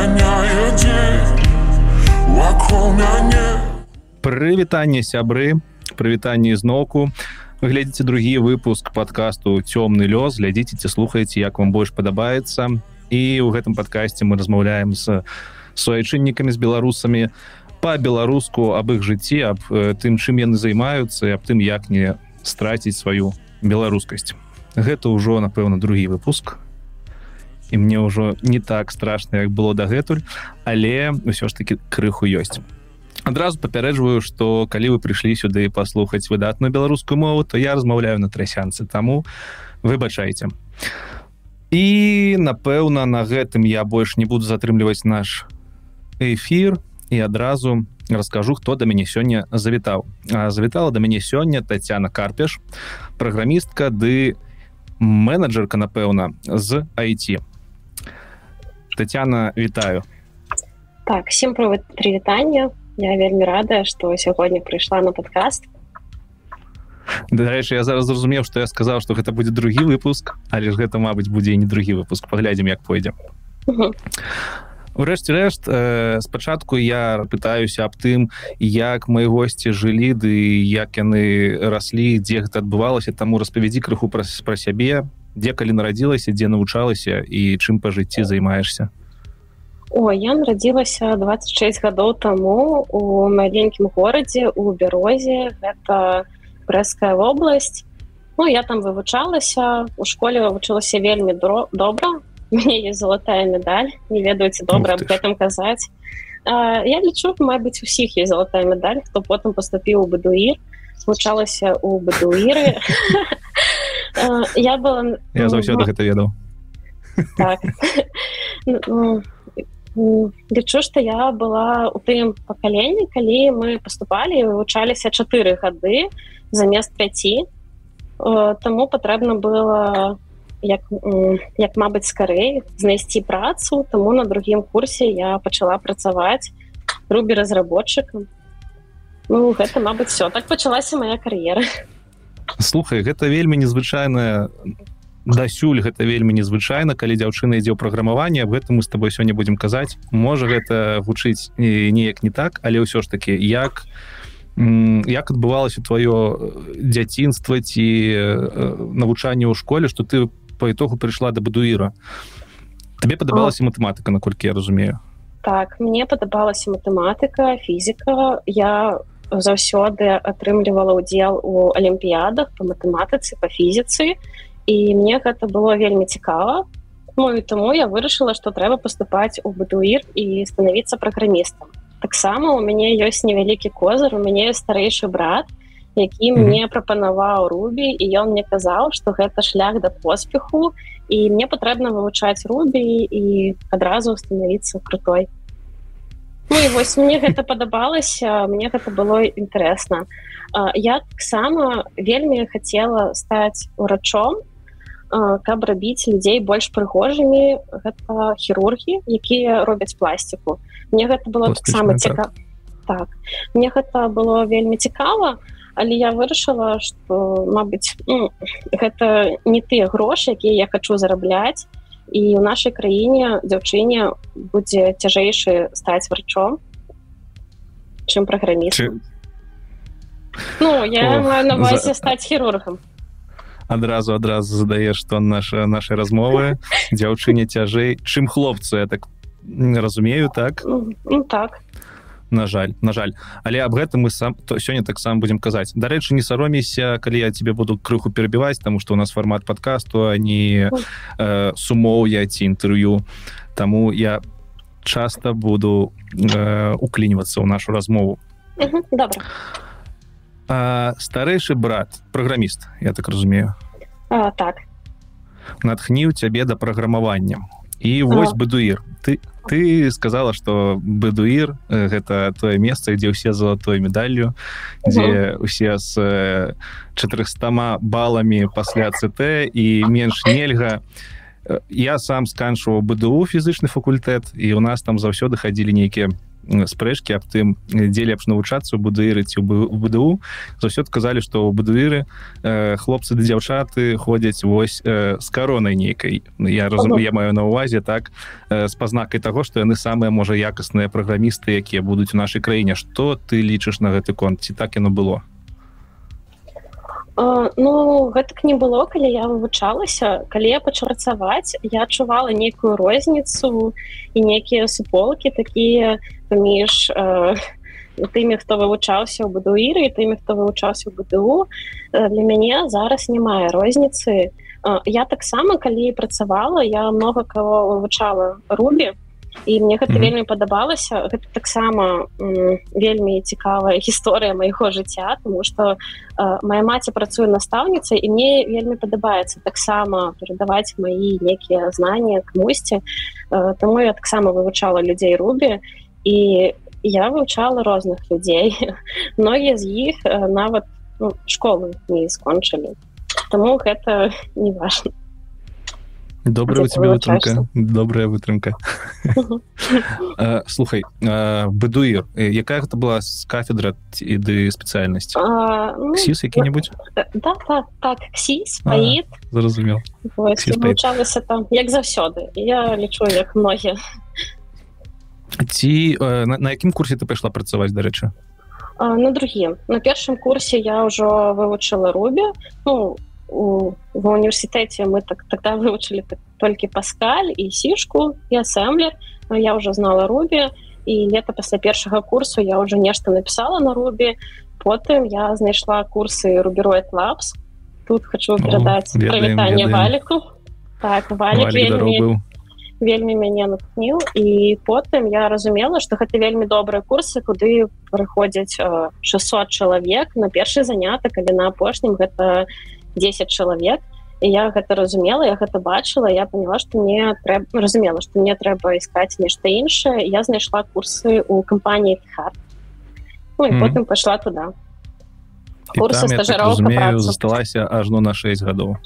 мяняе дзень вакол мяне прывітанне сябры прывітанне зноўку. Глядзіце другі выпуск подкасту цёмны лёс глядзіце ці слухаеце як вам больш падабаецца. І ў гэтым падкасці мы размаўляем з суайчыннікамі з беларусамі по-беларуску аб іх жыцці аб э, тым чым яны займаюцца і аб тым як не страціць сваю беларускасць. Гэта ўжо напэўна другі выпуск і мне ўжо не так страшна як было дагэтуль але ўсё ж таки крыху ёсць. Адразу папярэджваю что калі вы прыйшлі сюды паслухаць выдатную беларускую мову то я размаўляю на трасянцы таму выбачайце. І напэўна на гэтым я больш не буду затрымліваць наш эфир і адразу раскажу хто да мяне сёння завітаў. Завітала да мяне сёння Тацяна карпеш праграмістка ды менеджерка напэўна з IT Тацяна вітаю. Так всем прывітання я вельмі рада что сягоння прыйшла на подкаст. Дарэчы я зараз зразумеў что я сказаў что гэта будзе другі выпуск але ж гэта Мабыць будзе не другі выпуск паглядзім як пойдзе Урэшце рэшт э, спачатку я пытаюся аб тым як мои госці жылі ды як яны раслі дзе гэта адбывалася таму распавядзі крыху пра, пра сябе дзе калі нарадзілася дзе навучалася і чым па жыцці займаешься О, я нарадзілася 26 гадоў таму у маленькім горадзе у бярозе гэта брэская вобласць Ну я там вывучалася у школе вывучылася вельмі добра мне есть золотая медаль. Не ведаеце добра об гэтым казаць а, я лічу Мабыць усіх есть золотая медаль. Хто потым поступіў у бадуір случалася у бадуіры я была я заўсёды гэта ведаў так. Лічу что я была у тым пакаленні калі мы поступалі вывучаліся чатыры гады замест 5 таму патрэбна было як як мабыць скарэй знайсці працу таму на другім курсе я пачала працаваць рубі разработчыкам ну гэта мабыць все так пачалася моя кар'ера. Слухай гэта вельмі незвычайная дасюль гэта вельмі незвычайна калі дзяўчына ідзе ў праграмаванне об гэтым мы с тобой сёння будзем казаць. Можа гэта гучыць неяк не так але ўсё ж таки як як адбывалася твоё дзяцінства ці навучанне ў школе что ты по итогу прыйшла да бадуіра? Тебе падабалася матэматыка наколькі я разумею? Так мне падабалася матэматыка фізіка. Я заўсёды атрымлівала ўдзел у алімпіядах по матэматыцы по фізіцы і мне гэта было вельмі цікава ну, таму я вырашыла што трэба паступаць у бытуір і станавіцца праграмістам таксама у мяне ёсць невялікі козыр у мяне старэйшы брат які mm -hmm. мне прапанаваў рубі і ён мне казаў што гэта шлях да поспеху і мне патрэбна вывучаць рубі і адразу становіцца крутой. Ну, і вось мне гэта падабалася мне гэта было інтарэсна я таксама вельмі хацела стаць урачом каб рабіць людзей больш прыгожымі гэта хірургі якія робяць пластику. Мне гэта было таксама цікава так. Мне гэта было вельмі цікава але я вырашыла что Мабыць ну, гэта не тыя грошы якія я хочу зарабляць. І у нашай краіне дзяўчыне будзе цяжэйшы стаць врачом чым праграміст Ну я на за... стаць хірургам адразу адразу задаеш что наша нашай размовы дзяўчыне цяжэй. Чым хлопцу я так разумею так? Ну, так. На жаль на жаль. Але аб гэтым мы сам то сёння таксама будзем казаць. Дарэчы не саромейся калі я тебе буду крыху перабіваць тому что у нас фармат подкасту а не э, сумоўя ці інтэрв'ю. Таму я часто буду э, уклінівацца ў нашу размову. Добра старэйшы брат праграміст я так разумею. А, так. Натхніў цябе да праграмавання і вось бадуір ты ты сказала что бадуір гэта тое месца дзе ўсе золотой медаллю дзе усе з 400 баламі пасля цт і менш нельга. Я сам сканчваў бДУ фізычны факультэт і у нас там заўсёды хадзілі нейкія спрэчкі аб тым дзе лепш навучацца у будырыць у БДУ. Заўсёды казалі што ў бадуіры э, хлопцы да дзяўчаты ходзяць вось э, з каронай нейкай. Я разумею я маю на увазе так э, з пазнакай таго што яны самыя можа якасныя праграмісты якія будуць у нашай краіне. Што ты лічыш на гэты конт? Ці так яно было Ну гэтак не было калі я вывучалася. Калі я пачу працаваць я адчувала нейкую розніцу і нейкія суполкі такія паміж э, тымі хто вывучаўся ў бадуіры тымі хто вывучаўся ў БДУ. Для мяне зараз не мае розніцы. Э, я таксама калі працавала я много кого вывучала рубі і мне гэта mm -hmm. вельмі падабалася гэта таксама вельмі цікавая гісторыя майго жыцця тому что э, моя маці працуе настаўніцай і мне вельмі падабаецца таксама перадаваць мои некія знания камусьці э, тому я таксама вывучала людзей рубі і я вывучала розных людзей многія з іх э, нават ну, школы не скончылі тому гэта не важно добрая у тебя вытрымка добрая вытрымка слухай быдуір якая гэта была з кафедра іды спецыяльнасць ну, сіс які-небудзь зразумел там як заўсёды я лічу як многія ці на, на якім курсе ты пайшла працаваць дарэчы на другім. На першым курсе я ўжо вывучыла рубе ну у, в універсітэце мы так тогда вывучылі так, толькі паскаль і сішку і асэмблер я уже знала рубі і лета пасля першага курсу я уже нешта написала на рубі потым я знайшла курсы рубероид лапс тут хочу перадаць прывітанне валіку так валік вельмі, вельмі мяне натхніў і потым я разумела что гэта вельмі добрыя курсы куды прыходзяць 600 чалавек на першы занятак але на апошнім гэта 10 чалавек і я гэта разумела я гэта бачыла я поняла что мне трэба разумела что мне трэба искать нешта іншае я знайшла курсы у кампаніі хат ну, mm -hmm. потым пошла туда курсы так засталася ажно на 6 гадоў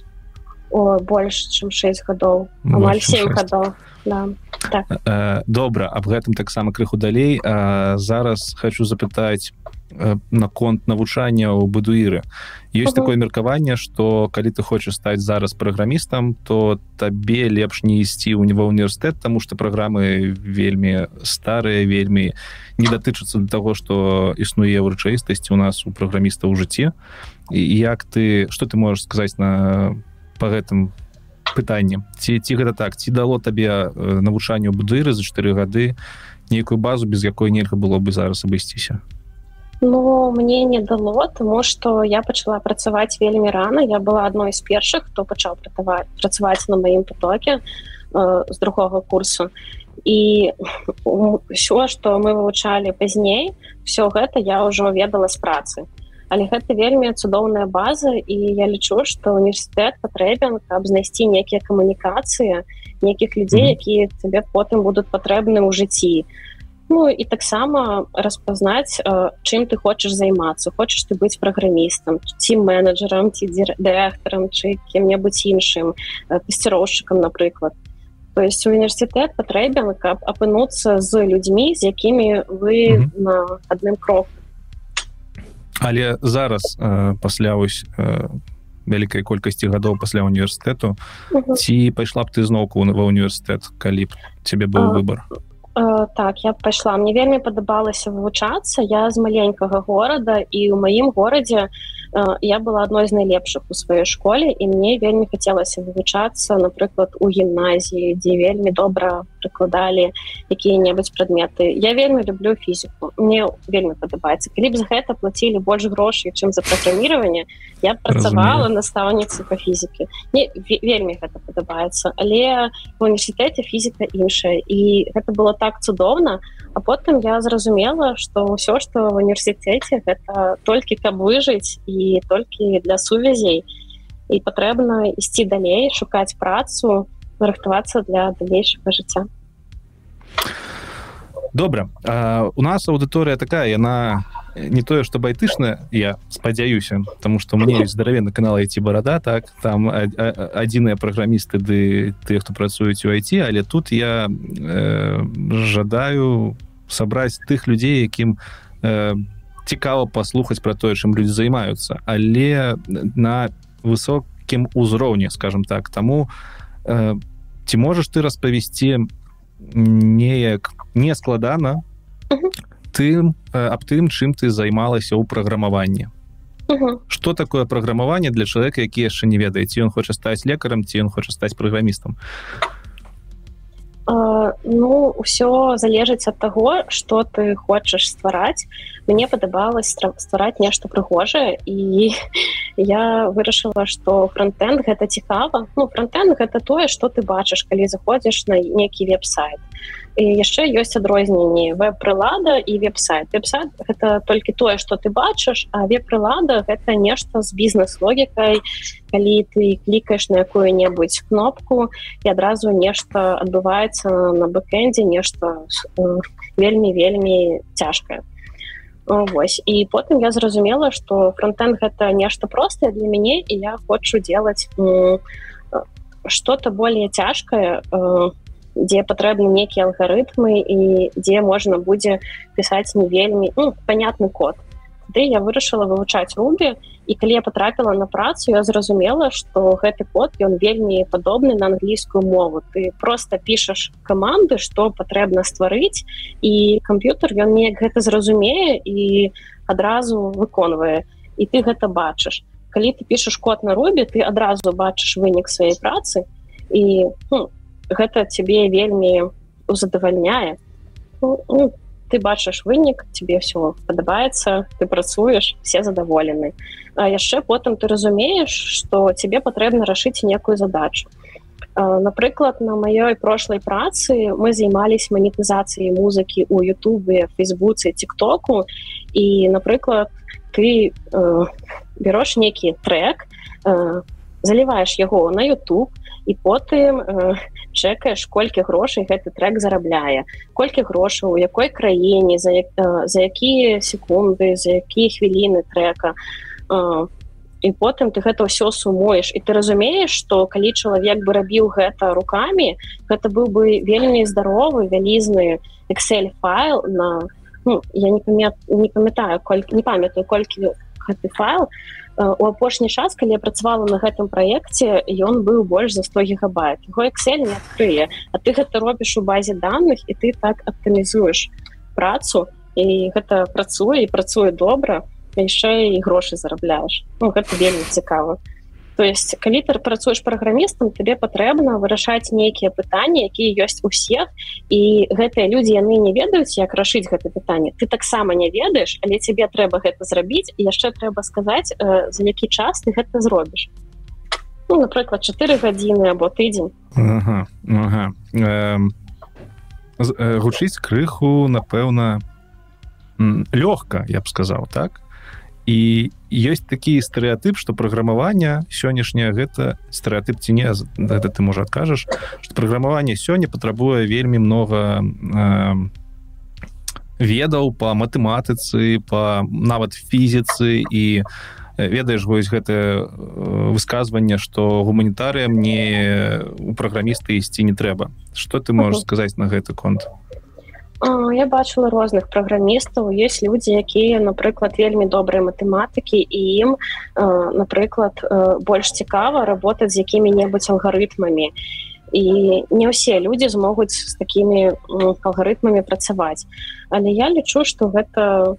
больш чым 6 гадоў амаль 7 гадоў да. так. э, добра аб гэтым таксама крыху далей э, зараз хочу запытаць наконт навучання ў бадуіры ёсць такое меркаванне что калі ты хочаш стаць зараз праграмістам то табе лепш не ісці ў него універсітэт тому что праграмы вельмі старыя вельмі не датычацца до того что існуе ў рэчаістасці у нас у праграміста ў жыцці. Як ты что ты можешь сказаць на по гэтым пытанне ці ці гэта так? Ці дало табе э, навучанню будыры за чатыры гады нейкую базу без якой нельга было бы зараз абысціся Ну мне не дало тому что я пачала працаваць вельмі рано. Я была адной з першых хто пачаў пратаваць працаваць на маім потоке э, з другого курсу і ўсё что мы вывучалі пазней все гэта я ўжо ведала з працы. Але гэта вельмі цудоўная база і я лічу что універсітэт патрэбен каб знайсці некія камунікацыі нейкіх людзей якія тебе потым будуць патрэбны ў жыцці то Ну і таксама распазнаць чым ты хочаш займацца хочаш ты быць праграмістам ці менеджерам ці дырэктарам чы кем-небудзь іншым тасціроўшчыкам напрыклад то есть універсітэт патрэбен каб апынуцца з людзьмі з якімі вы mm -hmm. на адным кроку але зараз э, пасля вось э, вялікай колькасці гадоў пасля універсітэту mm -hmm. ці пайшла б ты зноўку ва універсітэт калі б цябе быў выбор а Э, так я пайшла мне вельмі падабалася вывучацца. Я з маленькага горада і ў маім горадзе Э, я была адной з найлепшых у сваёй школе і мне вельмі хацелася вывучацца напрыклад у гімназіі дзе вельмі добра прыкладалі якія-небудзь прадметы. Я вельмі люблю фізіку. Мне вельмі падабаецца. Калі б за гэта плацілі больш грошай чым за праграміраванне я працавала настаўніцы по фізікі. Не вельмі гэта падабаецца. Але в універсітэце фізіка іншая і гэта было так цудоўна а потым я зразумела что ўсё что в універсітэце гэта толькі каб выжыць і толькі для сувязей. І патрэбна ісці далей шукаць працу рыхтавацца для далейшага жыцця добра. А, у нас аўдыторыя такая яна не тое что байтышная я спадзяюся тому что мне ёсць здаравенны канал айти барада так там адзіныя праграмісты ды тыя хто працуюць у айти але тут я э, жадаю сабраць тых людзей якім э, цікава паслухаць про тое чым людзі займаюцца але на высокім узроўні скажем так. Таму э, ці можаш ты распавесці неяк не складана тым аб тым чым ты займалася ў праграмаванні. Что такое праграмаванне для чалавека які яшчэ не ведае ці ён хоча стаць лекарам ці ён хоча стаць праграмістам? Uh, ну ўсё залежыць ад таго што ты хочаш ствараць. Мне падабалось ствараць нешта прыгожае і я вырашыла што фронтенд гэта цікава. Ну фронтенд гэта тое што ты бачыш калі заходзіш на нейкі веб-сайт. і яшчэ ёсць адрозненні веб-прылада і веб-сайт. Веб-сайт гэта толькі тое што ты бачыш а веб-прылада гэта нешта з бізнес-логікай калі ты клікаеш на якую-небудзь кнопку і адразу нешта адбываецца на бэкэндзе нешта вельмі вельмі цяжкае Вось і потым я зразумела што фронтен гэта нешта простае для мяне і я хочу делать что-то более цяжкое дзе патрэбны нейкія алгарытмы і дзе можна будзе пісаць не вельмі ну, понятны код. Тады я вырашыла вывучаць рубі і калі я потрапіла на працу я зразумела что гэты код ён вельмі падобны на англійскую мову. Ты просто пішаш каманды что патрэбна стварыць і камп'ютар ён неяк гэта зразумее і адразу выконвае і ты гэта бачыш калі ты пішаш код на рубе ты адразу бачыш вынік сваёй працы і ну, гэта цябе вельмі задавальняе. Ну, ну, ты бачыш вынік тебе все падабаецца ты працуеш все задаволены. Яшчэ потым ты разумееш что тебе патрэбна рашыць некую задачу. Напрыклад на маёй прошлой працы мы займались манетызацыяй музыкі у Ютубе фейсбуце тиктоку. І напрыклад ты э, берешь некі трек э, заліваеш яго на YouTube і потым э, чекаеш колькі грошай гэты трек зарабляе колькі грошаў у якой краіне за, як, э, за якія секунды за якія хвіліны трека. Э, і потым ты гэта ўсё сумуеш. І ты разумееш что калі чалавек бы рабіў гэта руками гэта быў бы вельмі здаровы вялізны excel файл на ну, я не памят не памятаю колькі не памятаю колькі гэты файл то у апошні час калі я працавала на гэтым праекце ён быў больш за 100 гигабайт его excel не адкрые а ты гэта робіш у базе данных і ты так аптымізуеш працу і гэта працуе і працуе добра яшчэ і грошы зарабляеш. Ну, гэта вельмі цікава то есть калі ты працуеш праграмістам тебе патрэбна вырашаць нейкія пытанні якія ёсць у всех і гэтыя людзі яны не ведаюць як рашыць гэта пытанне ты таксама не ведаеш але тебе трэба гэта зрабіць яшчэ трэба сказаць э, за які час ты гэта зробіш ну, напрыклад 4 гадзіны або тыдзень. Ага, ага. Э, э, гучыць крыху напэўна лёгка я б сказаў так? І ёсць такі стэеатып што праграмаванне сённяшняе гэта стэеатып ці не гэта ты можа адкажаш што праграмаванне сёння патрабуе вельмі много э, ведаў по матэматыцы по нават фізіцы і ведаеш вось гэта высказванне што гуманітарыям не у праграмісты ісці не трэба. Что ты можаш сказаць на гэты конт? у я бачыла розных праграмістаў есть людзі якія напрыклад вельмі добрыя матэматыкі і ім напрыклад больш цікава работаць з якімі-небудзь алгарытмамі і не ўсе людзі змогуць з такімі алгарытмамі працаваць але я лічу что гэта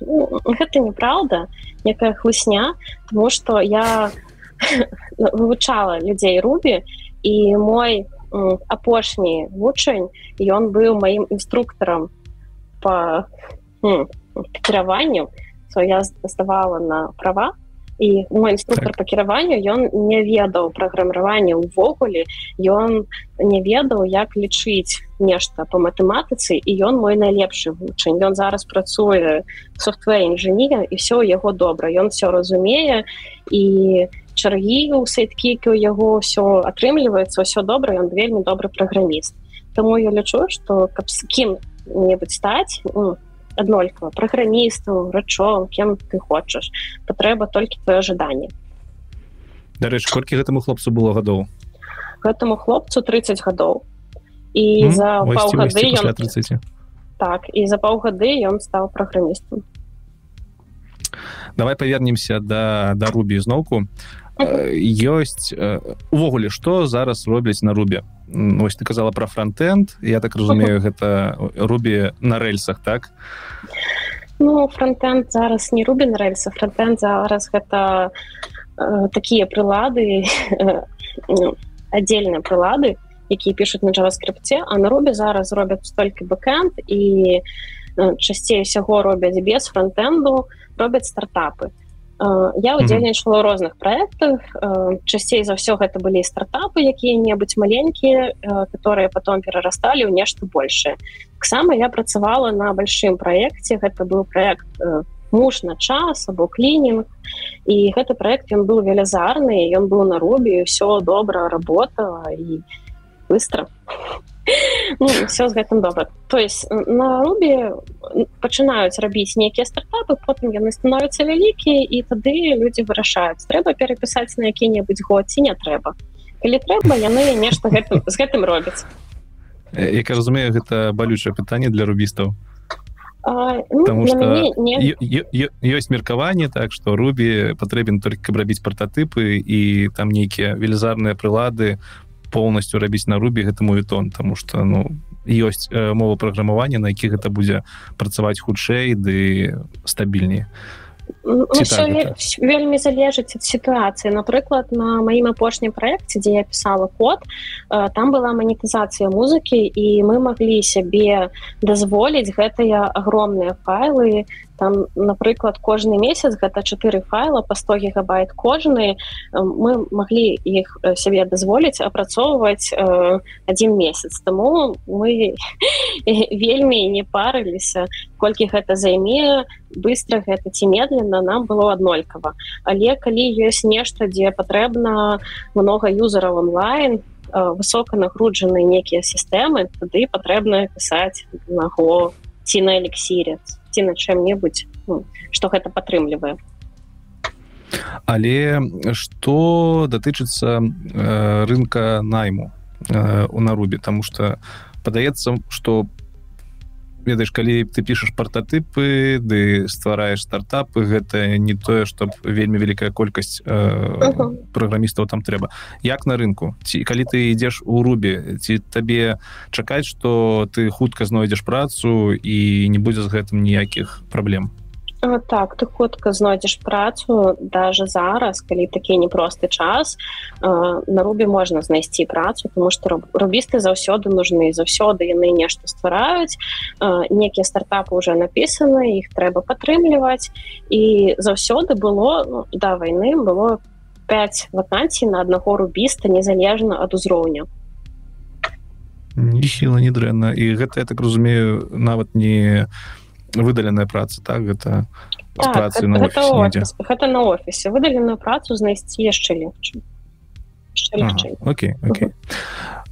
ну, гэта неправда некая хлусня тому что я вывучала людзей рубі і мой у апошні вучань ён быў маім інструктарам по кіраванню то я здавала на права і мой інструктор так. по кіраванню ён не ведаў праграмаванне ўвогуле ён не ведаў як лічыць нешта по матэматыцы і ён мой найлепшы вучань ён зараз працуе софтвер інжынія і все яго добра ён все разумее і не чаргі у сайткікі у яго ўсё атрымліваецца ўсё добра ён вельмі добры праграміст Таму я лічу што каб з кім-небудзь стаць ну, аднолькава праграмістаў рачом кем ты хочаш патрэба толькі твоё жаданне Дарэч колькі гэтаму хлопцу было гадоў гэтаму хлопцу 30 гадоў і mm, за паўгады ён... 30 так і за паўгады ён стаў праграмістам давай павернемся да да рубі зноўку ёсць увогуле што зараз робяць на рубе? Ось ты казала про фронтенд я так разумею гэта рубі на рэльсах так? Ну фронтенд зараз не рубі на рэльса фронтенд зараз гэта э, такія прылады ну, аддзельныя прылады якія пишутць на джаваскрыпце а на рубе зараз робяць толькі бэкенд і часцей усяго робяць без фронтенду робяць стартапы я удзельнічала ў розных проектах часцей за ўсё гэта былі стартапы якія-небудзь маленькія которые потом перарасталі ў нешта большее. Таксама я працавала на большим проекте. Гэта быў проект муж на час або клінінг і гэты проект ён быў велізарны ён быў на рубі все добра работала і быстро ну, все з гэтым добра то есть на рубе пачынаюць рабіць нейкія стартапы потым яны становятся вялікія і тады люди вырашаюць трэба перапісаць на які-небудзь год ці не трэба калі трэба яны нешта гэтым з гэтым робяць як я разумею гэта балючае пытанне для рубістаў ну, ёсць меркаванне так что рубі патрэбен только каб рабіць прататыпы і там нейкія велізарныя прылады полностью рабіць на рубе гэта мой тон тому что ну ёсць э, мова праграмавання на якіх гэта будзе працаваць хутчэй ды стабільней. Ну, так, вельмі залежыць ад сітуацыі. Напрыклад на маім апошнім проекте дзе я писала код э, там была манетызацыя музыкі і мы маглі сябе дазволіць гэтыя агромныя файлы там напрыклад кожны месяц гэта чатыры файла по 100 гигабайт кожны. Мы маглі іх сябе дазволіць апрацоўваць э, один месяц. Тому мы вельмі не парыліся колькі гэта займе быстро гэта ці медленно нам было аднолькава. Але калі ёсць нешта дзе патрэбна много юзераў онлайн высока нагруджаны некія сістэмы тады патрэбна пісаць наго ці на элексірец ці на чым-небудзь ну, што гэта падтрымлівае але что датычыцца э, рынка найму э, у нарубе тому что падаецца что ведаеш калі ты пішаш партатыпы ды ствараеш стартапы гэта не тое што вельмі вялікая колькасць э, -huh. праграмістаў там трэба. Як на рынку? Ці калі ты ідзеш у рубе ці табе чакаць што ты хутка знойдзеш працу і не будзе з гэтым ніякіх праблем так ты хутка знойдзеш працу даже зараз калі такі непросты час на рубе можна знайсці працу тому что рубісты заўсёды нужны заўсёды яны нешта ствараюць некія стартапы уже напісаны іх трэба падтрымліваць і заўсёды было ну, да войны было 5 вакансій на аднаго рубіста незалежна ад узроўня не сіла не дрэнна і гэта я так разумею нават не не выдаленая праца так? Гэта так, працы на гэта, офіс, гэта на офісе выдаленую працу знайсці яшчэ легче. Окей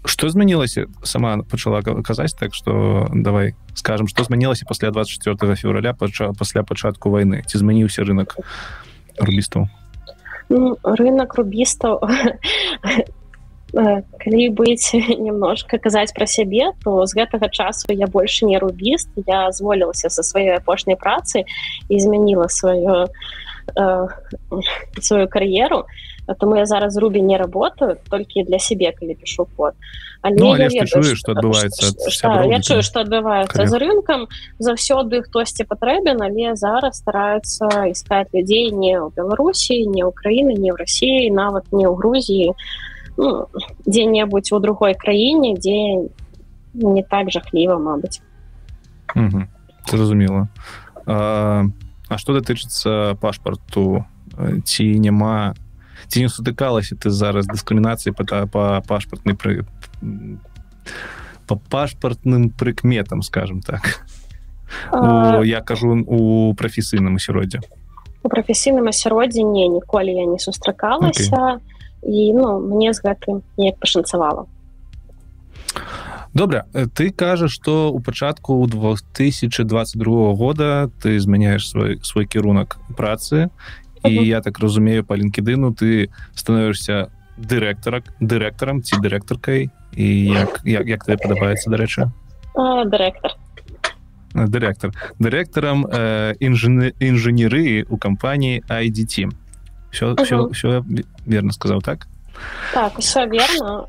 что змянілася сама пачала казаць так что давай скажем что змянілася пасля 24 февраля пача, пасля пачатку войны? Ці змяніўся рынок рубістаў ну, рынок рубістаў калі быць немножко казаць пра сябе то з гэтага часу я больше не рубіст я зволілася со сваёй апошняй працы і змяніла сваю э, сваю кар'еру тому я зараз рубі не работаю толькі для сябе калі пишу код ну, что адбываецца я чую что адбываецца за рынкам заўсёды хтосьці патрэбен але зараз стараюцца искать людзей не ў беларусі не украіны не ў россии нават не ў грузіі а ну, дзе-небудзь у другой краіне дзе не так жахліва Мабыць зразумела а, а что датычыцца пашпарту ці няма ці не сутыкалася ты зараз дыскрымінацыі па, па пашпартнай пры по пашпартным прыкметам скажем так? А... я кажу у прафесійным асяроддзе у прафесійным асяроддзе не ніколі я не сустракалася. Okay і ну мне з гэтым неяк пашанцавала. Добра ты кажаш что у пачатку у 2022 года ты змяняешь свой свой кірунак працы. І я так разумею по лінкедыну ты становішся дырэктарак дырэктарам ці дырэктаркай. І як як, як тебе падабаецца дарэчы? Дырэктар. Дырэктар. Дырэктарам э, інжыны інжынерыі у кампаніі IDT все Мгм. все все верно сказаў так? Так, все верно.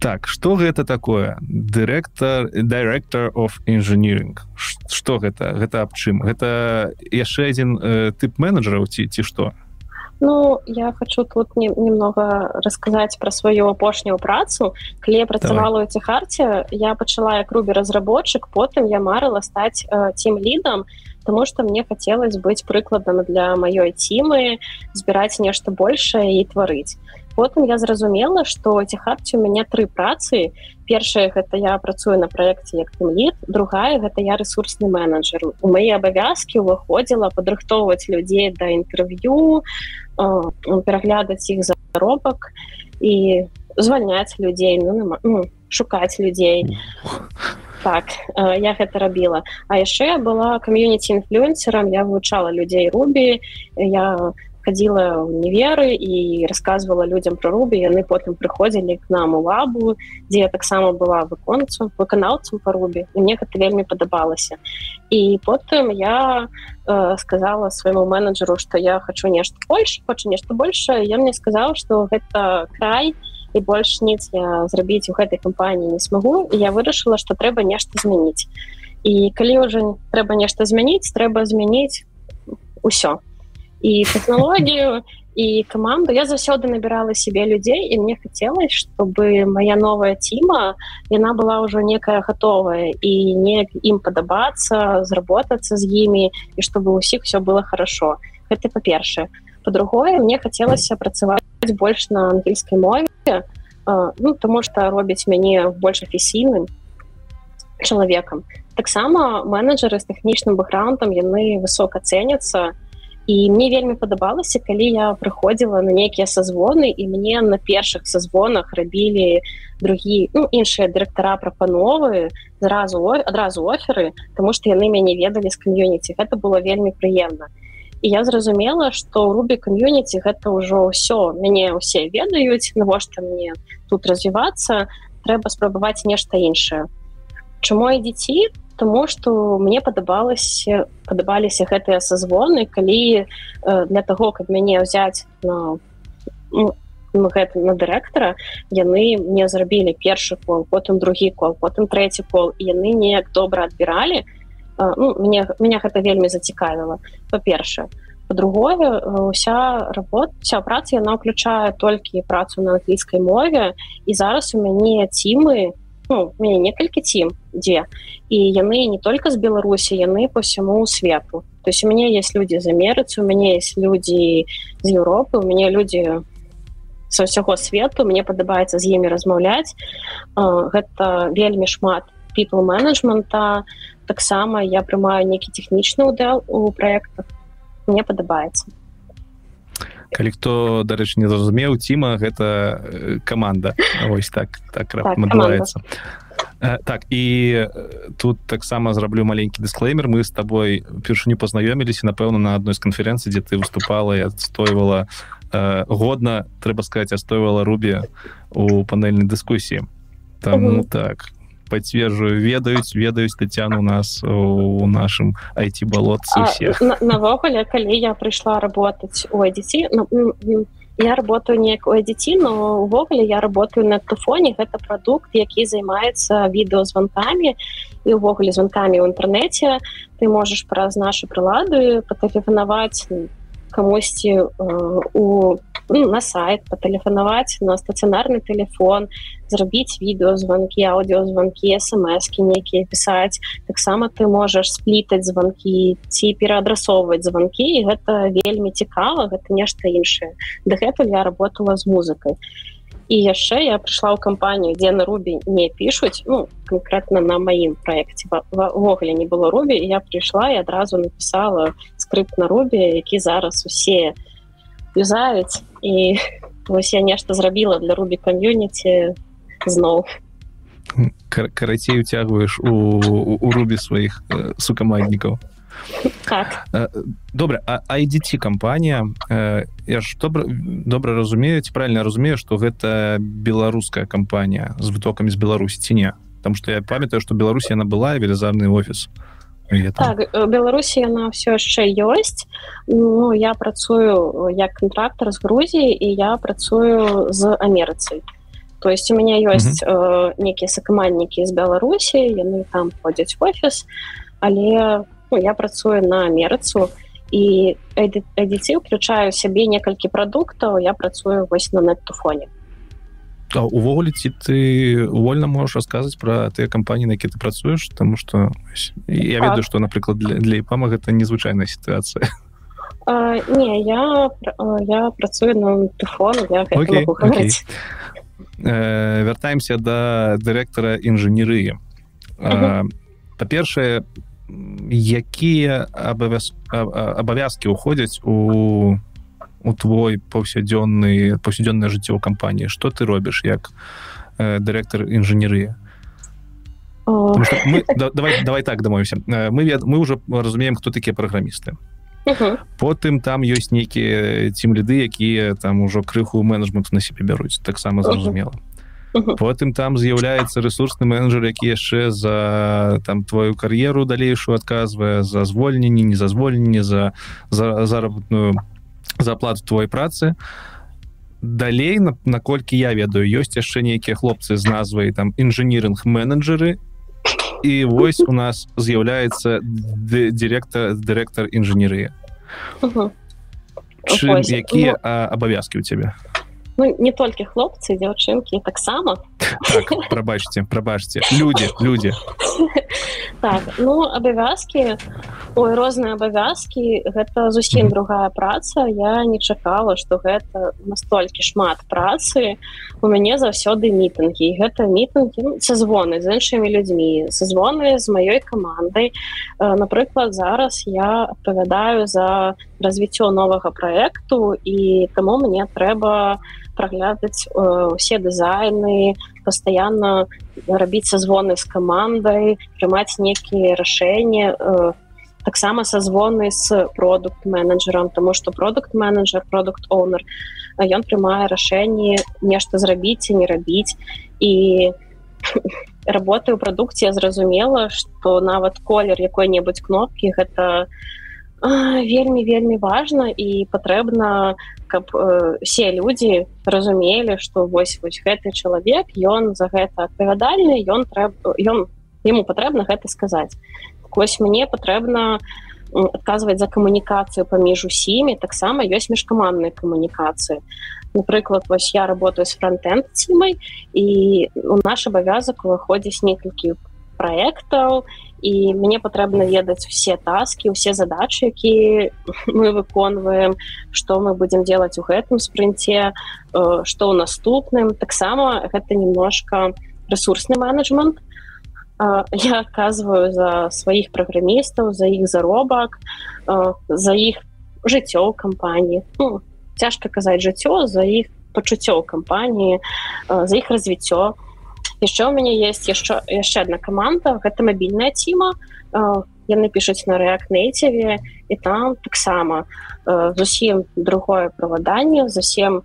так что гэта такое? Дырэктар директор of engineering. Что гэта гэта аб чым гэта яшчэ адзін э, тып менеджераў ці ці што Ну, я хочу тут не, немного рассказать про свою апошнюю працу. Калі я працавала ў Ціхарце, я пачала як рубі разработчик, потым я марыла стаць э, тим лідам, тому что мне хацелось быць прыкладам для маёй цімы, збіраць нешта большее і тварыць. Потым я зразумела, што ў Ціхарце у мяне тры працы. Першая гэта я працую на праекце як лід, другая гэта я рэсурсны менеджер. У мае абавязкі ўваходзіла падрыхтоўваць людзей да інтэрв'ю, э, пераглядаць іх заробак і звальняць людзей ну, ну, шукаць людзей так э, я гэта рабіла. А яшчэ я была кам'юніці інфлюэнсерам я вывучала людзей рубі я хадзіла ў неверы і рассказывала людзям пра рубі яны потым прыходзілі к нам у лабу дзе я таксама была выконцам выканаўцам па рубі і мне гэта вельмі падабалася. І потым я э, сказала свайму менеджеру что я хочу нешта больше хочу нешта большее я мне сказал что гэта край і больш ніц я зрабіць у гэтай кампаніі не смогу і я вырашыла что трэба нешта змяніць. І калі уже трэба нешта змяніць трэба змяніць усё. І тэхналогію і каманду. Я заўсёды набірала сябе людзей і мне хацелось чтобы моя новая ціма яна была ўжо некая гатовая і неяк ім падабацца зработацца з імі і чтобы ўсіх все было хорошо. Гэта па-першае. По-другое мне хацелася працаваць больш на ангельскай мове э, ну тому что робіць мяне больш афісійным чалавекам таксама менеджеры з тэхнічным бэкграундам яны высока цэняцца і мне вельмі падабалася калі я прыходзіла на нейкія сазвоны і мне на першых сазвонах рабілі другі ну, іншыя дырэктара прапановы зразу адразу оферы тому что яны мяне ведалі з кам'юніці гэта было вельмі прыемна і я зразумела что рубі кам'юніці гэта ўжо ўсё мяне ўсе ведаюць навошта мне тут развівацца трэба спрабаваць нешта іншае чаму і дзеці тому что мне падабалася падабаліся гэтыя сазвоны калі э, для того каб мяне ўзяць на ну, ну, гэта на дырэктара яны мне зрабілі першы кол потым другі кол потым трэці кол і яны неяк добра адбіралі ну, мне меня гэта вельмі зацікавіла па-першае. По-другое уся работа вся праца яна ўключае толькі працу на англійскай мове і зараз у мяне цімы ну, у мяне некалькі цім дзе і яны не только з беларусі яны по всему свету. То есть у мяне есть люди з амерыцы у мяне есть люди з Еўропы у мяне люди са ўсяго свету мне падабаецца з імі размаўляць. А, гэта вельмі шмат people менеджмента таксама я прымаю нейкі тэхнічны ўдел у проектах мне падабаецца. Калі хто дарэчы не зразумеў ціма гэта э, каманда. Ось так так Так, адбываецца. Э, так і э, тут таксама зраблю маленькі дысклеймер. Мы з табой першыню пазнаёміліся напэўна на адной з канферэнцый дзе ты выступала і адстойвала э, годна трэба сказать адстойвала рубі у панельнай дыскусіі. Таму Мгм. так пацверджую ведаюць ведаюць Тацяну у нас у нашым айти балотцы А, всех. на- навогуле калі я прыйшла работать у ADT ну, я работаю неяк у ADT но увогуле я работаю на туфоне гэта прадукт які займаецца відэозванкамі і увогуле званкамі ў інтэрнэце ты можаш праз нашы прылады патэлефанаваць камусьці э, у ну, на сайт патэлефанаваць на стацыянарны телефон зрабіць відэозванкі аўдыозванкі смскі нейкія пісаць таксама ты можаш сплітаць званкі ці пераадрасоўваць званкі і гэта вельмі цікава гэта нешта іншае дагэтуль я работала з музыкай і яшчэ я прыйшла ў кампанію дзе на рубі не пішуць ну конкретно на маім проекте. Ввогуле не было рубі і я прыйшла і адразу написала скрипт на рубі які зараз усе юзаюць і вось я нешта зрабіла для рубі кам'юніці зноў. Кар- карацей уцягваеш у, у, у рубі сваіх э, сукаманднікаў так. Добра а IDT кампанія э, я ж добра добра разумею ці правильно разумею што гэта беларуская кампанія з вытокамі з беларусі ці не там что я памятаю что беларусі она была велізарны офіс так, беларусі яна все яшчэ ёсць ну я працую як контрактор з Грузіі і я працую з амерыцай то есть у меня ёсць uh -huh. э, некія сакамальнікі з беларусі яны там ходзяць в офіс але ну, я працую на амерыцу і дзяцей уключаю сябе некалькі прадуктаў я працую вось на неттуфоне увогуле ці ты вольна можаш расказаць пра тыя кампаніі на які ты працуеш? Тому что я ведаю что напрыклад для, для іпама гэта незвычайная сітуацыя. Не я я працую на туфон okay, okay. э, вяртаемся до да дырэктара інжынерыі па-першае якія абавязкі ўходзяць у у твой паўсядзённы паўсядзённае жыццё ў кампаніі? Что ты робіш як э, дырэктар інжынерыі? Мы, да, давай давай так дамовімся. Э, мы вед, мы уже разумеем хто такія праграмісты. Потым там ёсць нейкія цім ліды якія там ужо крыху менеджмент на себе бяруць. Таксама зразумела. uh -huh потым там з'яўляецца ресурсны менеджер які яшчэ за там твою кар'еру далейшую адказвае за звольненне не за звольненне за за заработную заплату твой працы. Далей наколькі я ведаю ёсць яшчэ нейкія хлопцы з назвай там інжынірынг менеджеры і вось у нас з'яўляецца дырэктар дырэктар інжынерыі якія абавязкі у цябе ну, не толькі хлопцы дзяўчынкі таксама так, прабачце прабачце люди люди. Так ну абавязкі ой розныя абавязкі гэта зусім другая праца. Я не чакала что гэта настолькі шмат працы. У мяне заўсёды мітынгі. Гэта мітынгі са звоны з іншымі людзьмі. Са звоны з маёй камандай. Напрыклад зараз я адпавядаю за развіццё новага проекту і таму мне трэба праглядаць усе дызайны пастаянна рабіць созвоны з камандай прымаць нейкія рашэнні таксама созвоны з продукт менеджером тому что продукт менеджер продукт оунер ён прымае рашэнні нешта зрабіць і не рабіць і работы ў прадукце зразумела что нават колер якой-небудзь кнопки гэта не вельмі вельмі важна і патрэбна каб все людзі разумелі что вось вось гэты чалавек ён за гэта адпавядальны ён трэба ён ему патрэбна гэта сказаць. Вось мне патрэбна адказваць за камунікацыю паміж усімі таксама ёсць міжкамандныя камунікацыі. Напрыклад вось я работаю с фронтенд цімай і у наш абавязак уваходзіць некалькі проектаў і мне патрэбна ведаць усе таскі усе задачи які мы выконваем что мы будем делать у гэтым спрынце что ў наступным таксама гэта немножко ресурсны менеджмент. Я оказываю за сваіх праграмістаў за іх заробак за іх жыццё кампаніі ну, цяжка казаць жыццё за іх пачуццё кампаніі за іх развіццё яшчэ у мяне есть яшчэ яшчэ одна команда. Гэта мабільная ціма яны пішуць на рэакнейціве і там таксама зусім другое праваданне зусім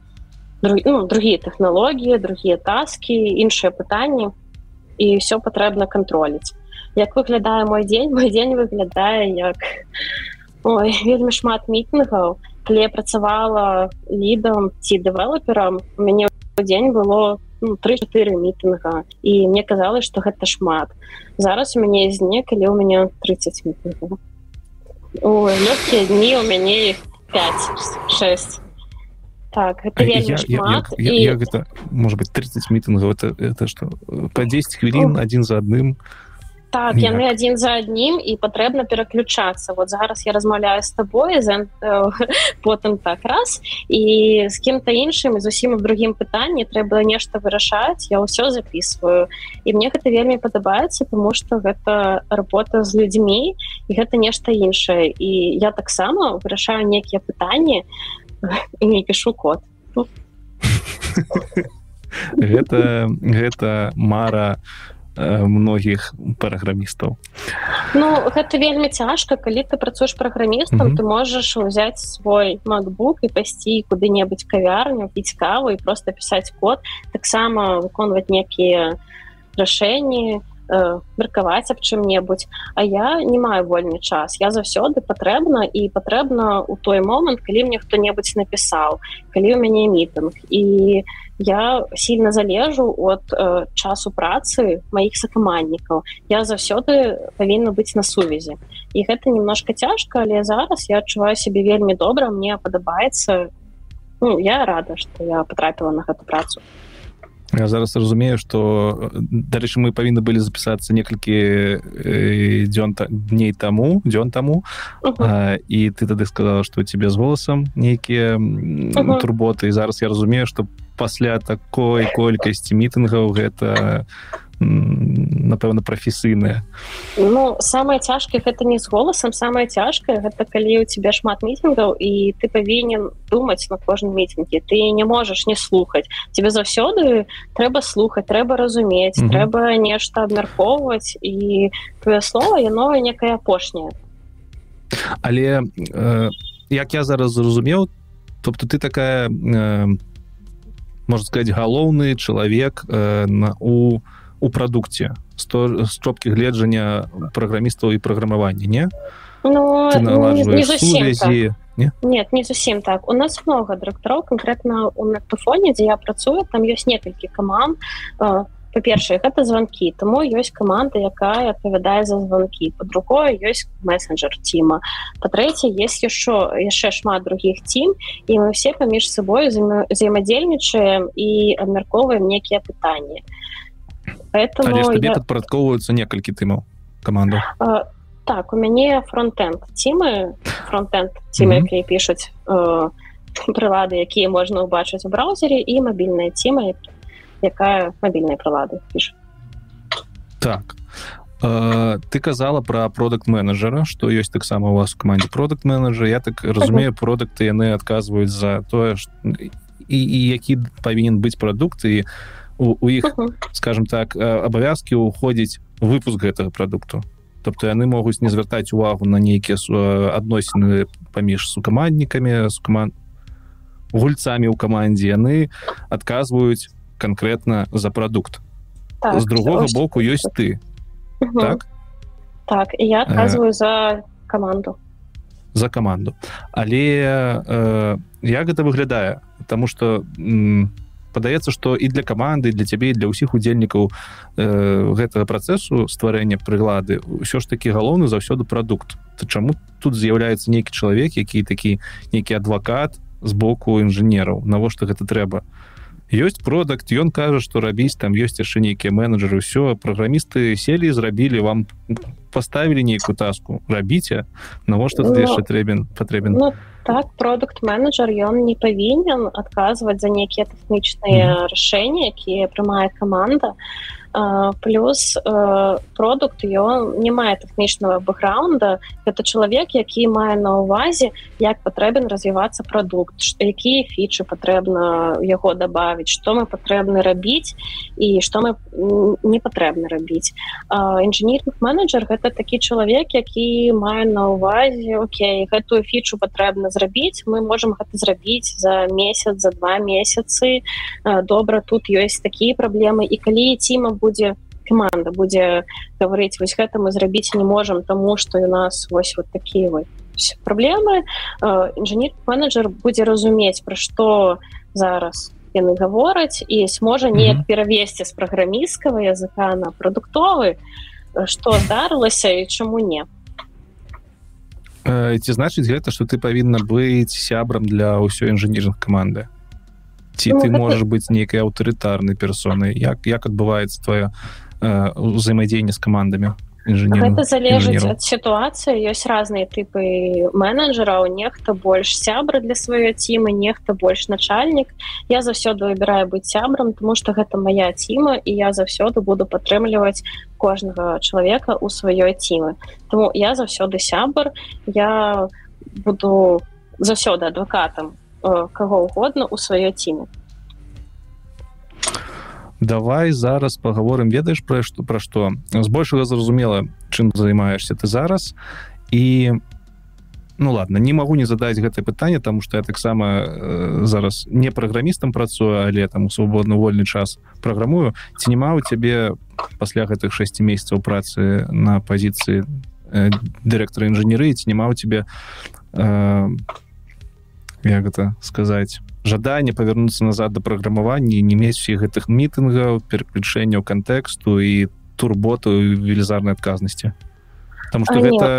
ну, другие тэхналогіі другія таскі іншыя пытанні і все патрэбна кантроліць як выглядае мой дзень мой дзень выглядае як Ой, вельмі шмат мітынгаў. Калі працавала лідам ці дэвелоперам у мяне дзень было ну, 3-4 мітынга і мне казалось что гэта шмат. Зараз у мяне з некалі у меня 30 мітынгаў лёгкія дні у мяне их 5-6 так это я, я, я, я, і... я, гэта может быть 30 мітынгаў это, это что по 10 хвілін один за адным то так Ніяк. яны адзін за аднім і патрэбна пераключацца вот зараз я размаўляю з табой за э, потым так раз. І з кем-то іншым і зусім у другім пытанні трэба нешта вырашаць я ўсё записываю. І мне гэта вельмі падабаецца тому что гэта работа з людзьмі і гэта нешта іншае. І я таксама вырашаю некія пытанні і не пишу код гэта гэта мара многіх праграмістаў Ну гэта вельмі цяжка калі ты працуеш праграмістам mm -hmm. ты можаш узяць свой MacBook і пайсці куды-небудзь кавярню піць каву і просто пісаць код таксама выконваць некія рашэнні Э, меркаваць аб чым-небудзь А я не маю вольны час. Я заўсёды патрэбна і патрэбна у той момант калі мне хто-небудзь напісаў калі у мяне мітынг. І я сильно залежу от э, часу працы маіх сакаманднікаў. Я заўсёды павінна быць на сувязі. І гэта немножко цяжка але зараз я адчуваю сябе вельмі добра мне падабаецца. Ну, я рада что я потрапіла на гэту працу. Я зараз разумею что дарэчы мы павінны былі запісацца некалькі э, дзён дней таму дзён таму uh -huh. і ты тады сказала что тебе з голасам нейкія uh -huh. турботы і зараз я разумею что пасля такой колькасці мітынгаў гэта напэўна прафесійная Ну самое цяжкае гэта не з голасам самое цяжкае гэта калі у тебя шмат мітынгаў і ты павінен думаць на кожным мітинге ты не можаш не слухаць. Тебе заўсёды трэба слухаць трэба разумець mm -hmm. трэба нешта абмяркоўваць і твоё слово яно некае апошняе. Але э, як я зараз зразумеў тобто ты такая э, можно сказать галоўны чалавек э, на у у прадукце. Стопкі гледжання праграмістаў і праграмавання не? Ну, не сувязі, так. не? нет не зусім так. У нас много дырэктараў конкретно у нетфоне дзе я працую там ёсць некалькі каманд по-першае гэта звонки тому ёсць команда якая адпавядае за звонки. По-другое ёсць мессенджер ціма по-трэцяе есть еще яшчэ шмат других цім і мы все паміж сабой взаемадзейнічаем і абмярковаем некія пытанні то поэтому я... падпарадковваюцца некалькі тымаў каманду а, так у мяне фронтенд цімы фронтенд цімы mm -hmm. якія пішуць э, прылады якія можна ўбачыць у браузере і мабільная цема якая мабільныя прылады піш так. Uh, ты казала про продукт менеджера что ёсць таксама у вас команде продукт менеджер. Я так разумею продукты яны адказваюць за тое і, і які павінен быць прадукт і у, у іх скажем так абавязки уходзіць выпуск гэтага продукту тобто яны могуць не звяртаць увагу на нейкія адносіны паміж сукаманднікамі с команд гульцамі ў камандзе. Яны адказваюць конкретно за продукт так, з другого ось... боку ёсць ты. Угу. так? Так я адказваю э... за команду. За команду. Але э, як гэта выглядае? Потому что у падаецца что і для каманды для цябе для ўсіх удзельнікаў э, гэтага працэсу стварэння прылады ўсё ж таки галоўны заўсёды прадукт. То чаму тут з'яўляецца нейкі чалавек які такі нейкі адвакат з боку інжынераў? Навошта гэта трэба ёсць продукт ён кажа что рабіць там ёсць яшчэ нейкія менеджеры ўсё праграмісты селі зрабілі вам поставілі нейкую таску. Рабіце навошта ну, яшчэ трэбен патрэбен ну, так продукт менеджер ён не павінен адказваць за нейкія тэхнічныя mm -hmm. рашэнні якія прымае каманда плюс продукт ён не мае тэхнічнага бэкграунда. Это чалавек які мае на увазе як патрэбен развівацца прадукт якія фічы патрэбна яго добавить что мы патрэбны рабіць і что мы не патрэбна рабіць інжынерных менеджер гэта такі чалавек які мае на увазе Окей гэтую фічу патрэбна зрабіць мы можем гэта зрабіць за месяц за два месяцы добра тут ёсць такія праблемы і калі ціма будзе команда будзе гаварыць вось гэта мы зрабіць не можем тому что у нас вось вот такие вот проблемы інжынер менеджер будзе разумець про что зараз яны гавораць і сможа неяк mm -hmm. перавесці з праграмісткага языка на прадуктовы что здарылася і чаму не. Ці значыць гэта что ты павінна быць сябрам для ўсёй інжынерных каманды ці ну, ты. можаш быць нейкай аўтарытарнай персонай як як адбываецца твоя э, ўзаемадзеянне з камандамі гэта залежыць ад сітуацыі ёсць разныя тыпы менеджераў нехта больш сябры для сваёй цімы нехта больш начальнік я заўсёды выбіраю быць сябрам тому что гэта моя ціма і я заўсёды буду падтрымліваць кожнага чалавека у сваёй цімы тому я заўсёды сябар я буду заўсёды адвакатам каго угодно у сваёй ціне давай зараз паговорым ведаеш пра што пра што? Збольшага зразумела чым займаешься ты зараз. І ну ладно не магу не задаць гэтае пытанне тому что я таксама э, зараз не праграмістам працую але там у свабодны вольны час праграмую. Ці няма у цябе пасля гэтых 6 месяцаў працы на пазіцыі э, дырэктара інжынерыі ці няма у тебе э, як гэта сказаць жаданне павярнуцца назад да праграмавання не мець всіх гэтых мітынгаў переключэнняў кантэксту і турботу велізарнай адказнасці. Таму что гэта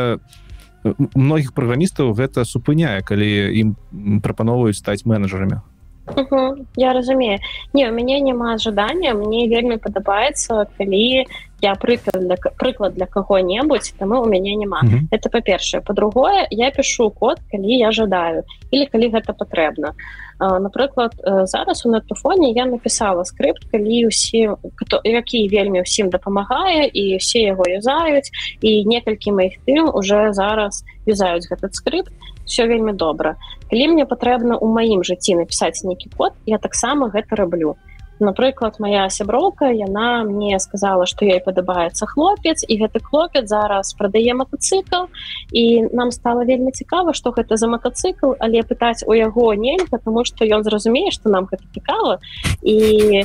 многіх праграмістаў гэта супыняе калі ім прапановваюць стаць менеджерамі Угу, я разумею. Не у мяне няма жадання мне вельмі падабаецца калі я прыклад для прыклад для каго-небудзь таму у мяне няма mm -hmm. это па-першае по-другое я пишу код калі я жадаю или калі гэта патрэбна напрыклад зараз у нетфоне я написала скрипт калі усе хто які вельмі ўсім дапамагае і все яго юзаюць і некалькі моихх тым уже зараз юзаюць гэтый скрипт. Все вельмі добра калі мне патрэбна у маім жыцці напісаць нейкі код я таксама гэта раблю то напрыклад моя сяброўка яна мне сказала что ёй падабаецца хлопец і гэты хлопец зараз прадае мотоцикл і нам стало вельмі цікава что гэта за мотоцикл але пытаць у яго нельга потому что ён зразумее что нам гэта цікава. І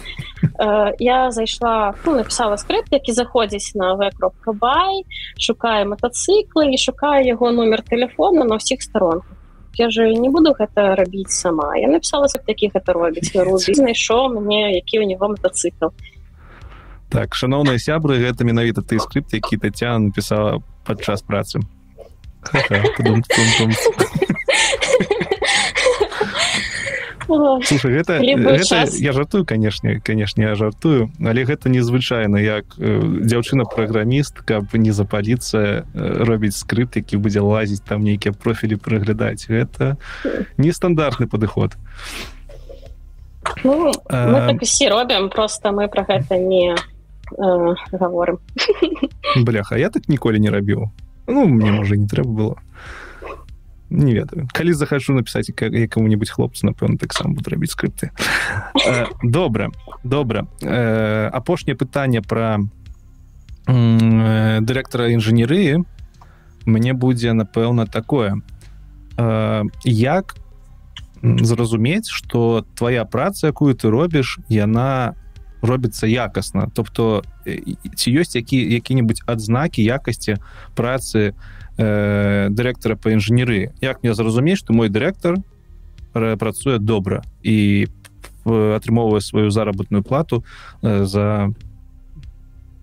э, я зайшла ну, написала скрипт які заходзіць на кропка бай шукае мотоциклы і шукаю яго номер телефона на ўсіх сторонках я же не буду гэта рабіць сама. Я написала такі гэта робіць знайшоў мне які у него мотоцикл так шаноўныя сябры гэта менавіта ты скрипт які татя написала падчас працы Слушай, гэта, гэта я жартую канешне канешне я жартую але гэта незвычайна як э, дзяўчына праграміст каб не запаліцца э, робіць скрипт які будзе лазіць там нейкія профілі праглядаць гэта нестандартны падыход. Ну, так усе робім просто мы про гэта не э, гаворым. Бляха я так ніколі не рабіў. Ну мне можа не трэба было не ведаю. Калі захачу напісаць якому-нибудь хлопцу напэўна таксама буду рабіць скрипты э, добра добра. Э, апошняе пытанне про дырэктара інжынерыі мне будзе напэўна такое. Э, як зразумець что твоя праца якую ты робіш яна робіцца якасна? Тобто ці ёсць які які-нибудь адзнакі якасці працы на э, дырэктара по інжынеры як мне зразумець что мой дырэктар працуе добра і атрымоўвае сваю заработную плату э, за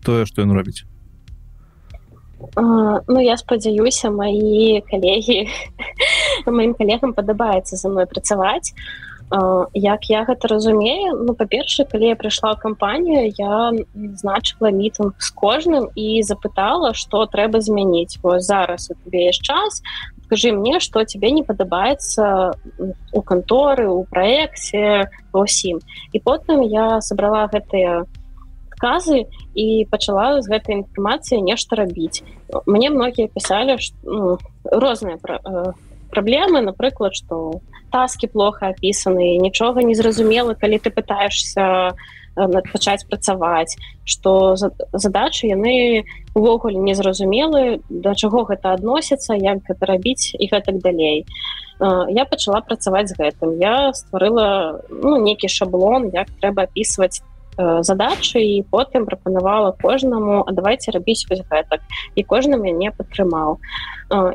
тое что ён робіць. Ну я спадзяюся мои калегі маім калегам падабаецца за мной працаваць як я гэта разумею ну па-перша калі я прыйшла ў кампанію я значыла мітынг з кожным і запытала что трэба змяніць. Вось зараз у тебе есть час скажи мне что тебе не падабаецца у канторы у праекце усім і потым я сабрала гэтыя казы і пачала з гэтай інфармацыі нешта рабіць. Мне многія пісалі ну, розныя пра праблемы напрыклад что таски плохо опісаны нічога не зразумела калі ты пытаешься э, пачаць працаваць что задачи яны увогуле незразумелы да чаго гэта адносіцца як гэта рабіць і гэтак далей. Э, я пачала працаваць з гэтым. Я стварыла ну, нейкі шаблон як трэба опісваць э, задачы і потым прапанавала кожнаму а давайте рабіць вось гэтак і кожны мяне падтрымаў.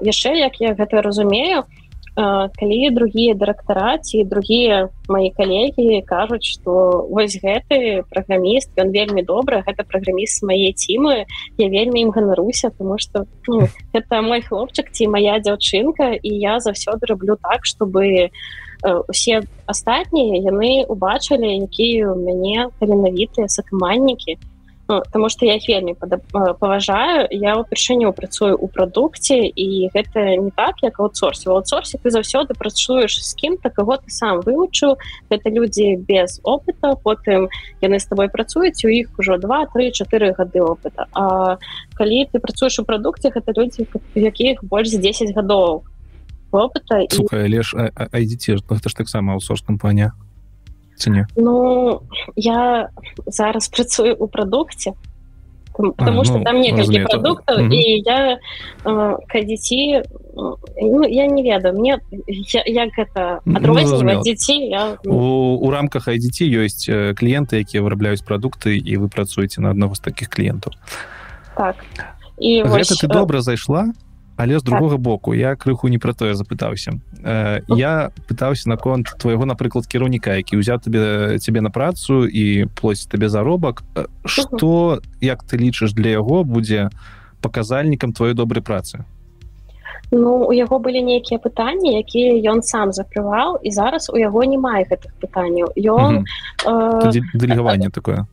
Яшчэ як я гэта разумею то калі другія дырэктара ці другія мои калегі кажуць что вось гэты праграміст ён вельмі добры гэта праграміст мае цімы я вельмі ім ганаруся потому что ну, это мой хлопчык ці моя дзяўчынка і я заўсёды раблю так чтобы усе астатнія яны убачылі якія у мяне таленавітыя сакаманнікі Ну, потому что я их вельмі паважаю я упершыню працую у прадукце і гэта не так як аутсорсе в аутсорсе ты заўсёды працуеш з кім-то кого ты сам вывучыў это людзі без опыта. Потым яны з тобой працуюць у іх ужо два три чатыры гады опыта. А калі ты працуеш у прадукце гэта людзі якіх больш за 10 гадоў опыта лишь айдзіце гэта ж таксама аутсорс кампанія ці не ну я зараз працую у прадукце потому а, что ну, там некалькі продуктов это... і я э, кадзіці ну, я не ведаю. Мне я, як гэта адрозніваць ну, дзяцей я... у, у рамках айдзіці ёсць кліенты якія вырабляюць прадукты і вы працуеце на аднаго з таких кліентаў так. І вось... ты добра зайшла але з другога так. боку я крыху не пра тое запытаўся. Э, я пытаўся наконт твайго напрыклад кіраўніка які ўзяў табе цябе на працу і плоць табе заробак. Что як ты лічыш для яго будзе паказальнікам твоей добрай працы? Ну у яго былі нейкія пытанні якія ён сам закрываў і зараз у яго не мае гэтых пытанняў. Ён э, дэлегаванне такое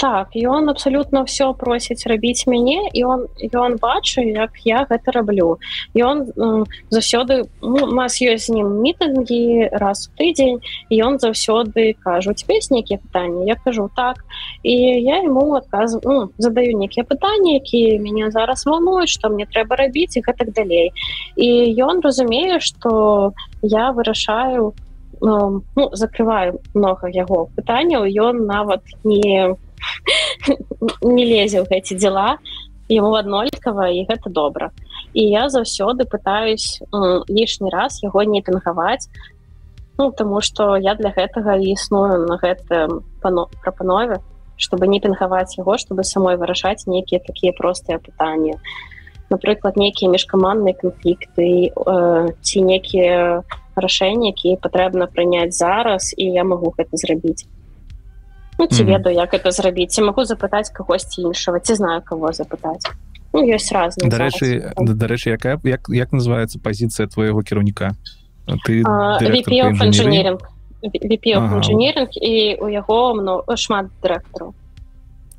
так ён абсолютно все просіць рабіць мяне і он ён бачу як я гэта раблю ён заўсёды ну, нас ёсць з ним мітынгі раз у тыдзень і ён заўсёды кажу тебе есть нейкія пытанні я кажу так і я ему адказ ну, задаю нейкія пытанні якія мяне зараз волнуюць что мне трэба рабіць і гэтак далей. І ён разумее что я вырашаю ну, закрываю много яго пытанняў ён нават не не лезе ў гэці дзела ему аднолькава і гэта добра і я заўсёды пытаюсь лішні раз яго не пінгаваць ну тому что я для гэтага існую на гэтым прапанове чтобы не пінгаваць яго чтобы самой вырашаць нейкія такія простыя пытанні напрыклад нейкія міжкамандныя канфлікты э, ці некія рашэнні якія патрэбна прыняць зараз і я могу гэта зрабіць ну, ці ведаю як это зрабіць ці могу запытаць кагосьці іншого. Ці знаю кого запытаць ну, ёсць раз дарэчы дарэчы якая як як называется пазіцыя твоего кіраўніка ты інжынеринг інжынеринг і у яго мно шмат дырэктару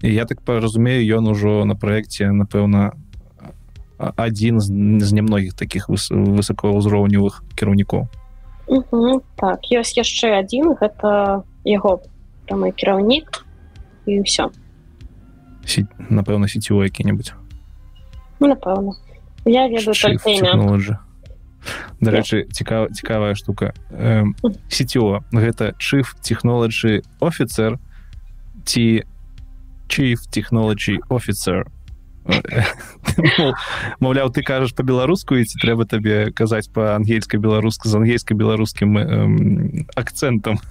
я так разумею ён ужо на проекте напэўна один з немногіх таких высокоўзроўневых кіраўнікоў так. Ёсць яшчэ один гэта яго мой кіраўнік і ўсё напэўна сетевой які-небудзь ну, напэўна я ведаю дарэчы цікава цікавая штука. Сетева гэта чыф технологі офіцер ці chief technology officer. Маўляў ты кажаш по-беларуску і ці трэба табе казаць па-ангельскай беларуска з ангельска-беларускім акцэнтам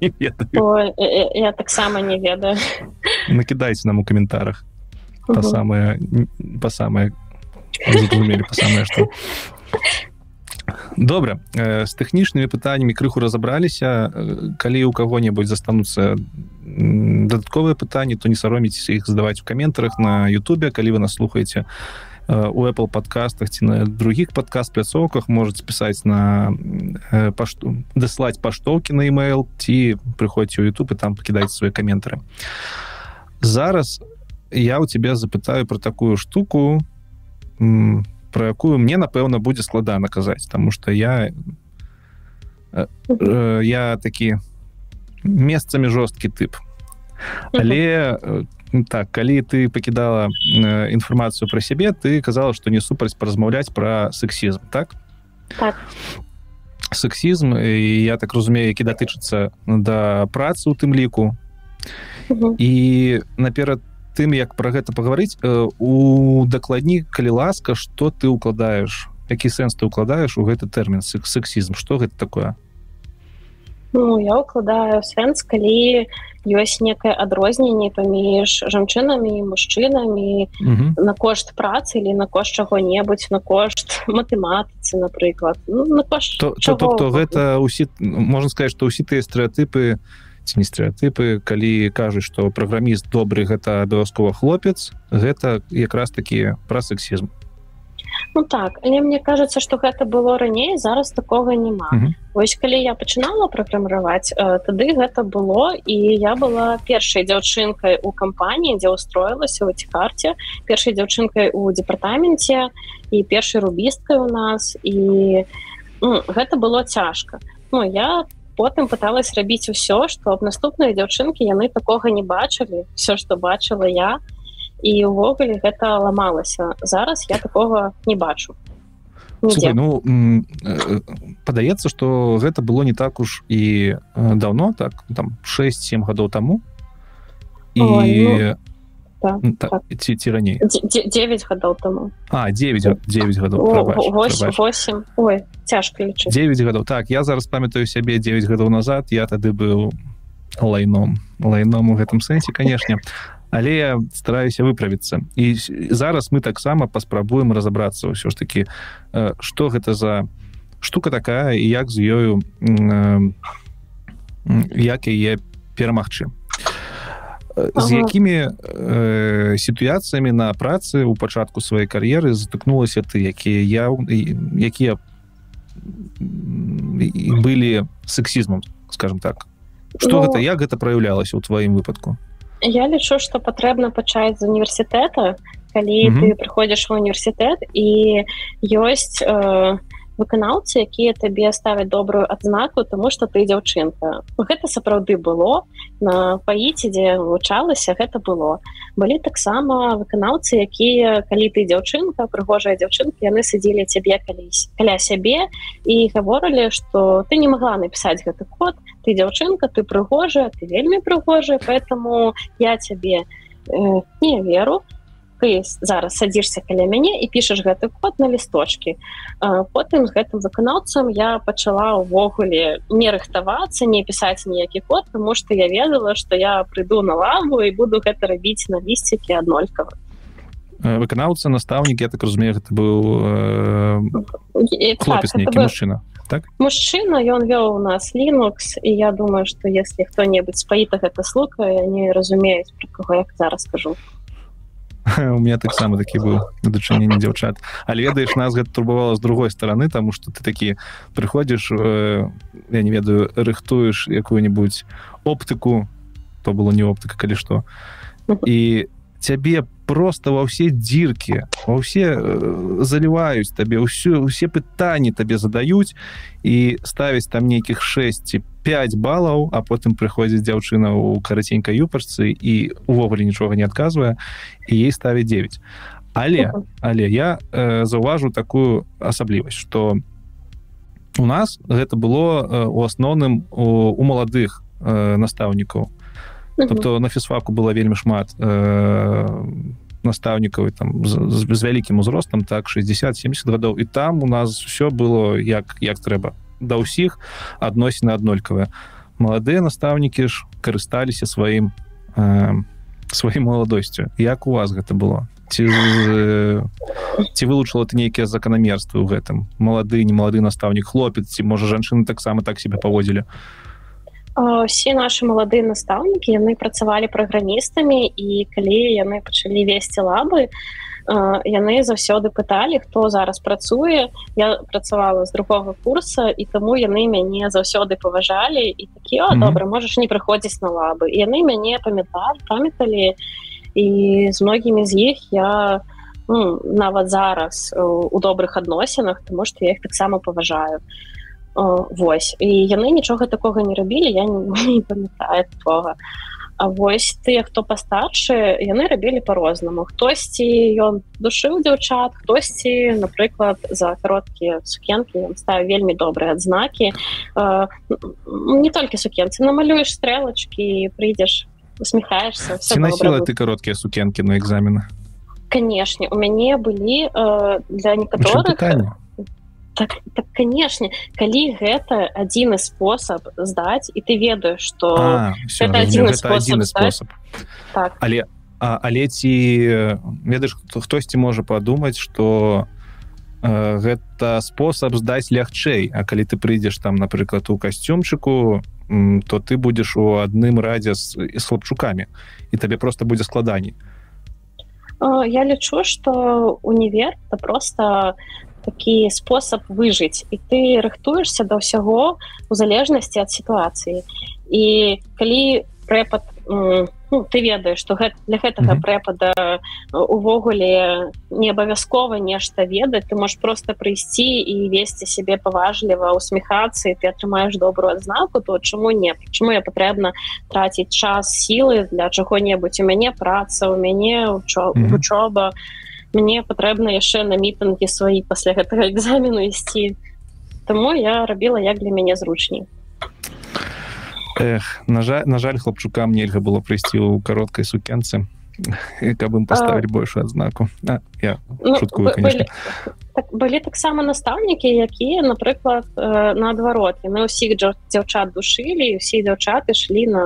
я таксама не ведаю. Накидайте нам у каментарах по самое по самое по самое что. Добра з тэхнічнымі пытаннямі крыху разабраліся калі у кого-небудзь застануцца дадатковыя пытанні то не сароміцеся іх задаваць у каментарах на Ютубе калі вы нас слухаеце у Apple подкастах ці на других подкаст пляцоўках можете пісаць на пашту даслаць паштоўкі на email ці прыходзьце ў YouTube і там пакідаць свае каментары зараз я у тебя запытаю про такую штуку про якую мне напэўна будзе складана казаць тому что я я такі месцамі жорсткі тып але так калі ты пакідала э, інфармацыю пра сябе ты казала што не супраць паразмаўляць пра сексізм так? Так. Сексізм і я так разумею які датычыцца да працы у тым ліку. І наперад тым як пра гэта пагаварыць э, у дакладні калі ласка што ты укладаеш які сэнс ты укладаеш у гэты тэрмін сексізм што гэта такое Ну я укладаю сэнс калі ёсць некае адрозненне паміж жанчынамі і мужчынамі. На кошт працы или на кошт чаго-небудзь на кошт матэматыцы напрыклад. Ну, тобто гэта усі можна сказать что ўсі тыя стэеатыпы ці не стэеатыпы калі кажуць что праграміст добры гэта абавязкова хлопец гэта якраз такі пра сексізм Ну так але мне кажется что гэта было раней зараз такого няма mm -hmm. Вось калі я пачынала праграмаваць тады гэта было і я была першай дзяўчынкай у кампаніі дзе устроілася у цікарце першай дзяўчынкай у дэпартаменце і першай рубісткай у нас. І ну, гэта было цяжка. Ну я потым пыталась рабіць усё што аб наступныя дзяўчынкі яны такога не бачылі. Все што бачыла я то і увогуле гэта ламалася. Зараз я такого не бачу. Слухай, ну падаецца что гэта было не так уж і давно так там 6-7 гадоў таму. І Ой, ну... так, Ну, так, так. ці, ці раней? Дзе- дзе- 9 гадоў таму. А 9 га- 9 гадоў О, прабач, вось- прабач. восемь ой цяжка лічыць 9 гадоў. Так я зараз памятаю сябе 9 гадоў назад я тады быў лайном. Лайном у гэтым сэнсе канешне але я стараюся выправіцца. І зараз мы таксама паспрабуем разаобрацца ўсё ж таки э, што гэта за штука такая і як з ёю э, як яе перамагчы. Э, з якімі э, сітуацыямі на працы ў пачатку сваёй кар'еры затыкнулася ты якія я якія былі сексізмом скажем так. Что Ну, гэта як гэта праяўлялася ў тваім выпадку Я лічу, што патрэбна пачаць з універсітэта, калі Мгм. ты прыходзіш ва універсітэт і ёсць э, выканаўцы, якія табе ставяць добрую адзнаку, таму што ты дзяўчынка. Гэта сапраўды было на паіце, дзе вывучалася, гэта было. Былі таксама выканаўцы, якія калі ты дзяўчынка, прыгожая дзяўчынка, яны садзілі цябе калісь каля сябе і гаворылі, што ты не магла напісаць гэты код, ты дзяўчынка, ты прыгожая, ты вельмі прыгожая, поэтому я цябе э, не веру. Ты зараз садзішся каля мяне і пішаш гэты код на лісточки потым з гэтым выканаўцам я пачала ўвогуле не рыхтавацца не пісаць ніякі код тому что я ведала что я прыйду на лаву і буду гэта рабіць на лісцікі аднолькава. Э, выканаўца настаўнік я так разумею гэта быў э, хлопец так, нейкі мужчына мужчына ён вёў у нас Linux і я думаю что если хто-небудзь спаіта гэта слухае не разумеюць про кого як зараз скажу у меня таксама такі быў дачыненне дзяўчат але ведаеш нас гэта турбавала з другой стороны тому что ты такі прыходзіш э, я не ведаю рыхтуеш якую-нибудь оптыку то было не оптыка калі што і цябе просто ва ўсе дзіркі ва ўсе э, заліваюць табе ўсё усе пытанні табе задаюць і ставіць там нейкіх 6 ці 5 балаў а потым прыходзіць дзяўчына ў караценькай юпарцы і увогуле нічога не адказвае і ей ставіць 9 але але я э, заўважу такую асаблівасць что у нас гэта было э, у асноўным у, у маладых э, настаўнікаў тобто на фізфаку было вельмі шмат э, настаўнікаў там з, з, вялікім узростам так 60-70 гадоў і там у нас все было як як трэба да ўсіх адносіны аднолькавыя маладыя настаўнікі ж карысталіся сваім э, сваім маладосцю як у вас гэта было ці э, ці вылучыла ты нейкія заканамерствы ў гэтым? Малады не малады настаўнік хлопец ці можа жанчыны таксама так себе паводзілі усе наши маладыя настаўнікі яны працавалі праграмістамі і калі яны пачалі весці лабы яны заўсёды пыталі хто зараз працуе я працавала з другога курса і таму яны мяне заўсёды паважалі і такі о, добра можаш не прыходзіць на лабы і яны мяне памяталі памяталі і з многімі з іх я ну, нават зараз у добрых адносінах тому што я іх таксама паважаю Вось. І яны нічога такога не рабілі я не, не памятаю такога. А вось тыя хто пастаршы яны рабілі по-рознаму хтосьці ён душыў дзяўчат хтосьці напрыклад за кароткія сукенкі ставіў вельмі добрыя адзнакі. Не толькі сукенцы. Намалюеш стрэлачкі прыйдзеш усміхаешься насіла ты кароткія сукенкі на экзамены? Канешне у мяне былі э, для некаторых так, так канешне калі гэта адзіны спосаб здаць і ты ведаеш что а, всё, это адзіны спосаб, спосаб. так. але а, але ці ведаеш хто хтосьці можа падумаць что э, гэта спосаб здаць лягчэй А калі ты прыйдзеш там напрыклад у касцюмчыку то ты будзеш у адным радзе з, з хлапчукамі і табе просто будзе складаней я лічу что універ это просто такі спосаб выжыць. І ты рыхтуешься да ўсяго у залежнасці ад сітуацыі. І калі прэпад ну, ты ведаеш что гэта для гэтага mm -hmm. прэпада увогуле не абавязкова нешта ведаць ты можешь просто прыйсці і весці сябе паважліва усміхацца і ты атрымаеш добрую адзнаку то чаму не? Чаму я патрэбна траціць час сілы для чаго-небудзь? У мяне праца у мяне вучоба mm -hmm. Мне патрэбна яшчэ на мітынгі сваі пасля гэтага экзамену ісці. Таму я рабіла як для мяне зручней. Эх, на жаль на жаль хлопчукам нельга было прыйсці ў кароткай сукенцы каб ім паставілі большую адзнаку. Я ну, шуткую, былі, так, былі таксама настаўнікі якія напрыклад наадварот яны ўсіх дзяўчат душылі усе дзяўчаты шлі на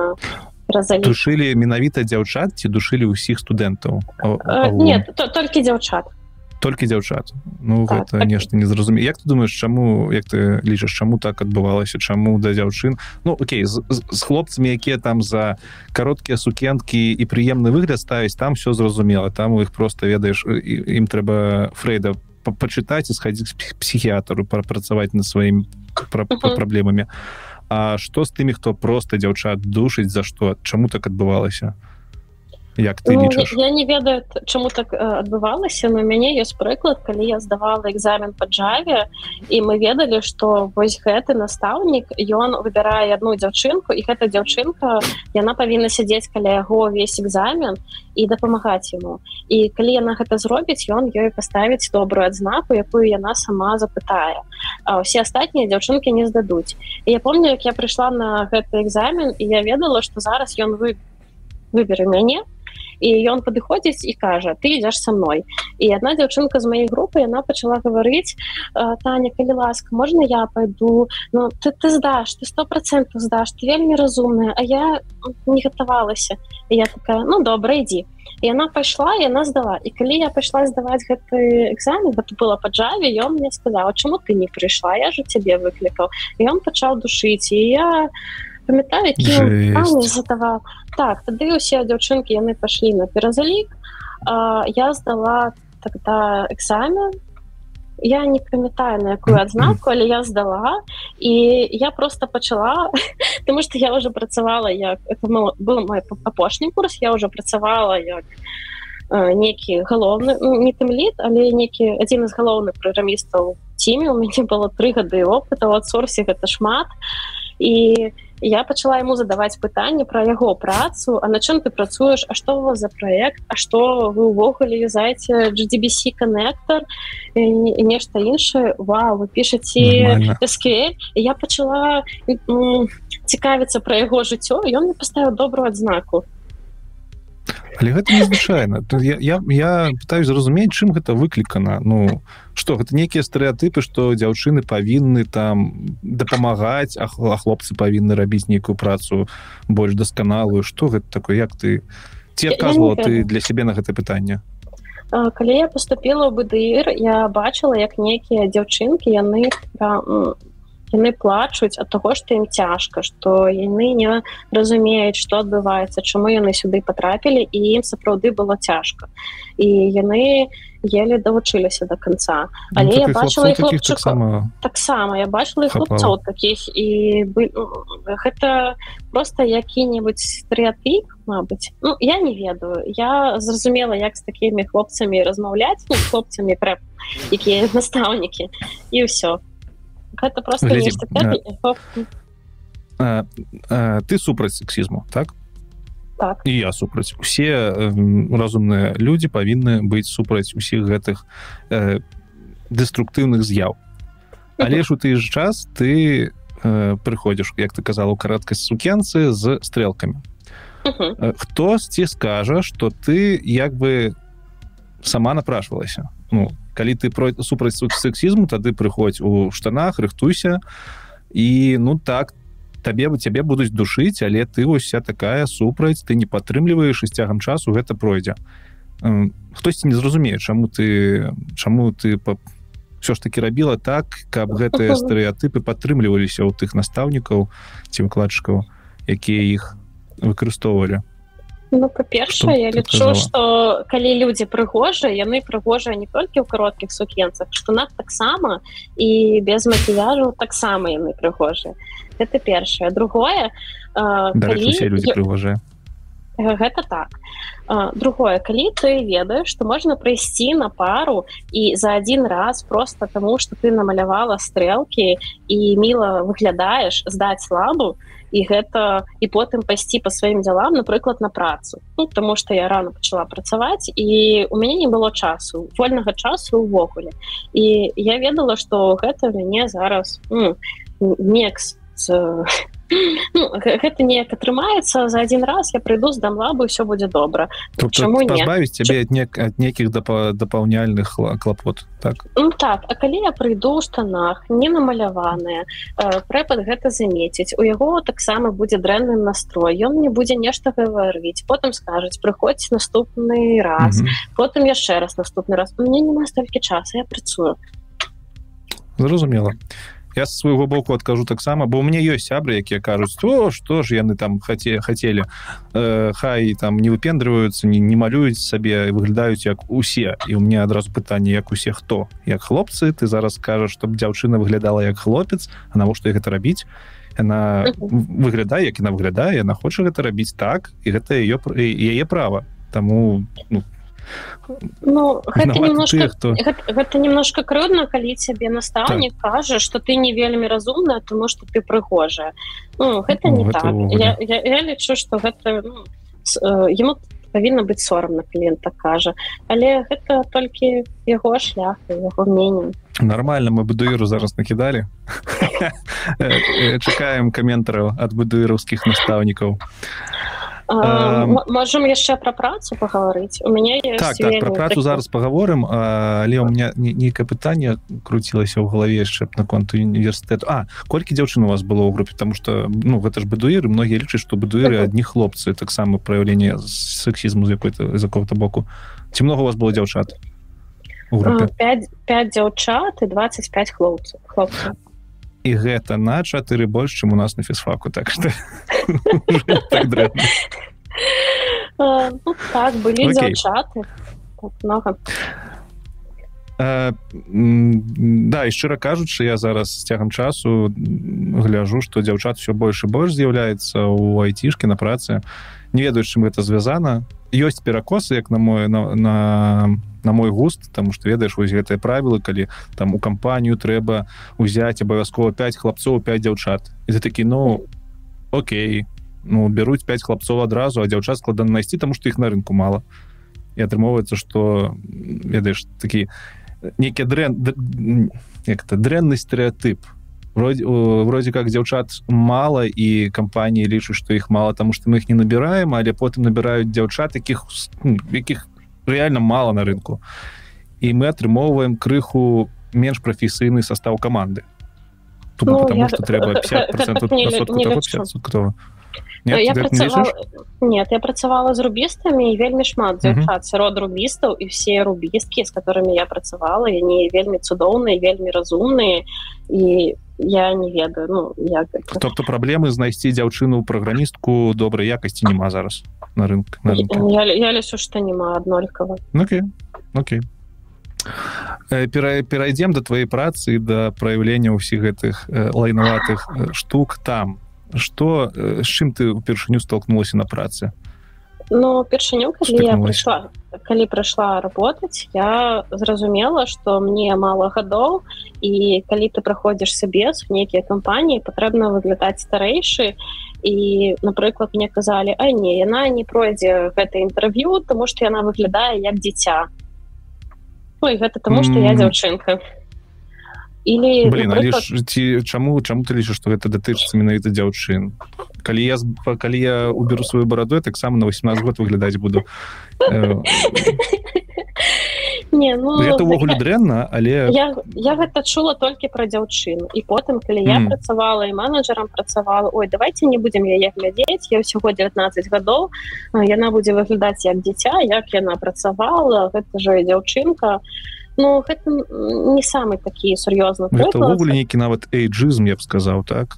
душылі менавіта дзяўчат ці душылі ўсіх студэнтаў нет то, толькі дзяўчат толькі дзяўчат Ну так, гэта так. нешта не зразуме Як ты думаешь чаму як ты лічыш чаму так адбывалася чаму да дзяўчын Ну Окей з, з, з хлопцамі якія там за кароткія сукенкі і прыемны выгляд ставіць там все зразумела там у іх просто ведаеш ім трэба фрейда пачытаць і схадзіць псіхіатру прапрацаваць на сваім пра, uh -huh. праблемамі А што з тымі хто просто дзяўчат душыць за што? Чаму так адбывалася як ты ну, лічыш я не ведаю чаму так адбывалася но мяне ёсць прыклад калі я здавала экзамен по джаве і мы ведалі что вось гэты настаўнік ён выбірае одну дзяўчынку і гэта дзяўчынка яна павінна сядзець каля яго увесь экзамен і дапамагаць ему і калі яна гэта зробіць ён ёй паставіць добрую адзнаку якую яна сама запытае. А ўсе астатнія дзяўчынкі не здадуць. І я помню як я прыйшла на гэты экзамен і я ведала что зараз ён вы выберы мяне і ён падыходзіць і кажа ты ідзеш со мной і одна дзяўчынка з моей групы яна пачала гаварыць таня калі ласка можна я пойду Ну ты ты здаш ты сто процентов здаш ты вельмі разумная а я не гатавалася. Я такая ну добра ідзі і она пайшла яна здала. І калі я пайшла здаваць гэты экзамен гэта было па джаве ён мне сказала чаму ты не прыйшла? Я же цябе выклікаў ён пачаў душыць. І я я памятаю задавал так тады усе дзяўчынкі яны пашлі на перазалік я здала тогда экзамен я не памятаю на якую адзнаку але я здала. І я просто пачала потому что я уже працавала як это был мой апошні курс я уже працавала як некі галоўны ну, не тым літ але некі адзін з галоўных праграмістаў ціме у мяне было тры гады опыта от сорсе гэта шмат. І я пачала ему задаваць пытанне про яго працу а на чым ты працуеш А что у вас за проект А что вы увогуле юзаеце GDBC коннектор нешта іншае Вау вы пішаце я пачала цікавіцца про яго жыццё ён мне поставіў добрую адзнаку але гэта незвычайна. Я, я, я пытаюсь зразумець чым гэта выклікана. Ну что гэта некія стэеатыпы что дзяўчыны павінны там дапамагаць а хлопцы павінны рабіць нейкую працу больш дасканалую. Что гэта такое? Як ты ці адказвала ты для сябе на гэта пытанне? Калі я поступила ў бДр я бачыла як некія дзяўчынкі яны яны плачуць ад таго што ім цяжка што яны не разумеюць што адбываецца чаму яны сюды патрапілі і ім сапраўды было цяжка. І яны еле давучыліся до конца ну, але ну, я бачыла таксама таксама я бачыла хлопцоў таких і бы, гэта просто які-небудзь стэеатып Мабыць. Ну я не ведаю. Я зразумела як з такімі хлопцамі размаўляць ну, хлопцамі прэп якія настаўнікі і ўсё гэта просто Глядзі, а, а, а, ты супраць сексізму так? Так. І я супраць усе э, разумныя людзі павінны быць супраць усіх гэтых э, дэструктыўных з'яў але ж у ты ж час ты э, прыходзіш як ты казала у караткай сукенцы з стрелкамі хто ці скажа что ты як бы сама напрашвалася ну калі ты про супраць сексізму тады прыходзь у штанах рыхтуйся. І ну так табе бы цябе будуць душыць але ты вось такая супраць ты не падтрымліваеш і з цягам часу гэта пройдзе. Хтосьці не зразумее чаму ты чаму ты па все ж таки рабіла так каб гэтыя стэеатыпы падтрымліваліся ў тых настаўнікаў ці выкладчыкаў якія іх выкарыстоўвалі Ну па-першае я лічу што калі людзі прыгожыя яны прыгожыя не толькі ў кароткіх сукенцах што нас таксама і без макіяжу таксама яны прыгожыя это першае другое прыгожыя гэта так. Другое калі ты ведаеш што можна прыйсці на пару і за один раз просто таму что ты намалявала стрэлкі і міла выглядаеш здаць слабу то і гэта і потым пайсці по сваім дзелам напрыклад на працу. Ну, тому что я рано пачала працаваць і у мяне не было часу вольнага часу увогуле. І я ведала что гэта мяне зараз некс з ну, гэта неяк атрымаецца за один раз я прыйду здам лабы все будзе добра пазбавіць цябе ад не ад нейкіх дапаўняльных клапот так? Ну, так а калі я прыйду ў штанах не намаляваныя э, прэпад гэта замеціць у яго таксама будзе дрэнны настрой ён не будзе нешта гаварыць потым скажуць прыходзь наступны раз mm -hmm. потым яшчэ раз. Наступны раз мне няма столькі часа я працую. Зразумела я с свайго боку адкажу таксама бо у мне ёсць сябры якія кажуць то что ж яны там хаце хацелі э, хай там не выпендрываюцца не, не малююць сабе выглядаюць як усе. І у меня адразу пытанне як усе хто як хлопцы? Ты зараз кажаш чтоб дзяўчына выглядала як хлопец а навошта гэта рабіць? Она выглядае як яна выглядае яна хоча гэта рабіць так і гэта ее яе права. Таму ну, Ну гэта немножко, тых, хто... гэта, гэта немножко крыўдна калі цябе настаўнік так. кажа что ты не вельмі разумная тому что ты прыгожая. Ну, гэта ну, не гэта так. я, я, я лічу что гэта ну, ему павінна быць сорамна кліента кажа але гэта толькі яго шлях яго мнение. Нормально мы будуіру зараз накідалі э, э, чакаем каментараў ад будуіраўскіх настаўнікаў а можем яшчэ про працу паговорыць у мяне так, так, про працу такі... зараз паговорым але у меня нейкае пытанне круцілася ў галаве яшчэ наконт універсітэту А колькі дзяўчын у вас было ў групе тому что ну гэта ж бадуіры многія лічаць што бадуіры адні хлопцы. Таксама праяўленне сексізму з якой-то з какого-то боку. Ці много у вас было дзяўчат 5 5 дзяўчат і 25 хлопцаў хлопцаў і гэта на чатыры больш чым у нас на фізфаку так что так, ну, так былі чаты много да і шчыра кажучы я зараз з цягам часу гляжу што дзяўчат все больш і больш з'яўляецца у айцішкі на працы. Не ведаю чым гэта звязана. Ёсць перакосы як на мой на, на на мой густ там что ведаеш вось гэтыя правілы калі там у кампанію трэба узяць абавязкова 5 хлапцоў 5 дзяўчат. І ты такі ну Окей ну бяруць 5 хлапцоў адразу а дзяўчат складана найсці тому что іх на рынку мало і атрымоўваецца что ведаеш такі нейкі дрэн як-то дрэнны стэеотып вроде вроде как дзяўчат мало і кампаніі лічу что іх мало тому что мы их не набираем але потым набираюць дзяўчат таких якіх реально мало на рынку. І мы атрымоўваем крыху менш прафесійны состав команды. Ну, потому я... что трэба 50 кто нет, я працавала... не нет я працавала з рубістамі вельмі шмат дзяўчат сярод рубістаў і все рубісткі з которыми я працавала не вельмі цудоўныя вельмі разумныя і я не ведаю ну як тобто праблемы знайсці дзяўчыну праграмістку добрай якасці няма зараз на рынок на я, я лічу што няма аднолькава okay. okay. Пера, перайдзем да твоей працы да праяўлення ўсіх гэтых э, лайнаватых э, штук там что з э, чым ты упершыню столкнулася на працы Ну першыню калі я прыйшла калі прыйшла работаць я зразумела што мне мала гадоў і калі ты праходзіш сабес в нейкія кампаніі патрэбна выглядаць старэйшы і напрыклад мне казалі а не яна не пройдзе гэта інтэрв'ю тому што яна выглядае як дзіця Ну і гэта таму што я дзяўчынка или Блин, напрыклад... ці чаму чаму ты лічыш што гэта датычыцца менавіта дзяўчын? Калі я калі я уберу сваю бараду таксама на 18 год выглядаць буду. Э, не ну это увогуле дрэнна але я, я гэта чула толькі пра дзяўчыну. І потым калі я mm. працавала і менеджерам працавала Ой давайте не будзем яе глядзець я ўсяго 19 гадоў яна будзе выглядаць як дзіця як яна працавала гэта же дзяўчынка Ну гэта не самы такі сур'ёзны увогуле нейкі нават эйджызм я б сказаў так?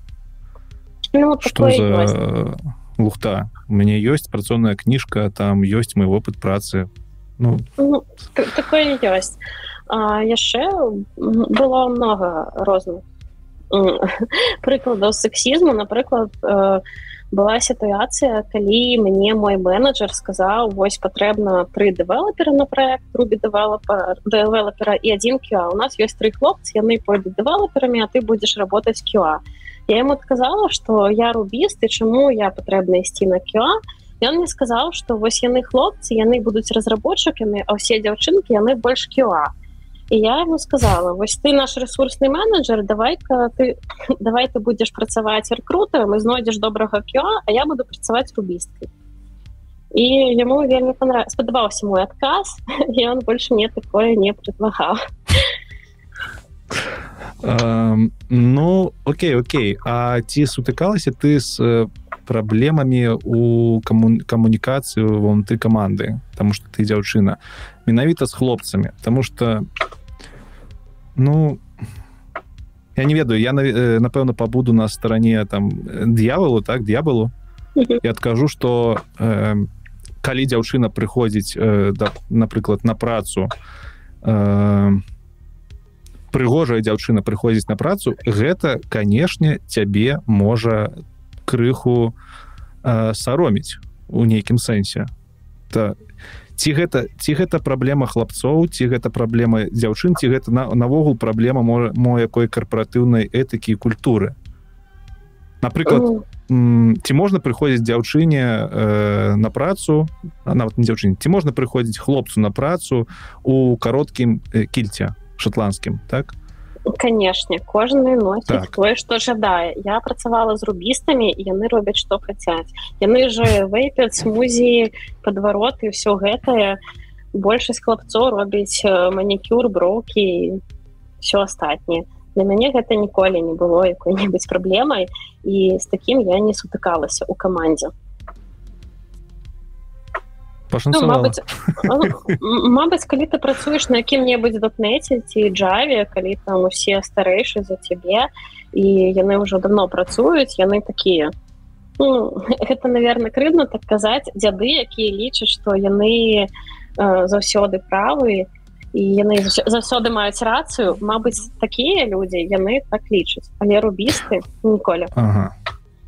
Ну, что за лухта? У мяне ёсць працоўная кніжка там ёсць мой опыт працы. Ну, ну такое ёсць яшчэ было много розных прыкладаў сексізму напрыклад э, была сітуацыя калі мне мой менеджер сказаў вось патрэбна тры дэвелопера на проект рубі дэвелопера дэвелопера і один кюа у нас ёсць тры хлопцы яны пойдуць дэвелоперамі а ты будзеш работаць кюа я ему адказала что я рубіст і чаму я патрэбна ісці на кюа ён мне сказаў что вось яны хлопцы яны будуць разработчыкамі а ўсе дзяўчынкі яны больш кюа і я ему сказала вось ты наш ресурсны менеджер давай-ка ты давай ты будзеш працаваць рекрутарам і знойдзеш добрага кё а я буду працаваць рубісткай і яму вельмі понрав... спадабаўся мой адказ і он больше мне такое не предлагаў ну окей окей. А ці сутыкалася ты с праблемамі у каму камунікацыю вонутры каманды тому что ты дзяўчына менавіта з хлопцамі тому что ну я не ведаю я напэўна пабуду на старане там д'яволу так д'ябалу я адкажу что э, калі дзяўчына прыходзіць э, да, напрыклад на працу э, прыгожая дзяўчына прыходзіць на працу гэта канешне цябе можа крыху э, сароміць у нейкім сэнсе то ці гэта ці гэта праблема хлапцоў ці гэта праблема дзяўчын ці гэта на навогул праблема можа мо якой карпаратыўнай этыкі культуры. Напрыклад ці можна прыходзіць дзяўчыне э, на працу нават не дзяўчыне ці можна прыходзіць хлопцу на працу у кароткім э, кільце шотландскім так канешне кожны носіць так. тое што жадае я працавала з рубістамі яны робяць што хацяць яны же вейпяць музеі падвароты ўсё гэтае большасць хлапцоў робіць манікюр броўкі все астатніе для мяне гэта ніколі не было якой-небудзь праблемай і з такім я не сутыкалася у камандзе ну, Мабыць, Мабыць калі ты працуеш на якім-небудзь датнеце ці джаве калі там усе старэйшы за цябе і яны ўжо давно працуюць яны такія ну, гэта наверное крыдна так казаць дзяды якія лічаць што яны э, заўсёды правы і яны заўсёды маюць рацыю Мабыць такія людзі яны так лічаць але рубісты ніколі ага.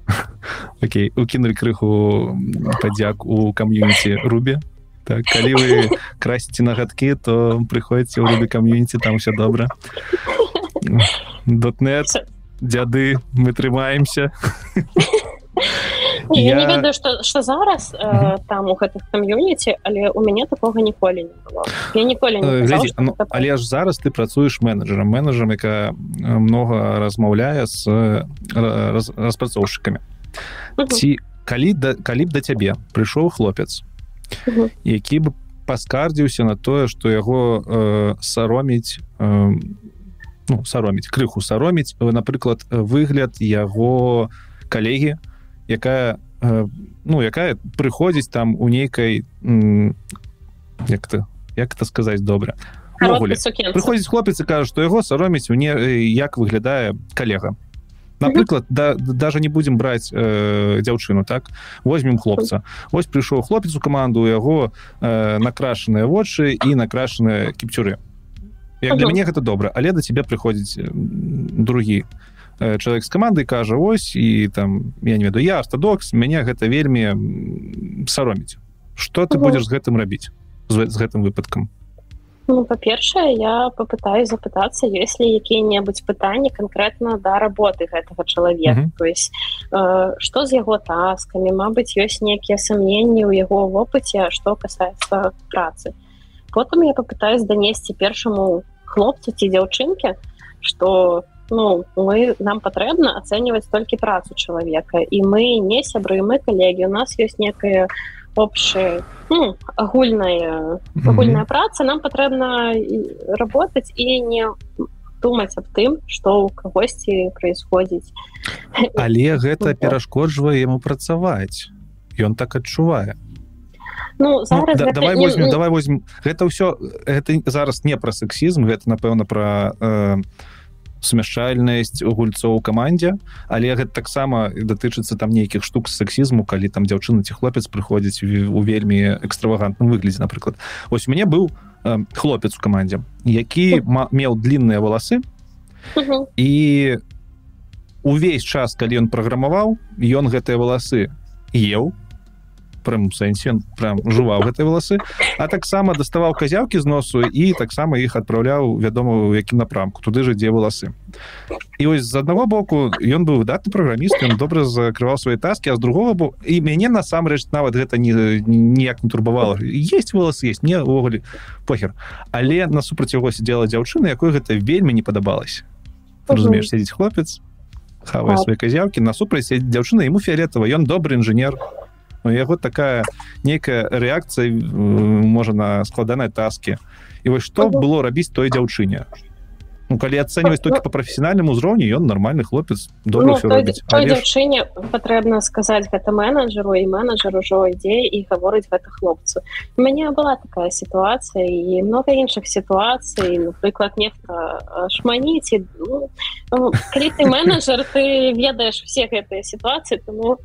Окей укінули крыху падзяк у кам'юніці рубе так калі вы красіце нагадкі то прыходзіце ў рубе кам'юніці там все добра дотнет дзяды мы трымаемся я... я не ведаю что что зараз э, там у гэтых кам'юніці але у мяне такого ніколі не было. Я ніколі не казал, Глядзі, ну, але ж зараз ты працуеш менеджером менеджером яка много размаўляе с раз, распрацоўшчыкамі ці калі да калі б да цябе прыйшоў хлопец які бы паскардзіўся на тое что яго э, сароміць э, ну, сароміць крыху сароміць напрыклад выгляд яго калегі якая ну якая прыходзіць там у нейкай як ты як это сказаць добра? Прыходзіць хлопец і кажа што яго сароміць мне як выглядае калега. Напрыклад да даже не будемм браць э, дзяўчыну так? Возьмем хлопца. Ось прыйшоў хлопец у каманду яго э, накрашаныя вочы і накрашаныя кіпцюры. Як для мяне гэта добра але да цябе прыходзіць другі чалавек з камандай кажа ось і там я не ведаю я астадокс мяне гэта вельмі сароміць что ты будзеш з гэтым рабіць з, з гэтым выпадкам? Ну, па-першае я попытаюсь запытацца если якія-небудзь пытанні конкретно да работы гэтага чалавека. То есть э, что з яго таскамі Мабыць ёсць нейкія сомненні ў яго вопыце что касается працы. Потым я попытаюсь данесці першаму хлопцу ці дзяўчынке что у ну мы нам патрэбна ацэньваць толькі працу чалавека і мы не сябры мы калегі у нас ёсць некая общая ну, агульная агульная mm -hmm. праца. Нам патрэбна работаць і не думаць аб тым что у кагосьці происходзіць але гэта перашкоджвае яму працаваць ён так адчувае Ну, зараз ну, да, давай возьмем не... давай возьмем. Гэта ўсё гэта зараз не пра сексізм гэта напэўна пра э, сумяшчальнасць у гульцоў у камандзе. Але гэта таксама датычыцца там нейкіх штук сексізму калі там дзяўчына ці хлопец прыходзіць у вельмі экстравагантным выглядзе напрыклад. Ось у мяне быў э, хлопец у камандзе які меў длинныя валасы. І увесь час калі ён праграмаваў ён гэтыя валасы еў прям сэнсе прям жуваў гэтай валасы а таксама даставаў казяўкі з носу і таксама іх адпраўляў вядома у якім напрамку туды же дзе валасы. І ось з аднаго боку ён быў выдатны праграміст ён добра закрываў свае таскі а з другого боку і мяне насамрэч нават гэта не ніяк не турбавала. Есть волос есть мне увогуле похер. Але насупраць яго сидела дзяўчына якой гэта вельмі не падабалось разумееш сядзець хлопец хавае свае казяўкі насупраць дзяўчына ему фіолетава ён добры інжынер. у яго такая нейкая рэакцыя можа на складанай таскі і вось што было рабіць той дзяўчыне ну, калі ацэньваць только по прафесіянальным узроўні ён нормальный хлопец ну, дзяўчыне патрэбна сказаць гэта менеджеру і менеджер ужо ідзе і гаворыць гэта хлопцу у мяне была такая сітуацыя і много іншых сітуацый напрыклад нехта шманіць ну, ну, калі ты менеджер ты ведаеш все гэтыя сітуацыі тому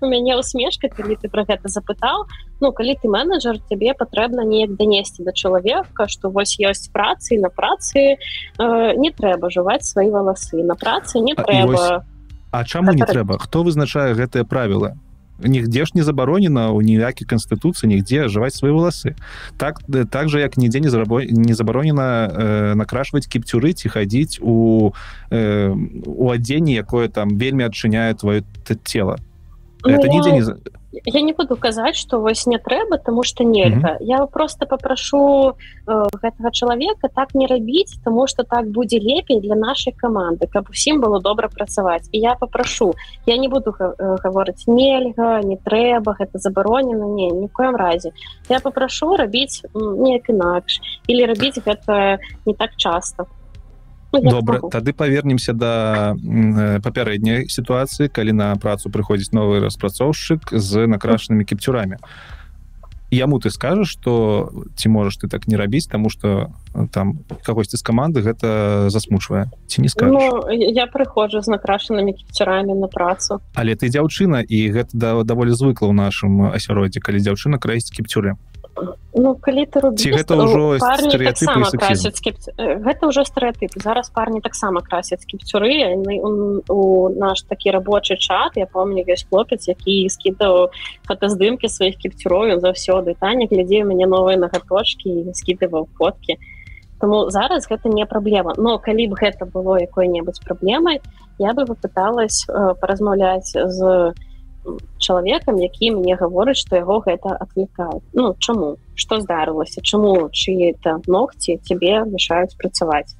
у мяне усмешка калі ты про гэта запытаў ну калі ты менеджер тебе патрэбна неяк данесці да чалавека что вось ёсць працы на працы э, не трэба жываць свае валасы на працы не трэба А чаму не трэба хто вызначае гэтыя правілы нігдзе ж не забаронена ў ніякай канстытуцыі нігдзе жываць свае валасы. Так так же як нідзе не зарабо не забаронена э, накрашваць кіпцюры ці хадзіць у э, у адзенні якое там вельмі адчыняе твоё цела ну, это нідзе не я не буду казаць что вось не трэба тому что нельга. Mm -hmm. я просто попрошу э, гэтага чалавека так не рабіць тому что так будзе лепей для нашай команды каб усім было добра працаваць. І я попрошу я не буду э, гаворыць нельга не трэба гэта забаронена. Не ні в коем разе. Я попрошу рабіць неяк інакш. Или рабіць гэта не так часто Ну, добра тады павернемся да э, папярэдняй сітуацыі калі на працу прыходзіць новы распрацоўшчык з накрашанымі кіпцюрамі. Яму ты скажаш что ці можаш ты так не рабіць тому что э, там кагосьці з каманды гэта засмучвае. Ці не скажу ну, я прыходжу з накрашанымі кіпцюрамі на працу. Але ты дзяўчына і гэта да, даволі звыкла ў нашым асяроддзе калі дзяўчына краіць кіпцюры Ну калі ты рубіш, гэта ўжо гэта ўжо стэеатып зараз парні таксама красяць кіпцюры у наш такі рабочы чат я помню ёсць хлопец які скідаў фотаздымкі сваіх кіпцюрою заўсёды таня глядзі у мяне новыя нагаточки скідываў фоткі. Таму зараз гэта не праблема. Но калі б гэта было якой-небудзь праблемай я бы попыталась э, паразмаўляць з чалавекам які мне гаворыць што яго гэта адвлекае Ну чаму что здарылася чаму чые это ногці цябе мешаюць працаваць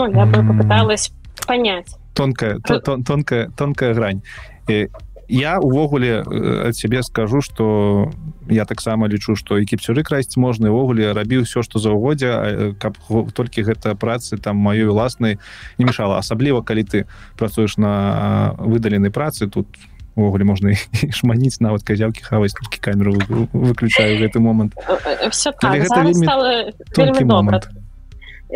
ну, я бы попыталась понять. Тонкая тон, тонкая тонкая грань. І я увогуле ад сябе скажу что я таксама лічу что і кіпцюры красці можна увогуле рабіў все что заўгоддзя каб толькі гэта працы там маёй уласнай не мешала. Асабліва калі ты працуеш на выдаленай працы тут увогуле можна шманіць нават казяўкі хаваць толькі камеру выключаю гэты момант. Все так, вельмі добра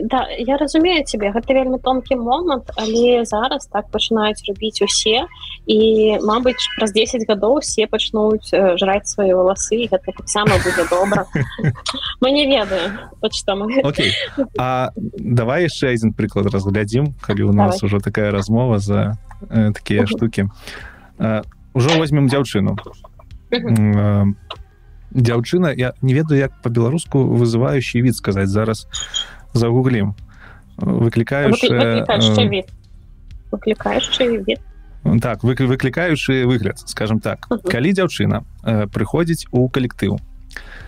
Да, я разумею тебе гэта вельмі тонкі момант але зараз так пачынаюць рабіць усе і Мабыць праз 10 гадоў все пачнуць э, жраць свае валасы гэта таксама будзе добра мы не ведаем okay. А давай яшчэ адзін прыклад разглядзім калі у нас давай. ужо такая размова за э, такія uh -huh. штуки ўжо возьмем дзяўчыну uh -huh. дзяўчына я не ведаю як по-беларуску вызывающий від сказаць зараз у загуглим. Выклікаеш так выклікаючы выгляд скажем так. Калі дзяўчына прыходзіць у калектыў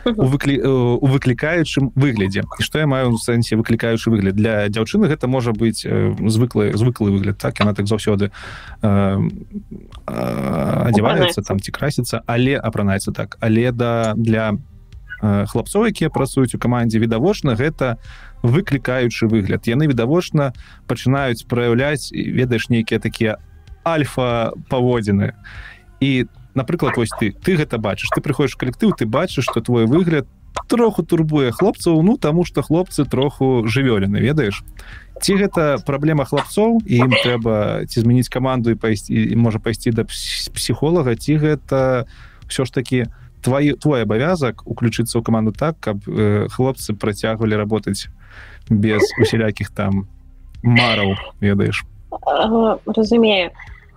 у выклі у выклікаючым выглядзе і што я маю у сэнсе выклікаючы выгляд? Для дзяўчыны гэта можа быць звыклы звыклы выгляд так яна так заўсёды адзяваецца там ці красіцца але апранаецца так. Але да для хлапцоў якія працуюць у камандзе відавочна гэта выклікаючы выгляд. Яны відавочна пачынаюць праяўляць ведаеш нейкія такія альфа паводзіны і напрыклад вось ты ты гэта бачыш ты прыходзіш калектыў ты бачыш что твой выгляд троху турбуе хлопцаў ну таму что хлопцы троху жывёлены ведаеш? Ці гэта праблема хлапцоў і ім трэба ці змяніць каманду і пайсці і можа пайсці да псіхолага ці гэта ўсё ж таки твой твой абавязак уключыцца ў каманду так каб э, хлопцы працягвалі работаць без усялякіх там мараў ведаеш. Разумею.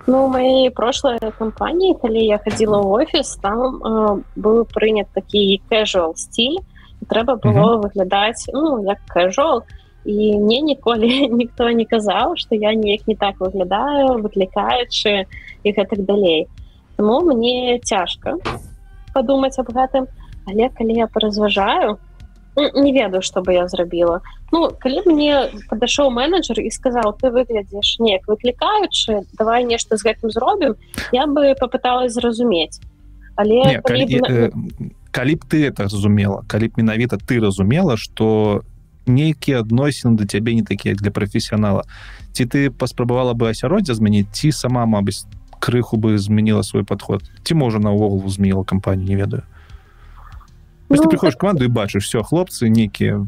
Ну моей прошлой кампаніі калі я хадзіла ў офіс там э, быў прынят такі casual стиль трэба было угу. выглядаць ну як casual. І мне ніколі ніхто не казаў что я неяк не так выглядаю выклікаючы і гэтак далей. Таму мне цяжка падумаць аб гэтым. Але калі я паразважаю не ведаю что бы я зрабіла ну калі мне падышоў менеджер і сказаў ты выглядзеш неяк выклікаючы давай нешта з гэтым зробім я бы попыталась зразумець але не, калі, б... калі б ты это разумела. Калі б менавіта ты разумела что нейкія адносіны да цябе не такія для прафесіянала ці ты паспрабавала бы асяроддзя змяніць ці сама мабыць крыху бы змяніла свой подход. Ці можа наогул змела кампанію не ведаю ну, ты приходишь так... команду і бачыш все хлопцы нейкія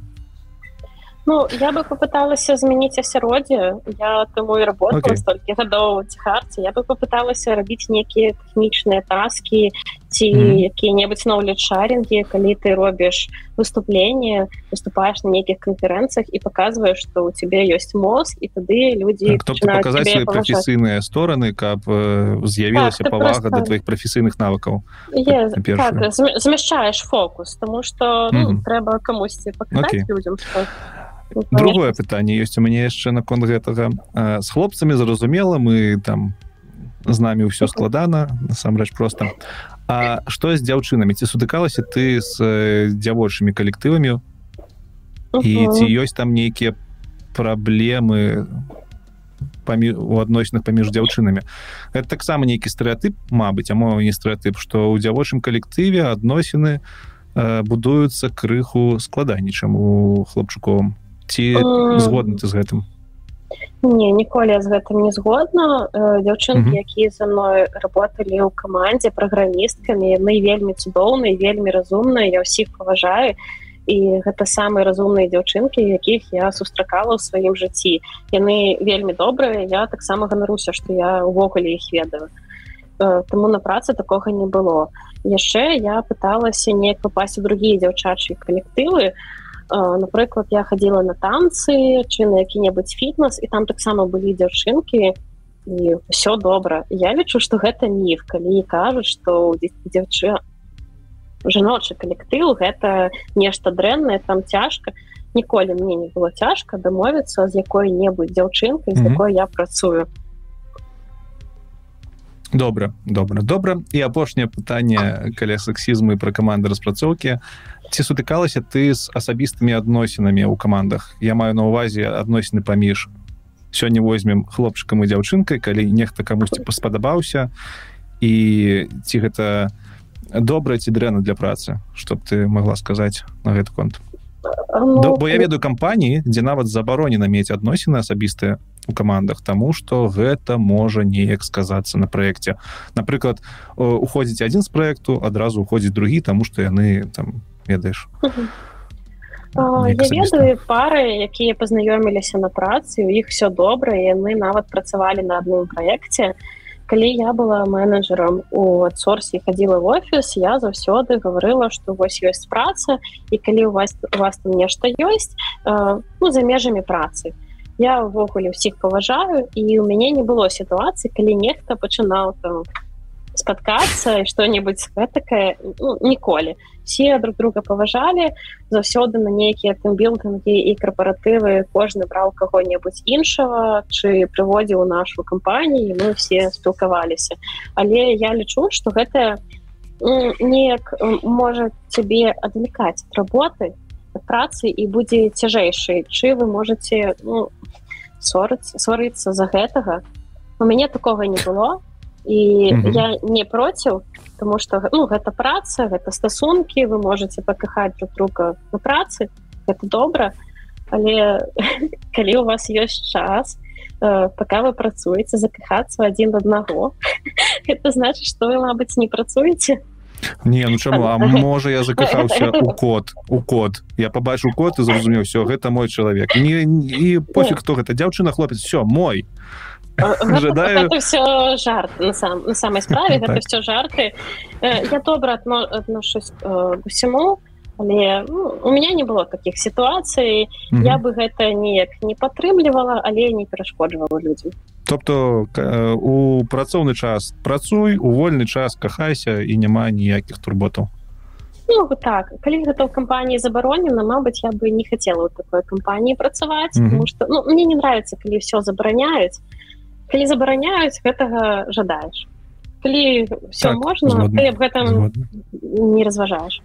Ну я бы попыталася змяніць асяроддзе я таму і работала okay. столькі гадоў ціхарці я бы попыталася рабіць нейкія тэхнічныя таскі ці mm якія-небудзь ноўля шарингі калі ты робіш выступленне выступаешь на нейкіх канферэнцыях і показваешь что у тебе ёсць мозг і тады людзі так, показаць свои прафесійныя стороны каб э, з'явілася так, павага просто... да твоих прафесійных навыкаў так, змяшчаешь фокус тому что ну, mm -hmm. трэба камусьці okay. людям Ну, другое пытанне ёсць у мяне яшчэ наконт гэтага з хлопцамі зразумела мы там з намі ўсё складана насамрэч просто А што з дзяўчынамі ці сутыкалася ты з дзявочымі калектывамі і ці ёсць там нейкія праблемы памі... у адносінах паміж дзяўчынамі это таксама нейкі стэеатып Мабыць а мо не стэеатып што ў дзявочым калектыве адносіны будуюцца крыху складаней чым у хлопчуковым. Ці згодны ты з гэтым не ніколі з гэтым не згодна. Дзяўчынкі якія за мной работалі ў камандзе праграмісткамі яны вельмі цудоўныя вельмі разумныя я ўсіх паважаю і гэта самыя разумныя дзяўчынкі якіх я сустракала ў сваім жыцці яны вельмі добрыя я таксама ганаруся што я увогуле іх ведаю Таму на працы такога не было яшчэ я пыталася неяк папасть у другія дзяўчачыя калектывы а напрыклад я хадзіла на танцы чы на які-небудзь фітнес і там таксама былі дзяўчынкі і все добра я лічу что гэта міф калі кажуць что дзяўчы жаночы калектыў гэта нешта дрэннае там цяжка ніколі мне не было цяжка дамовіцца з якой-небудзь дзяўчынкай з якой я працую добра добра добра. І апошняе пытанне каля сексізму пра каманды распрацоўкі ці сутыкалася ты з асабістымі адносінамі ў камандах я маю на увазе адносіны паміж сёння возьмем хлопчыкам і дзяўчынкай калі нехта камусьці паспадабаўся і ці гэта добра ці дрэнна для працы чтоб ты могла сказаць на гэты конт ну, бо я ведаю кампаніі дзе нават забаронена мець адносіны асабістыя у камандах тому что гэта можа неяк сказацца на проекте напрыклад уходзіць адзін з проекту адразу уходзіць другі тому что яны там ведаеш. Я ведаю пары якія пазнаёміліся на працы у іх все добра яны нават працавалі на адным праекце. Калі я была менеджером у адсорсе хадзіла в офіс я заўсёды гаварыла что вось ёсць праца і калі у вас у вас там нешта ёсць ну за межамі працы я ўвогуле ўсіх паважаю і у мяне не было сітуацыі калі нехта пачынаў там спаткацца что-нибудь гэтакае ну, ніколі все друг друга паважалі заўсёды на нейкія тымбілдынгі і карпаратывы кожны браў каго-небудзь іншага чы прыводзіў нашу кампанію мы все спілкаваліся але я лічу что гэта неяк можа цябе адвлекаць работы працы і будзе цяжэйшай. Чы вы можете ну, ссорыцца за гэтага. У мяне такога не было. І mm -hmm. я не проціў тому что ну гэта праца гэта стасункі вы можете пакахаць друг друга на працы это добра. Але калі у вас ёсць час э, пока вы працуеце закахацца адзін аднаго это значит что вы мабыць не працуеце не ну чаму? А можа я закахаўся у код у код. Я побачыў код і зразумеў все гэта мой чалавек не і пофиг хто гэта. Дзяўчына хлопец все мой жадаю. все жарт на сам на самой справе гэта все жарты. Я добра отношусь к усяму але ну, у меня не было таких сітуацый я бы гэта неяк не падтрымлівала але не перашкоджвала людзям тобто у працоўны час працуй у вольны час кахайся і няма ніякіх турботаў Ну, так калі гэта ў кампаніі забаронена Мабыць я бы не хацела ў такой кампаніі працаваць mm -hmm. потому что ну, мне не нравится калі все забараняюць калі забараняюць гэтага жадаеш калі все так, можна ты об гэтым згодна. не разважаешь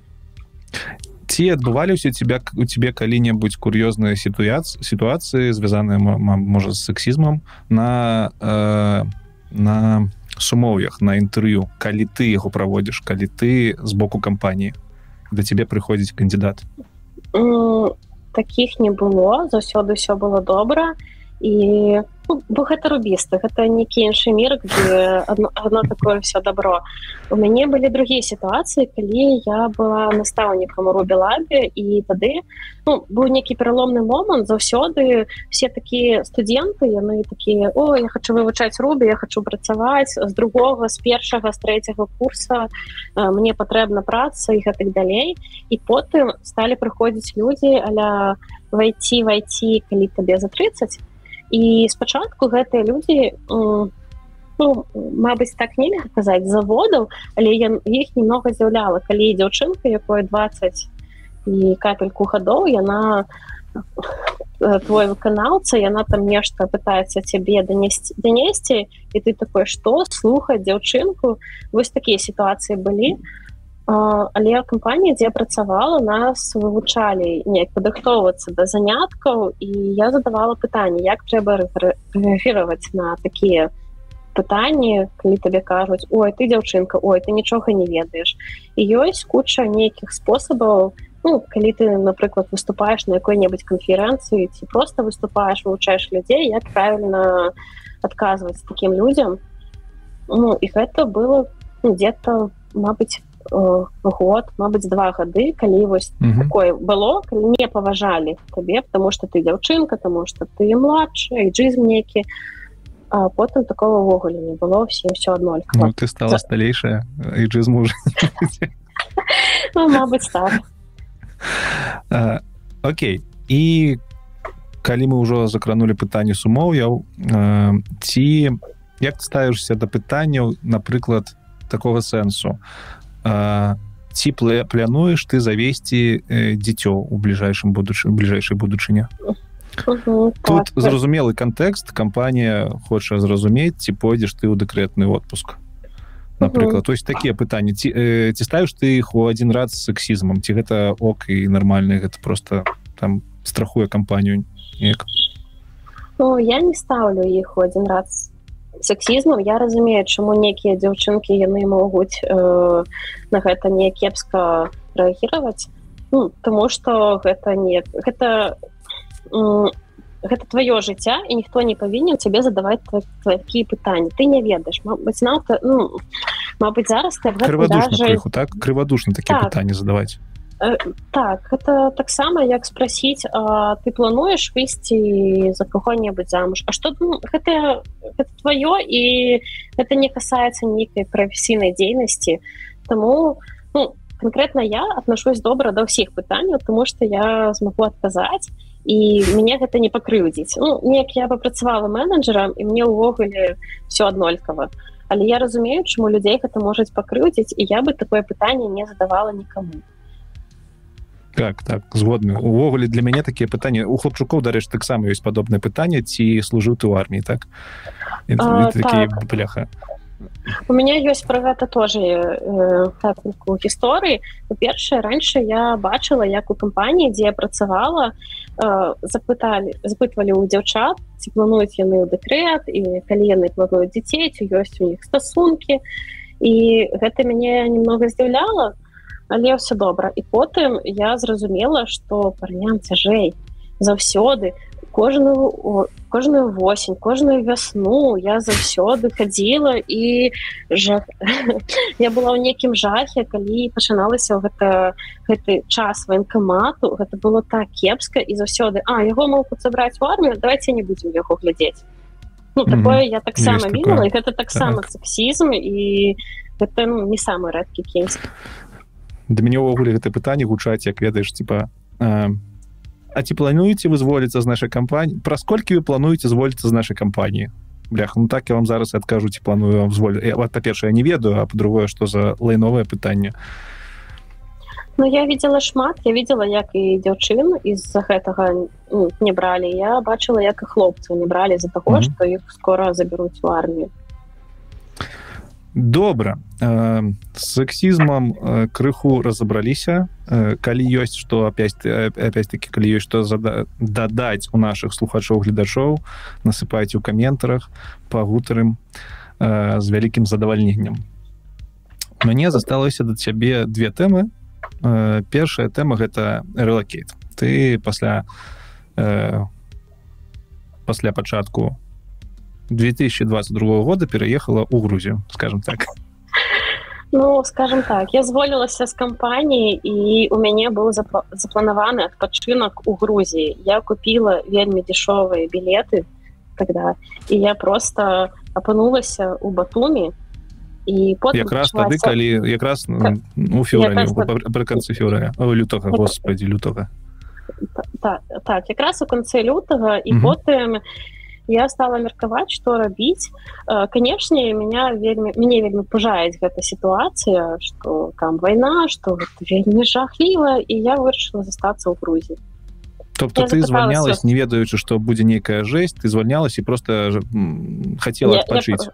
ці адбываліся у тебя у тебе калі-небудзь кур'ёзныя сітуацыі сітуацыі звязаныя можа з сексізмам на э, на сумоўях на інтэрв'ю калі ты яго праводзіш калі ты з боку кампаніі да тебе прыходзіць кандидат. Таких не было. Заўсёды все было добра і ну, бо гэта рубісты гэта нейкі іншы мір где одно, одно такое все добро. У мяне былі другія сітуацыі калі я была настаўнікам рубелабе і тады ну, быў нейкі пераломны момант заўсёды все такія студенты яны такія о я хочу вывучаць рубі я хочу працаваць з другого з першага з трэцяга курса мне патрэбна праца і гэтак далей і потым сталі прыходзіць людзі аля войти войти калі табе за 30 і спачатку гэтыя людзі ну, Мабыць так нельга казаць заводаў але я іх немного з'яўляла. Калі дзяўчынка якое 20 і капельку гадоў яна твой выканаўца яна там нешта пытаецца цябе данесці данесці і ты такой што слухаць дзяўчынку? Вось такія сітуацыі былі. то але кампанія дзе працавала нас вывучалі неяк падрыхтоўвацца да заняткаў і я задавала пытанне як трэба рэагировать на такія пытанні калі табе кажуць ой ты дзяўчынка ой ты нічога не ведаеш і ёсць куча нейкіх спосабаў ну, калі ты напрыклад выступаешь на якой-небудзь канферэнцыі ці просто выступаешь вывучаешь людзей як правильно адказваць таким людям ну і гэта было ну, где-то Мабыць год Мабыць два гады калі вось mm -hmm. такое было не паважалі табе потому что ты дзяўчынка тому что ты младшая джизм некі а потым такого ўвогуле не было всем все адно ну, ты стала сталейшая іджизм уже ну, Мабыць так. Окей. І калі мы ўжо закранули пытанне сумоўяў ці як ставішся да пытанняў напрыклад такого сэнсу ці плануеш ты завесці дзіцё у бліжэйшым будучым бліжэйшай будучыня тут так, зразумелы кантэкст кампанія хоча зразумець ці пойдзеш ты ў дэкрэтны отпуск напрыклад. То есть такія пытанні. Ці ці ставіш ты іх у адзін раз сексізмам? Ці гэта ок і нармальны гэта просто там страхуе кампанію як ну, я не ставлю іх у адзін раз сексізмам я разумею чаму некія дзяўчынкі яны могуць э, на гэта не кепска рэагировать ну, тому что гэта не гэта э, гэта твоё жыцця і ніхто не павінен цябе задаваць такія пытанні. Ты не ведаеш. Мабыць на ну, Мабыць зараз ты даже... так? Крывадушна такія так. пытанні задаваць так это таксама як спросить ты плануешь выйсці за кого-небудзь замуж? А что ну, гэта, гэта твоё і это не касается нейкай прафесійнай дзейнасці тому ну, конкретно я отношусь добра до ўсіх пытанняў тому что я смогу адказаць і мне гэта не пакрыўдзіць ну, неяк я папрацавала менеджерам і мне ўвогуле все аднолькава але я разумею чаму людзей гэта можаць пакрыўдзіць і я бы такое пытанне не задавала нікому так так? Згодны увогуле для мяне такія пытанні у хлопчукоў дарэч таксама ёсць падобнае пытанне ці служыў ты ў арміі так, а, так. бляха. У меня ёсць про гэта тоже э, гісторыі па-першае раньше я бачыла як у кампаніі дзе я працавала э, запыталі запытвалі ў дзяўчат ці плануюць яны ў дэкрэт і калі яны плануюць дзяцей ці ёсць у іх стасункі і гэта мяне немного здзіўляла то але все добра і потым я зразумела что парням цяжэй заўсёды кожную кожную восень кожную вясну я заўсёды хадзіла і жа... я была ў некім жахе калі пачыналася гэта гэты час военкамату гэта было так кепска і заўсёды а яго могуць сабраць у армію давайте не будем яго глядзець ну, такое mm -hmm. я таксама гэта таксама так. сексізм і гэта ну, не самы рэдкі кінскі да мяне ўвогуле гэта пытанне гучаць як ведаеш типа э, А ці плануеце вызволіцца з нашай кампаніі праз колькі вы плануеце зволіцца з нашай кампаніі? Блях ну так я вам зараз адкажу ці планую вам зволю вот па-першае не ведаю а по-другое что за лайновае пытанне. Ну я видела шмат я видела як і дзяўчын из-за гэтага ну, не бралі. Я бачыла як і хлопцаў не бралі за таго что іх скоро забяруць у армію добра. Э, сексізмам э, крыху разабраліся э, калі ёсць что опять опять-таки калі ёсць что зада дадаць у наших слухачоў гледачоў насыпайце ў каментарах пагутарым э, з вялікім задавальненнем мне засталося да цябе две тэмы э, першая тэма гэта релакейт ты пасля э, пасля пачатку 2022 года переехала у Грузию скажем так. Ну скажем так я зволілася з кампаніі і у мяне быў запланаваны адпачынак у Грузіі я купила вельмі дешевые билеты тогда і я просто апынулася у батуме і якраз тады калі якраз у феврале пры канцы февраля лютага господи лютага так, так якраз у канцы лютага і потым я я стала меркаваць что рабіць канешне меня вельмі мне вельмі пужаюць гэта сітуацыя что там война что вельмі жахліва і я вырашыла застацца ў грузі тобто ты звальнялась не ведаючы что будзе нейкая жесть ты звальнялась і просто хотела адпачыць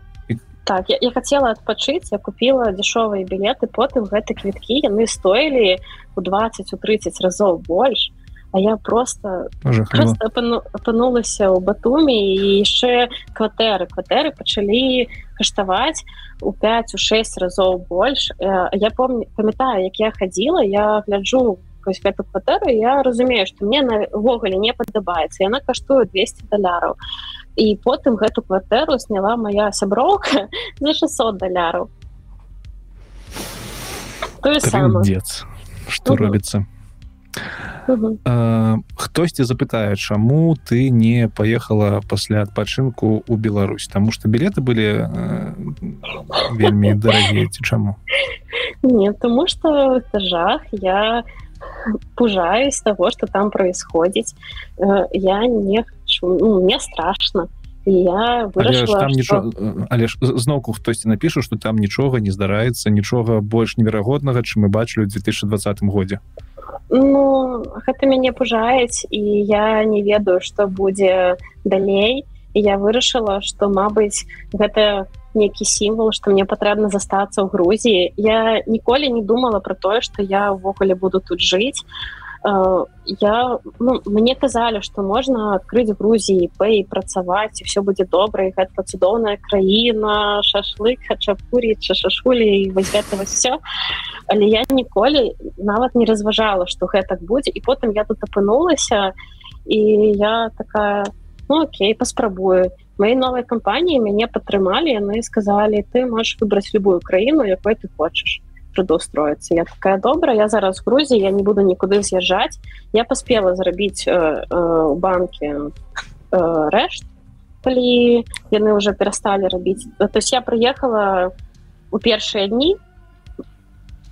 так я, я хотела адпачыць я купила дешевые билеты потым гэты квіткі яны стоілі у 20 у 30 разоў больш А я просто, просто апынулася ў батуме і яшчэ кватэры кватэры пачалі каштаваць у 5 у 6 разоў больш я помню памятаю як я хадзіла я гляджу гэту кватэру я разумею што мне навогуле не падабаецца яна каштуе 200 даляраў і потым гэту кватэру сняла моя сяброўка за 600 даляраў что робіцца хтосьці запытае чаму ты не поехала пасля адпачынку у Беларусь? Тому что билеты были вельмі дарагія ці чаму? Нет тому что это жах. Я пужаюсь того что там происходить я не хочу ну, мне страшно я вырашила, але что... нічого але ж зноўку хтосьці напішу что там нічога не здараецца нічога больш неверагоднага чым мы бачылі ў 2020 годзе Ну гэта мяне пужаюць і я не ведаю што будзе далей. І я вырашыла што мабыць гэта нейкі сімвал што мне патрэбна застацца ў грузіі. Я ніколі не думала про тое што я ўвогуле буду тут жыць. Э, я ну, мне казалі что можна открыть грузіі пэй працаваць і все будзе добра гэта цудоўная краіна шашлык хачапурі шашулі вось гэта все але я ніколі нават не разважала что гэтак будзе і потым я тут апынулася і я такая ну, Окей паспрабую мои новой кампаніі мяне падтрымалі яны сказалі ты можешь выбраць любую краіну якой ты хочаш трудоустроиться. Я такая добра я зараз в грузии я не буду никуды з'язджать я поспела зарабіць э, э, у банке э, рэшт калі яны уже перастали рабіць то есть я приехала у першыя дні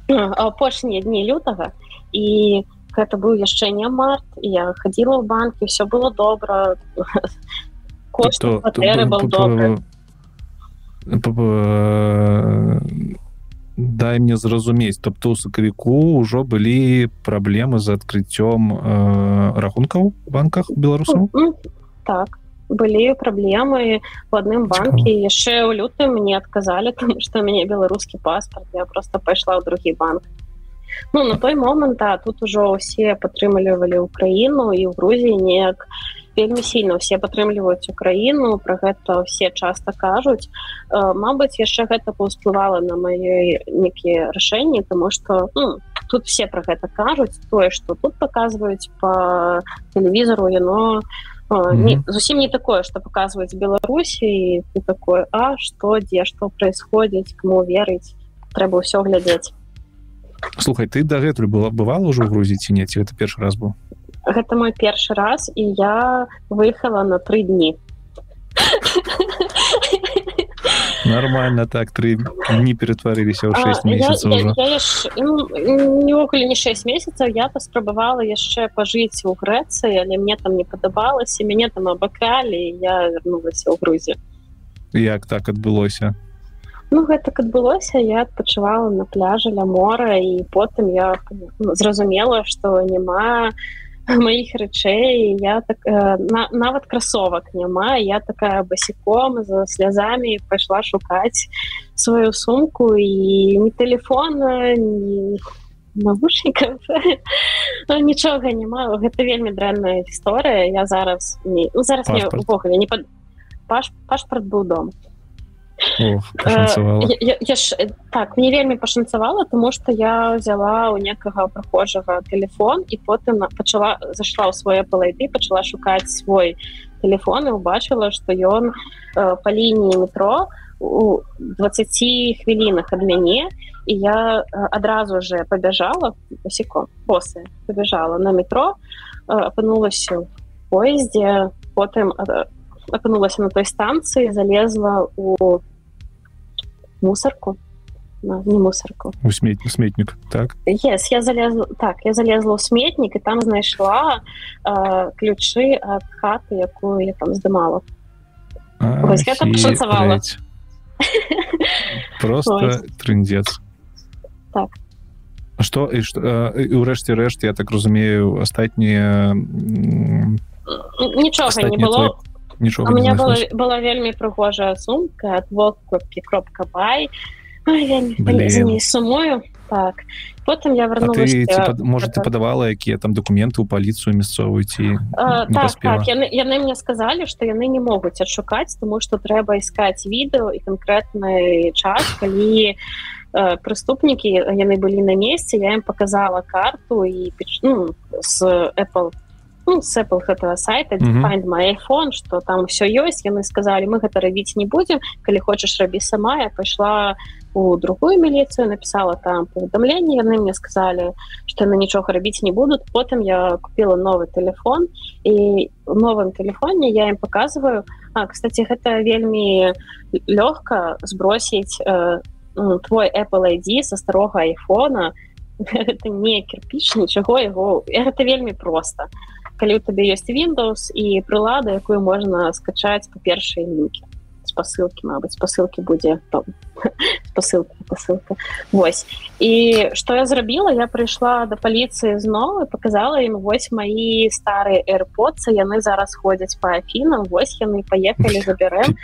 апошнія дні лютага і это быў яшчэ не март я ходила в банке все было добра кошт был добрый дай мне зразумець. Тобто у сакавіку ўжо былі праблемы з адкрыццём э, рахункаў банках беларусаў? Так былі праблемы в адным банке яшчэ ў лютым мне адказалі там что мяне беларускі паспорт я просто пайшла ў другі банк. Ну на той момант а тут ужо ўсе падтрымлівалі ўкраіну і ў грузіі неяк не вельмі сильно все падтрымліваюць украіну про гэта все часто кажуць. Мабыць яшчэ гэта паўсплывала на маёй некіе рашэнні тому что ну, тут все про гэта кажуць. Тое что тут показваюць по телевізору яно не, зусім не такое что показваюць беларусі ты такое а что дзе что происходит кому верыць трэба ўсё глядзець слухай ты дагэтуль была бывала ўжо грузіць не? Ці это першы раз быў гэта мой першы раз і я выехала на тры дні. Нормально так три не ператварыліся ў 6 месяцаў неоколі не 6 месяцаў я паспрабавала яшчэ пажыць у Грэцыі але мне там не падабалася мяне там абакалі я вярнулася ў грузе як так адбылося? Ну гэтак адбылося я адпачывала на пляжы ля мора і потым я ну, зразумела што няма маіх рэчэй я так э, на, нават красовак няма я такая басіком за слязамі пайшла шукаць сваю сумку і не телефон навушнікаў нічога няма гэта вельмі дрэнная гісторыя я зараз не ну, зараз увогуле не пад паш пашпарт быў дома Ох, я, я, я ж, так мне вельмі пашанцавала тому что я взяла у некага прохожага телефон і потым пачала зашла ў свае палайды пачала шукаць свой телефон і убачыла что ён э, по лініі метро у 20 хвілінах ад мяне і я адразу же побяжала посеком после побежала на метро апынулася поезде потым апынулася на той станцыі залезла у мусорку. Не мусорку. У смет сметнік так? Yes, я залезла так я залезла ў сметнік і там знайшла э, ключы ад хаты якую я там здымала. Пашанцавала просто трындец. Так. Что і што ўрэшце рэшт я так разумею астатнія нічога не было твой нічога у меня была, была вельмі прыгожая сумка от вокупки кропка бай сумою так потым я вернулась может ты падавала якія там документы у паліцыю мясцовую ці так, так, яны, яны мне сказали что яны не могуць адшукаць тому что трэба искать відэо і конкретны час калі преступнікі яны былі на месте я им показала карту і ну, с apple ну, с Apple гэтага сайта mm -hmm. find my iPhone что там все ёсць яны сказали мы гэта рабіць не будем. Калі хочаш рабі сама я пайшла у другую міліцыю написала там паведамленне яны мне сказали что на нічога рабіць не будут потым я купила новый телефон і в новым телефоне я им показываю А кстати гэта вельмі лёгка сбросить э, твой Apple ID со старога айфона это не кирпич нічого его это вельмі просто калі у табе есть windows і прылада якую можна скачаць по першай лінкі спасылки Мабыць спасылки будзе спасылка посылка Вось. І что я зрабіла? Я прыйшла до паліцыі зноў і показала ім вось мои старые airpods яны зараз ходзяць по афінам вось яны поехали забярэм.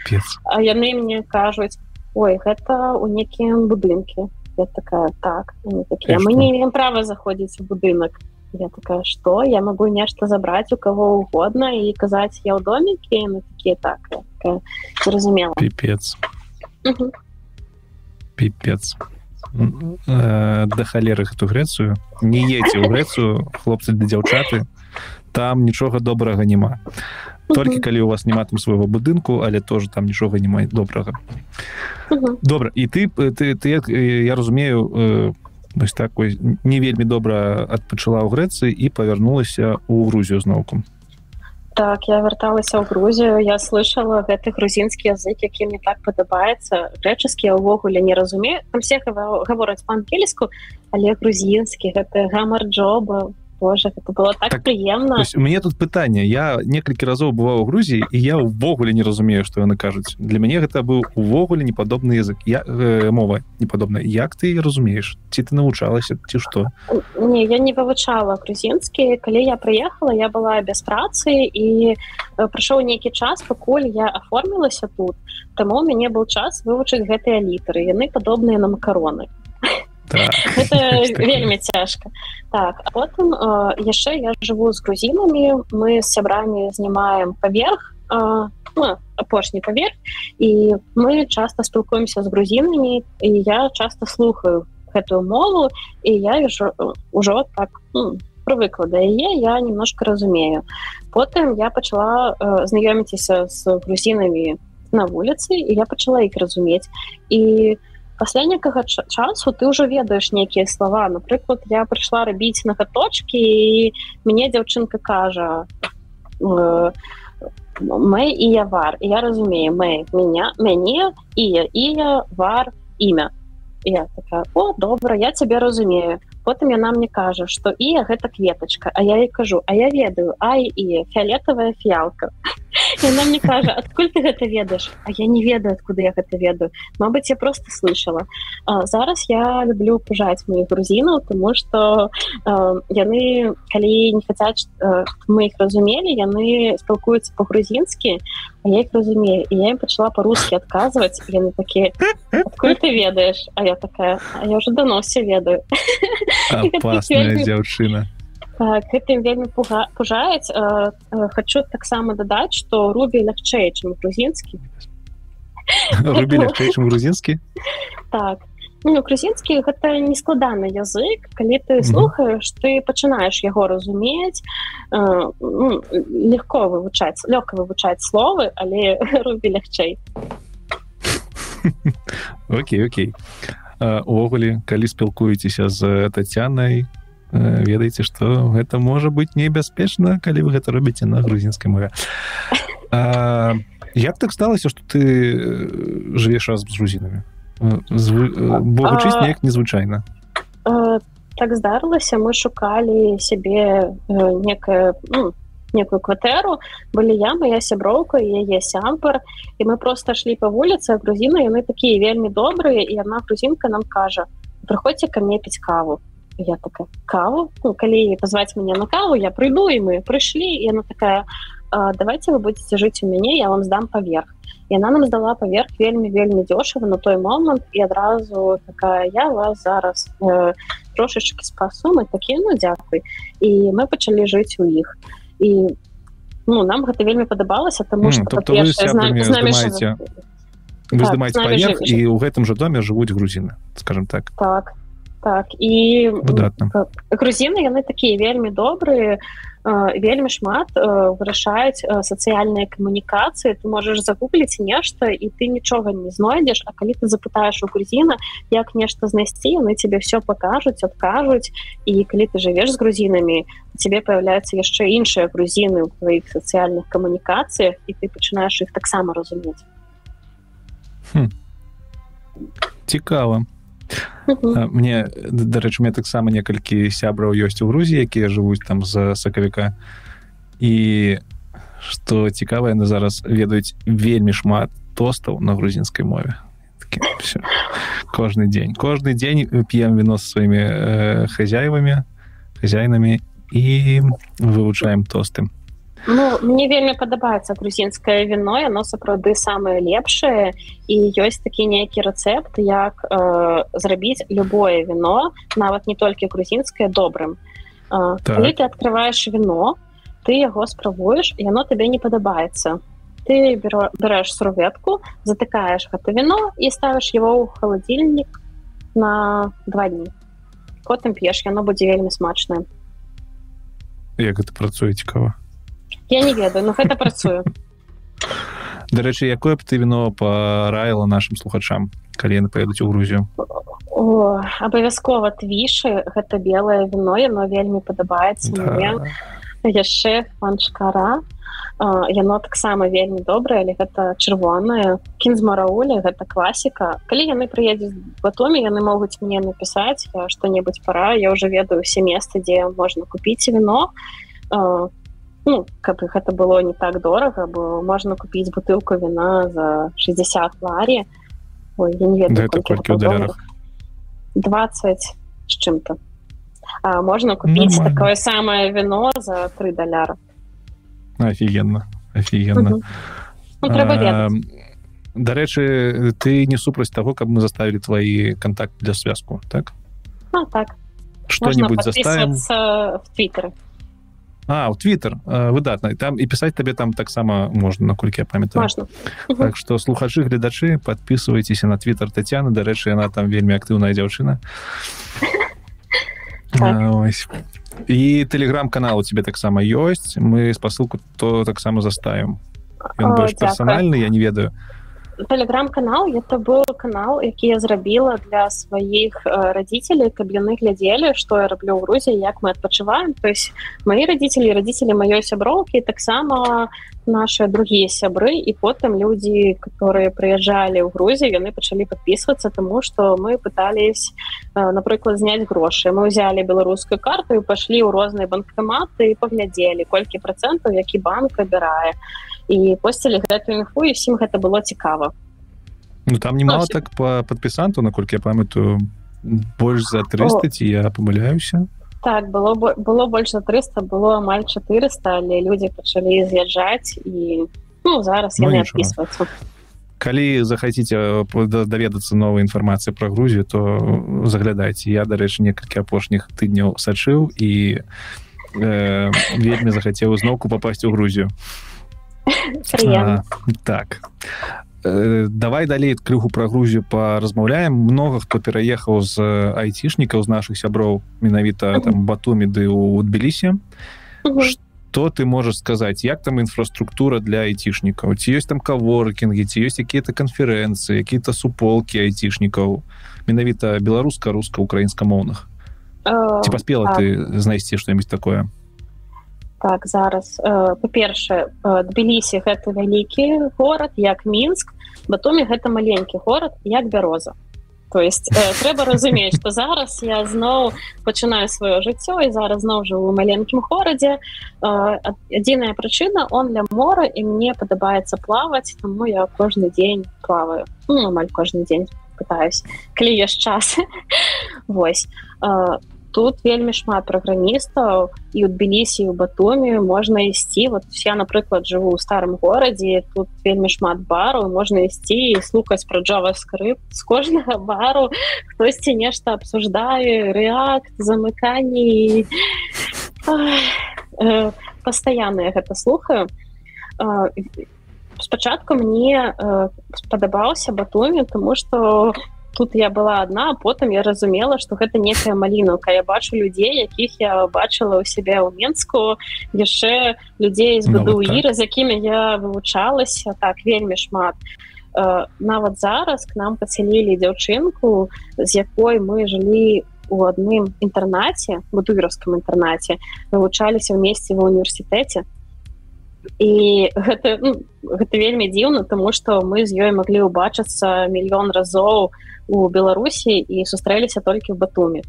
А яны мне кажуць ой гэта у некім будынке я такая так мы не имеем права заходзіць у будынак я такая что? Я могу нешта забрать у кого угодно и казаць я ў домике? Мы такие так зразумела пипец. Пипец. Э, да халеры эту грэцыю не едзе ў грэцыю хлопцы да дзяўчаты там нічога добрага няма толькі калі у вас няма там свайго будынку але тоже там нічога не мае добрага добра і ты ты ты я разумею вось так не вельмі добра адпачала ў Грэцыі і павярнулася ў Грузію зноўку. Так я вярталася ў Грузію я слышала гэты грузінскі язык які мне так падабаецца рэчаскі увогуле не разумею. Там все гавораць па-ангельску але грузінскі гэты гамар джоба Боже, это было так, так прыемна у мяне тут пытанне я некалькі разоў бываў у Грузіі і я ўвогуле не разумею што яны кажуць для мяне гэта быў увогуле непадобны язык. Я э, мова непадобна як ты разумееш ці ты навучалася ці што не я не вывучала грузінскі калі я прыехала я была без працы і прыйшоў нейкі час пакуль я аформілася тут таму у мяне быў час вывучыць гэтыя літары яны падобныя на макароны так. вельмі цяжка так а потым яшчэ я жыву з грузінамі мы з сябрамі знімаем паверх ну, апошні паверх і мы часто спілкуемся з грузінамі і я часто слухаю гэтую мову і я ўжо ўжо так ну, прывыкла да яе я немножко разумею. Потым я пачала знаёміцеся з грузінамі на вуліцы і я пачала іх разумець і у пасля некага часу ты ўжо ведаеш нейкія слова. Напрыклад я прыйшла рабіць нагаточки і мне дзяўчынка кажа э, мы і я вар я разумею мы меня мяне і я і я вар імя я такая о добра я цябе разумею потым яна мне кажа что і гэта кветочка а я і кажу а я ведаю ай і фіолетовая фіалка яна мне кажа адкуль ты гэта ведаеш? А я не ведаю откуда я гэта ведаю. Мабыць я просто слышала. А, зараз я люблю пужаць моих грузінаў тому что яны калі не хотят мы их разумелі яны спілкуюцца по-грузінскі я их разумею. І я им пачала по-русски адказваць. Яны такія адкуль ты ведаеш? А я такая а я уже давно все ведаю дзяўчына гэтым вельмі пужаюць хочу таксама дадаць что рубі лягчэй чым грузінскі грузінскі так. Ну, грузінскі гэта не складаны язык. Калі ты слухаешь ты пачынаеш яго разумець ну, легко вывучаць лёгка вывучаць словы але рубі лягчэй Окей Окей увогуле калі спілкуецеся з татянай ведаеце что гэта можа быть небяспечна калі вы гэта робіце на грузінскай мове. Як так сталася что ты жывеш раз з грузінамі? Вучыць неяк незвычайна. так здарылася мы шукалі сябе некая ну, некую кватэру былі я моя сяброўка яе сямпар. І мы просто шлі по вуліцы грузіны яны такія вельмі добрыя і яна грузінка нам кажа прыходзьце ко мне піць каву я такая каву? Ну, калі позвать мяне на каву я прыйду і мы прыйшлі і она такая давайте вы будете жыць у мяне я вам здам паверх яна нам здала паверх вельмі вельмі дзёшава на той момант і адразу такая я вас зараз э, трошечки спасу мы такія ну дзякуй і мы пачалі жыць у іх. і ну нам гэта вельмі падабалася что mm, вы здымаеце так, паверх і ў гэтым жа доме жывуць грузіны скажем так. Так так. І грузіны яны такія вельмі добрыя вельмі шмат вырашаюць сацыяльныя камунікацыі. Ты можаш загугліць нешта і ты нічога не знойдзеш. А калі ты запытаеш у грузіна як нешта знайсці яны тебе все пакажуць адкажуць. І калі ты жывеш з грузінамі тебе появляются яшчэ іншыя грузіны ў твоих сацыяльных камунікацыях і ты пачынаеш іх таксама разумець. Цікава мне дарэчы мне таксама некалькі сябраў ёсць у грузі якія жывуць там з сакавіка. І что цікава яны зараз ведаюць вельмі шмат тостаў на грузінскай мове. Кожны дзень. Кожны дзень п'ем віно з сваімі э, хозяевамі хозяйнамі і вывучаем тостым Ну, мне вельмі падабаецца грузінскае віно яно сапраўды самае лепшае. І ёсць такі нейкі рэцэпт як э, зрабіць любое віно нават не толькі грузінскае добрым. Э, так. ты открываешь віно ты яго спрабуеш яно табе не падабаецца. Ты берешь сурветку затыкаешь гэта віно і ставіш его ў халадзільнік на два дні. Потым п'еш яно будзе вельмі смачнае. Як это працуе цікава я не ведаю но гэта працую. Дарэчы якое б ты віно параіла нашим слухачам калі яны паедуць у грузію? Абавязкова твішы гэта белое віно яно вельмі падабаецца да. яшчэ панчкара яно таксама вельмі добрае але гэта чырвонае. Кін з марауля гэта класіка. Калі яны прыедуць батоме яны могуць мне напісаць што-небудзь пара. Я уже ведаю все месцы дзе можна купіць віно ну, каб гэта было не так дорага бо можна купіць бутылку віна за 60 ларі Ой, не ведаю, 20 з чым-то а можна купіць Нормально. такое самае віно за три даляра офігенно офігенно. Ну, дарэчы ты не супраць того каб мы заставілі твои контакт для связку так? А, так. Что-нибудь заставим в твиттере А у Twitter выдатна там і пісаць табе там таксама можна наколькі я памятаю Так что слухачы гледачы подписывайтеся на Twitter Тацяна дарэчы яна там вельмі актыўная дзяўчына так. і телеграм-канал у тебе таксама ёсць мы спасылку то таксама заставим. Персональны я не ведаю телеграм-канал это был канал які я зрабіла для сваіх родителей каб яны глядзелі что я раблю ў Грузіі як мы адпачываем. То есть мои родители родители маёй сяброўкі таксама наши другие сябры і потым люди которые прыязджалі ў Грузію яны пачалі подписываться тому что мы пытались напрыклад зняць грошы. Мы взяли беларускую карту і пашлі ў розныя банкаматы паглядзелі колькі процентаў які банк абірае і посцілі гэтую інфу і всім гэта было цікава ну, там немало так по падпісанту наколькі я памятаю больш за 300 ці я памыляюся так было было больш за 300 было амаль 400 але людзі пачалі з'язджаць і ну, зараз ну, адпісвацца калі захаце даведацца новой інфармацыі про Грузію то заглядайце я дарэчы некалькі апошніх тыдняў сачыў і э, вельмі захацеў зноўку попасть у Грузію а, так. Э, давай далей крыху пра грузію паразмаўляем много хто пераехаў з айцішнікаў з наших сяброў менавіта там батуміды у тбілісе что ты можаш сказаць? Як там інфраструктура для айцішнікаў ці ёсць там каворкінгі ці ёсць какие-то канферэнцыі какие-то суполки айцішнікаў менавіта беларуска-руска-украінскамоўных? Ці паспела ты знайсці што-нибудь такое так зараз па-першае тбілісі гэта вялікі горад як мінск батоме гэта маленькі горад як бяроза. То есть э, трэба разумець что зараз я зноў пачынаю сваё жыццё і зараз зноў жыву маленькім горадзе э, адзіная прычына он для мора і мне падабаецца плаваць тому я кожны дзень плаваю. Ну, амаль кожны дзень пытаюсь ёсць час. Восьось то э, тут вельмі шмат праграмістаў і у тбілісі у батуме можна ісці. Вот я напрыклад жыву ў старым горадзе тут вельмі шмат бару можна ісці і слухаць про java скрып з кожнага бару. Хтосьці нешта абсуждае реакт замыканні. Э, пастаянная гэта слухаю. Спачатку мне спадабаўся батуме тому что тут я была одна потым я разумела что гэта некая малінука я бачу людзей якіх я бачыла у себе ў менску яшчэ людзей з ну, так. з якімі я вывучалася так вельмі шмат нават зараз к нам пацялілі дзяўчынку з якой мы жылі у адным інтэрнаце бутуверскім інтэрнаце вывучаліся вместе ва універсітэце і гэта ну, гэта вельмі дзіўна тому что мы з ёй маглі ўбачыцца мільён разоў у беларусі і сустрэліся толькі в батуме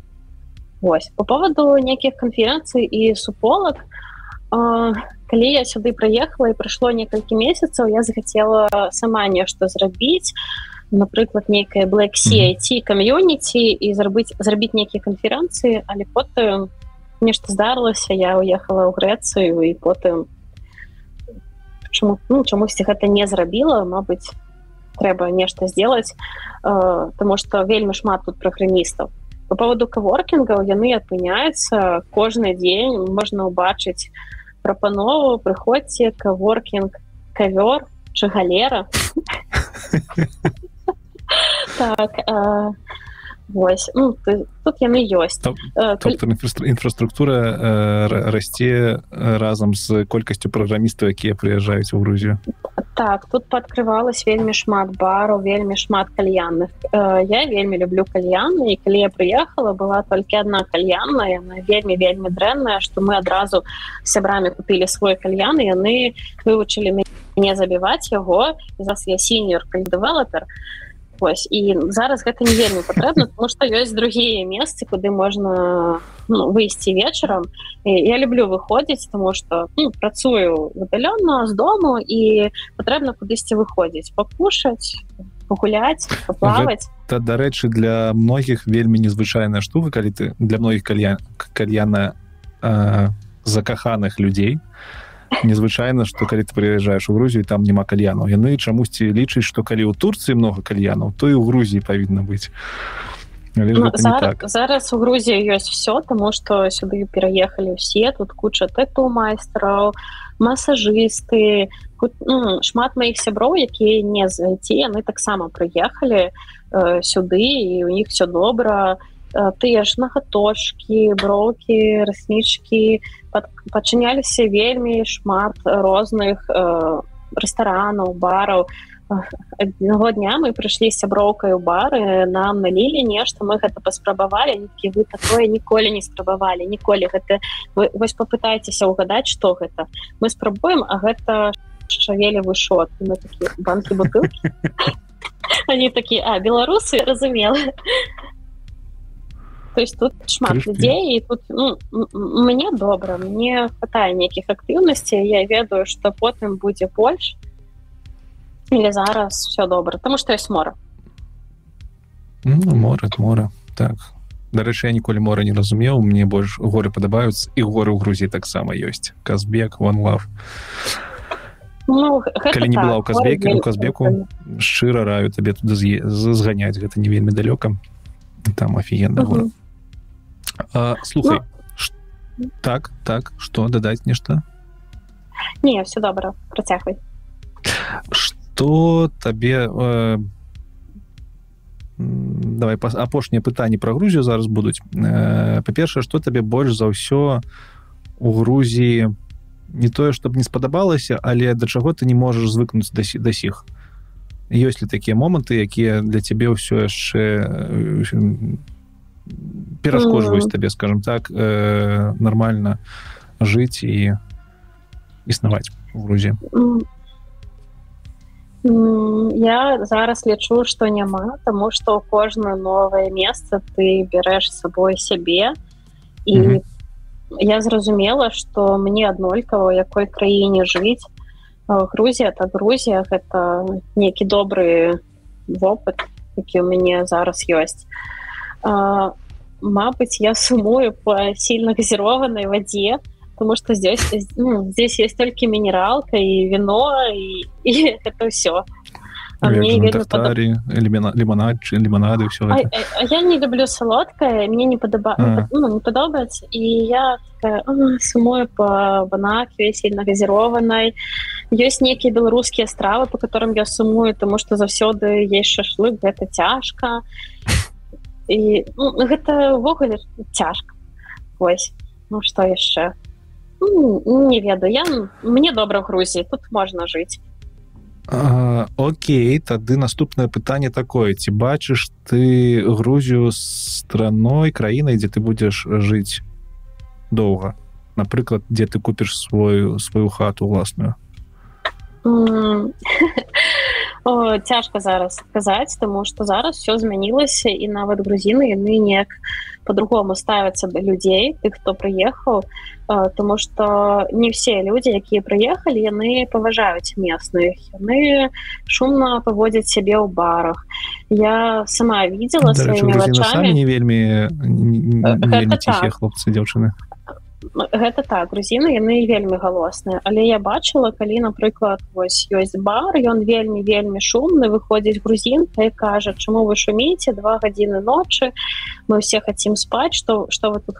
Вось по поводу нейкіх канферэнцый і суполак калі я сюды прыехала і прайшло некалькі месяцаў я захацела сама нешта зрабіць напрыклад нейкая black ці кам'юніці і зрабіць зрабіць нейкія канферэнцыі але потым нешта здарылася я уехала ў грэцыю і потым чаму ну, чамусьці гэта не зрабіла Мабыць трэба нешта сделать э, тому что вельмі шмат тут праграмістаў. По поводу каворкінгаў яны апыняются кожны дзень можна убачыць прапанову прыходзьце каворкінг кавёр чагалера. Так а Вось ну, тут яны ёсць інфраструктура э, расце разам з колькасцю праграмістаў якія прыязджаюць у Грузію. Так тут падкрывалась вельмі шмат бару вельмі шмат кальянных э, я вельмі люблю кальяны і калі я прыехала была толькі одна кальянная яна вельмі вельмі дрэнная што мы адразу сябрамі купілі свой кальян яны вывучылі мяне забіваць яго зараз я сіньор кальдэвелопер то Вось. і зараз гэта не вельмі патрэбна потому что ёсць другія месцы куды можна ну, выйсці вечарам я люблю выходзіць тому что ну, працую выдалённа з дому і патрэбна кудысьці выходзіць пакушаць пагуляць паплаваць та дарэчы для многіх вельмі незвычайная штука калі ты для многіх кальян кальяна э, закаханых людзей то незвычайна что калі ты прыязджаешь у Грузію там няма кальянаў. Яны чамусьці лічаць что калі ў Турцыі много кальянаў то і у Грузіі павінна быць. Ну, зараз, так. зараз у Грузіі ёсць все тому что сюды пераехалі ўсе тут куча тэту майстраў масажысты ну, шмат маіх сяброў якія не зайти яны таксама прыехалі э, сюды і у них все добра. і тыя ж нагаточки броўкі раснічки пачыняліся вельмі шмат розных э, рэстаранаў бараў аднаго дня мы прыйшлі сяброўкай у бары нам налілі нешта мы гэта паспрабавалі ніткі вы такое ніколі не спрабавалі ніколі гэта вы вось попытайцеся угадаць что гэта мы спрабуем а гэта шавелі вышот мы такі банкі бутылки? Они такие а беларусы разумела то есть тут шмат Крышки. людзей і тут ну, м- м- мне добра мне хватае нейкіх актыўнасцей я ведаю что потым будзе больш или зараз все добра тому что ёсць мора Ну, море море так дарэчы я ніколі мора не разумеў мне больш горы падабаюцца і горы ў Грузіі таксама ёсць казбек one love ну, гэта Калі не так, была ў Казбеке, горы у Казбеку шчыра раю табе туды з'е- з- зганяць гэта не вельмі далёка там офігенна Мгм. гора А, слухай Ну. ш- так так что дадаць нешта не все добра працягвай что табе э, давай па- апошнія пытанні про Грузію зараз будуць э, па-першае что табе больш за ўсё у Грузіі не тое чтобы не спадабалася але да чаго ты не можаш звыкнуць да да сіх ёсць ли такія моманты якія для цябе ўсё яшчэ перашкоджваюць Мгм. табе скажем так э, нормально жыць і існаваць у м, я зараз лічу что няма тому что кожнае новое место ты бярэш сабой сябе і Мгм. я зразумела что мне аднолькава якой краіне жыць Э, Грузія так Грузія гэта нейкі добры вопыт які у мяне зараз ёсць Мабыць я сумую по сильно газированной воде потому что здесь ну, здесь есть только минералка и вино и, и это все а мне же на вельмі падаб- тартарі, лімона- лімонад чи лімонады все а, а, а я не люблю солодкое мне не падаба А. ну, не падобаецца і я такая, «А, сумую по банакве сильно газированной ёсць нейкія беларускія стравы по которым я сумую тому что заўсёды есть шашлык гэта цяжка і ну, гэта увогуле цяжка Вось ну что яшчэ Ну, не ведаю я мне добра в Грузіі тут можна жыць А, Окей тады наступнае пытанне такое. Ці бачыш ты Грузію страной краінай дзе ты будзеш жыць доўга напрыклад дзе ты купіш свою сваю хату уласную цяжка зараз казаць тому что зараз все змянілася і нават грузіны яны неяк по-другому ставяцца да людзей тых хто прыехаў э, тому что не все люди якія прыехалі яны паважаюць местных яны шумна паводзяць сябе ў барах. Я сама видела Дарэчы, сваімі вачами не вельмі не- не Гэта вельмі так. ціхія хлопцы дзяўчыны гэта так грузіны яны вельмі галосныя. Але я бачыла калі напрыклад вось ёсць бар ён вельмі вельмі шумны выходзіць грузінка і кажа чаму вы шумееце два гадзіны ночы мы все хотим спать что что вы тут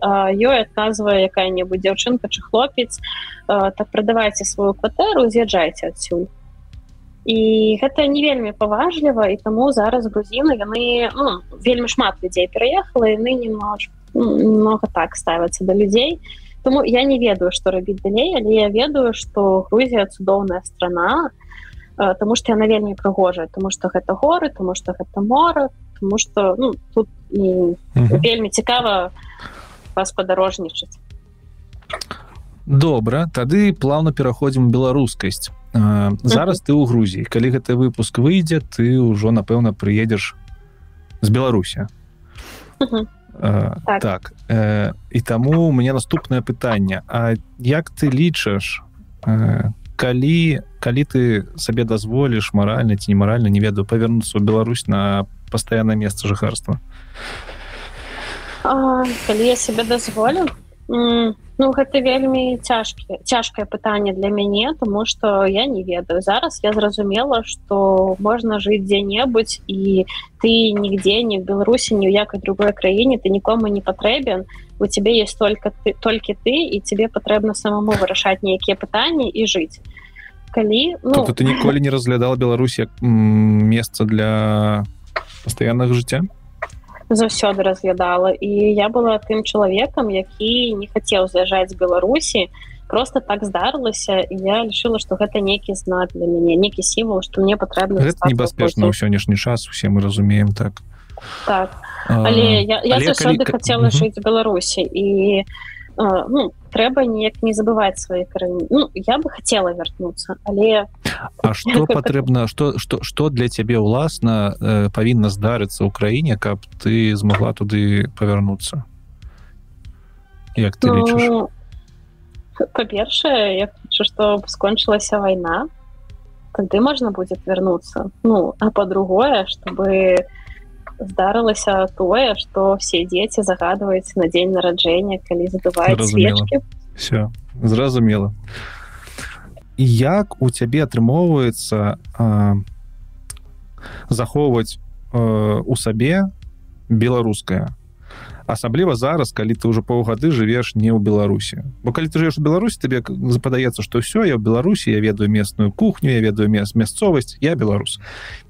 а ёй адказвае якая-небудзь дзяўчынка чы хлопец «Э, так прадавайце сваю кватэру з'язджайце адсюль і гэта не вельмі паважліва і таму зараз грузіны яны ну, вельмі шмат людзей пераехала яны немножко много так ставяцца да людзей тому я не ведаю что рабіць далей але я ведаю что Грузія цудоўная страна э, тому что яна вельмі прыгожая тому что гэта горы тому что гэта мора тому что ну, тут і, Мгм. вельмі цікава вас падарожнічаць добра тады плавно пераходзім беларускасць. А, зараз ты ў Грузіі. Калі гэты выпуск выйдзе ты ўжо напэўна прыедзеш з Беларусі. Мгм. А, Так. так. Э, і таму у мне наступнае пытанне А як ты лічаш э, калі калі ты сабе дазволіш маральна ці немаральна не ведаю павернуцца ў Беларусь на пастаяннае месца жыхарства А, калі я себе дазволю ну гэта вельмі цяжкі цяжкае пытанне для мяне тому что я не ведаю. Зараз я зразумела что можна жыць дзе-небудзь і ты нігде не в беларусі ні ў якай другой краіне ты нікому не патрэбен у тебе есть только ты толькі ты і тебе патрэбна самому вырашаць нейкія пытанні і жыць калі ну, тобто ты ніколі не разглядала Беларусь як месца для пастаяннага жыцця заўсёды разглядала. І я была тым чалавекам які не хацеў з'язджаць з беларусі просто так здарылася я лічыла что гэта нейкі знак для мяне некі сімвал что мне патрэбна небяспечна ў сённяшні час усе мы разумеем так. Так. Але я, я але заўсёды калі... хотела жыць беларусі і ну трэба неяк не забываць свои карані ну я бы хотела вярнуцца але А что патрэбна что что что для цябе ўласна э, павінна здарыцца ў краіне каб ты змогла туды павярнуцца як ты ну, па-першае я хочу что скончылася вайна тады можна будет вярнуцца ну а по-другое чтобы здарылася тое что все дзеці загадваюць на дзень нараджэння калі забываюць свечки. Все зразумела як у цябе атрымоўваецца захоўваць у сабе беларускае? Асабліва зараз калі ты ўжо паўгады жывеш не ў беларусі. Бо калі ты жывеш у беларусі тебе западаецца что все я ў беларусі я ведаю местную кухню я ведаю мест мясцовасць я беларус.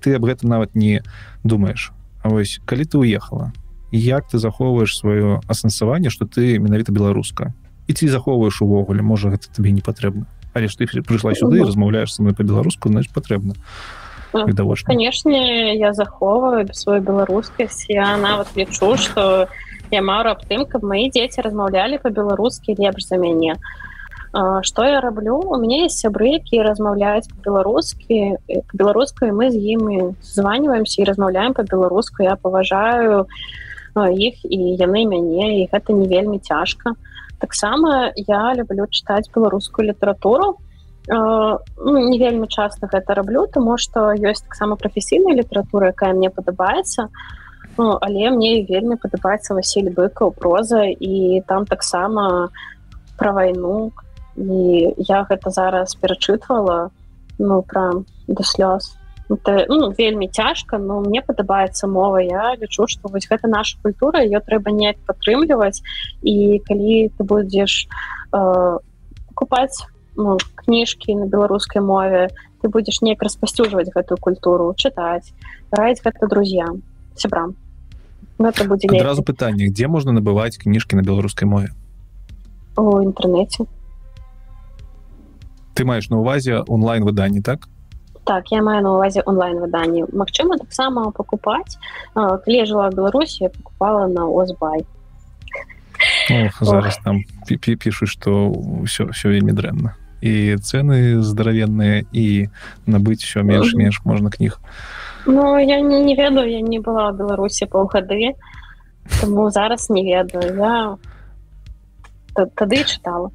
Ты об гэта нават не думаешь А вось калі ты уехала як ты захоўваеш сваё асэнсаванне что ты менавіта беларуска? І ці захоўваеш увогуле можа гэта табе не патрэбна але ж ты прыйшла сюды размаўляеш са мной по-беларуску значит патрэбна відавочна канешне я захоўваю сваю беларускасць я нават лічу что я мару аб тым каб мои дзеці размаўлялі по-беларускі лепш за мяне что я раблю у меня есть сябры якія размаўляюць по-беларускі беларускай мы з імі званіваемся і размаўляем по-беларуску я паважаю іх і яны мяне і гэта не вельмі цяжка таксама я люблю чытаць беларускую літаратуру ну, не вельмі часто гэта раблю тому что ёсць таксама прафесійная літаратура якая мне падабаецца. Ну, але мне вельмі падабаецца Васіль быкаў проза і там таксама пра вайну. Я гэта зараз перачытвала ну пра да слёз это, ну, вельмі цяжка но мне падабаецца мова. Я лічу што вось гэта наша культура ее трэба неяк падтрымліваць і калі ты будзеш э, купаць ну, кніжкі на беларускай мове ты будзеш неяк распасцюжваць гэтую культуру чытаць раіць гэта друзьям сябрам. Гэта будзе адразу пытанне дзе можна набываць кніжкі на беларускай мове? У інтэрнэце ты маеш на увазе онлайн выданні так так я маю на увазе онлайн выданні Мачыма таксама пакупаць калі жыла беларусі покупала на озбай. Зараз там пішу что ўсё все вельмі дрэнна і цены здаравенныя і набыць все менш менш можна кніг Ну я не, не ведаю я не была в беларусі паўгады тому зараз не ведаю. Я тады чытала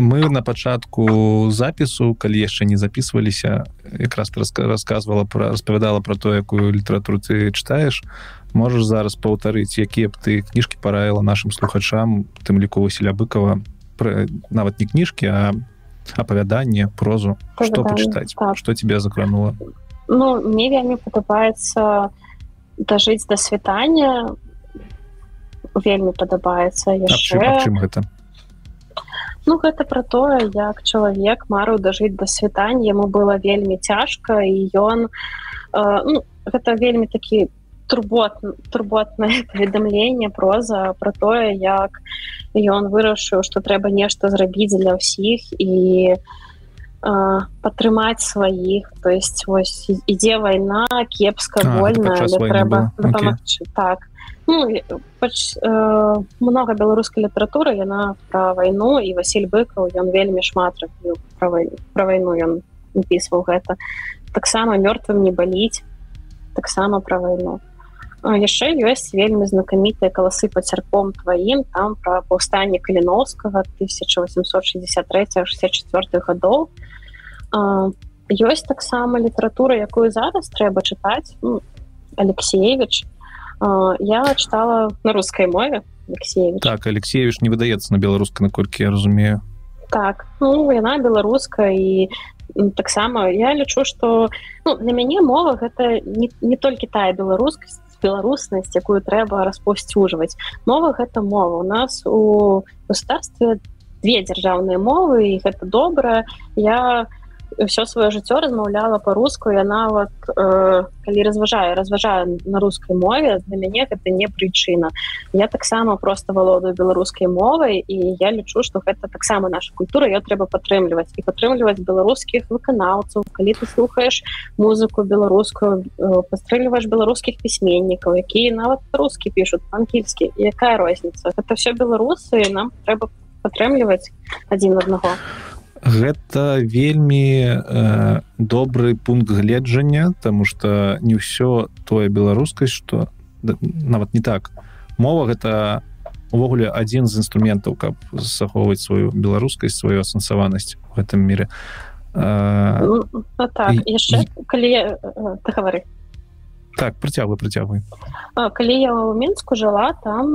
мы на пачатку запісу калі яшчэ не записываліся якраз рассказывала про распавядала про то якую літаратуру ты чытаеш. Можаш зараз паўтарыць якія б ты кніжкі параіла нашим слухачам тым ліку Васіля быкова про нават не кніжкі а апавяданне прозу. Что пачытаць? так. что тебе закранула? Ну мне вельмі падабаецца дажыць да світання вельмі падабаецца яшчэ. гэта Ну гэта про тое як чалавек марыў дажыць да світання яму было вельмі цяжка і ён э, ну, гэта вельмі такі турбот турботнае паведамленне проза про тое як ён вырашыў што трэба нешта зрабіць для ўсіх і у падтрымаць сваіх. То есть вось ідзе вайна кепска вольна трэба дапамагчы. Так ну, пач, э, много беларускай літаратуры яна пра вайну і Васіль быкаў ён вельмі шмат пра вайну ён напісваў гэта таксама мёртвым не баліць таксама пра вайну яшчэ ёсць вельмі знакамітыя каласы па цярпом тваім там пра паўстанне каліновскага 1863 64 гадоў ёсць таксама літаратура якую зараз трэба чытаць. Ну, алексеевич я чытала на рускай мове алексеевич. Так алексеевич не выдаецца на беларускай наколькі я разумею. Так ну яна беларуска і таксама я лічу что ну, для мяне мова гэта не, не толькі тая беларускасць беларуснасць якую трэба распусцюжваць мова гэта мова. У нас у государстве две дзяржаўныя мовы і гэта добра я все сваё жыццё размаўляла по-руску я нават э, калі разважаю разважаю на рускай мове для мяне гэта не прычына. Я таксама просто валодаю беларускай мовай і я лічу что гэта таксама наша культура я трэба падтрымліваць. І падтрымліваць беларускіх выканаўцаў. Калі ты слухаеш музыку беларускую э, падтрымліваеш беларускіх пісьменнікаў якія нават рускі пишутць анкільскі якая розніца? Это все беларусы нам трэба падтрымліваць адзін аднаго гэта вельмі э, добры пункт гледжання тому что не ўсё тое беларускасць что нават не так. Мова гэта увогуле адзін з інструментаў каб захоўваць сваю беларускасць сваю асэнсаванасць в гэтым мире э, ну, так, яшчэ калі э, ты гавары так прыцягвай прыцягвай калі я ў мінску жыла там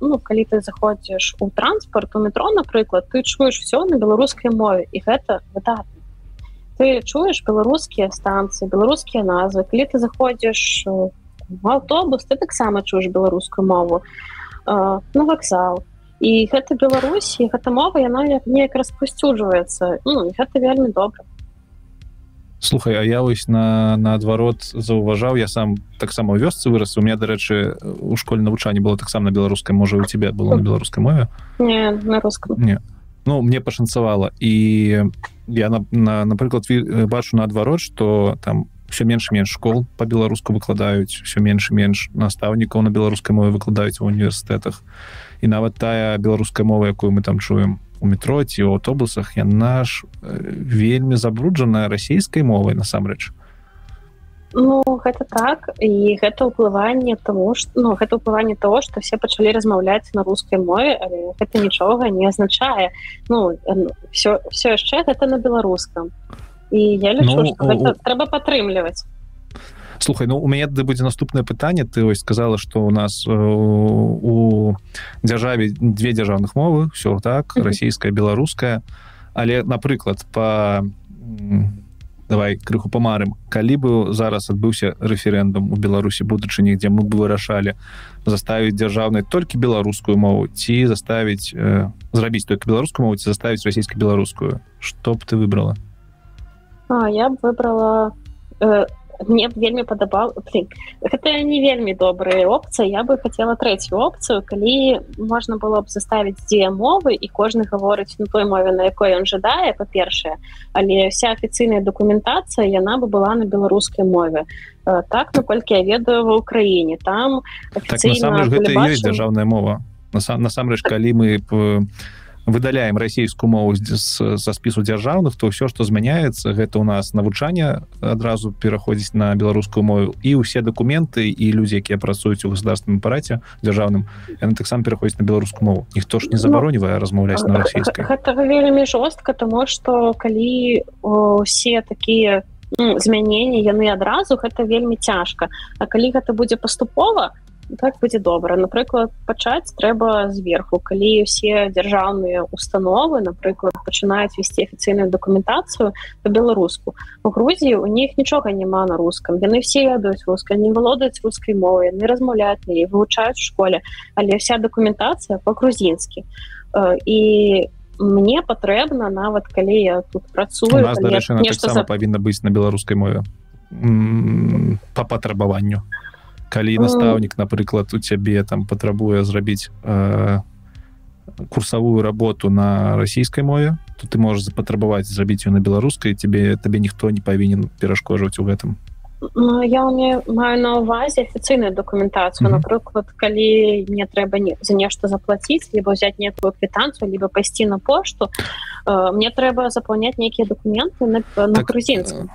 ну калі ты заходзіш у транспорт у метро напрыклад ты чуеш все на беларускай мове і гэта выдатна ты чуеш беларускія станцыі беларускія назвы калі ты заходзіш в аўтобус ты таксама чуеш беларускую мову. Ну вакзал і гэта беларусі гэта мова яна неяк распусцюжваецца ну, гэта вельмі добра слухай а я вось на наадварот заўважаў я сам таксама вёсцы вырас у меня дарэчы у школе навучанні было таксама на беларускай можа у тебе было на беларускай мове? Не, на не. Ну мне пашанцавала. І я на, на напрыклад бачу наадварот что там все менш менш школ по-беларуску выкладаюць все менш менш настаўнікаў на беларускай мове выкладаюць у універсітэтах. І нават тая беларуская мова якую мы там чуем у метро ці ў аўтобусах яна ж вельмі забруджаная расійскай мовай насамрэч. Ну гэта так і гэта ўплыванне тому что ну гэта ўплыванне того что все пачалі размаўляць на рускай мове але гэта нічога не азначае. Ну все все яшчэ гэта на беларускам. І я лічу, ну, гэта трэба падтрымліваць слухай ну у мяне ды будзе наступнае пытанне ты ось сказала что у нас э, у дзяржаве две дзяржаўных мовы. Все так расійская беларуская але напрыклад по давай крыху памарым калі бы зараз адбыўся рэферэндум у беларусі будучыні дзе мы бы вырашалі заставіць дзяржаўнай толькі беларускую мову ці заставіць э, зрабіць только беларускую мову ці заставіць расійска-беларускую. Что б ты выбрала? А, я б выбрала э, мне вельмі падабал гэта не вельмі добрая опцыя я бы хотела трэцюю опцыю калі можна было б заставіць дзе мовы і кожны гаворыць на той мове на якой ён жадае па-першае але вся афіцыйная дакументацыя яна бы была на беларускай мове. Так наколькі я ведаю ва ўкраіне там так, дзяржаўная мова. Насамрэч калі мы по выдаляем расійскую мову са спісу дзяржаўных то ўсё што змяняецца гэта у нас навучанне адразу пераходзіць на беларускую мову. І ўсе дакументы і людзі якія працуюць у государственным апараце дзяржаўным яны таксама пераходзіць на беларускую мову. Ніхто ж не ну, забаронівае размаўляць на расійскай. гэта вельмі жорстка тому что калі усе такія змянення яны адразу гэта вельмі цяжка. А калі гэта будзе паступова так будзе добра. Напрыклад пачаць трэба зверху. Калі усе дзяржаўныя установы напрыклад пачынаюць весці афіцыйную дакументацыю по-беларуску у Грузіі у них нічога няма на рускам. Яны все ядуць руска не валодаюць рускай мовы не размаўляюць і вывучаюць школе але вся дакументацыя по-грузінскі і мне патрэбна нават калі я тут працую нешта за... павінна быць на беларускай мове. По патрабаванню калі настаўнік напрыклад у цябе там патрабуе зрабіць э, курсавую работу на расійскай мове то ты можаш запатрабаваць зрабіць ее на беларускай тебе табе ніхто не павінен перашкожваць у гэтым ну, я мне маю на увазе афіцыйную дакументацыю mm -hmm. напрыклад калі не трэба не за нешта заплатіць либо взять некую квітанцию либо пайсці на пошту э, мне трэба запаўняць нейкія документы на, на так, грузінскую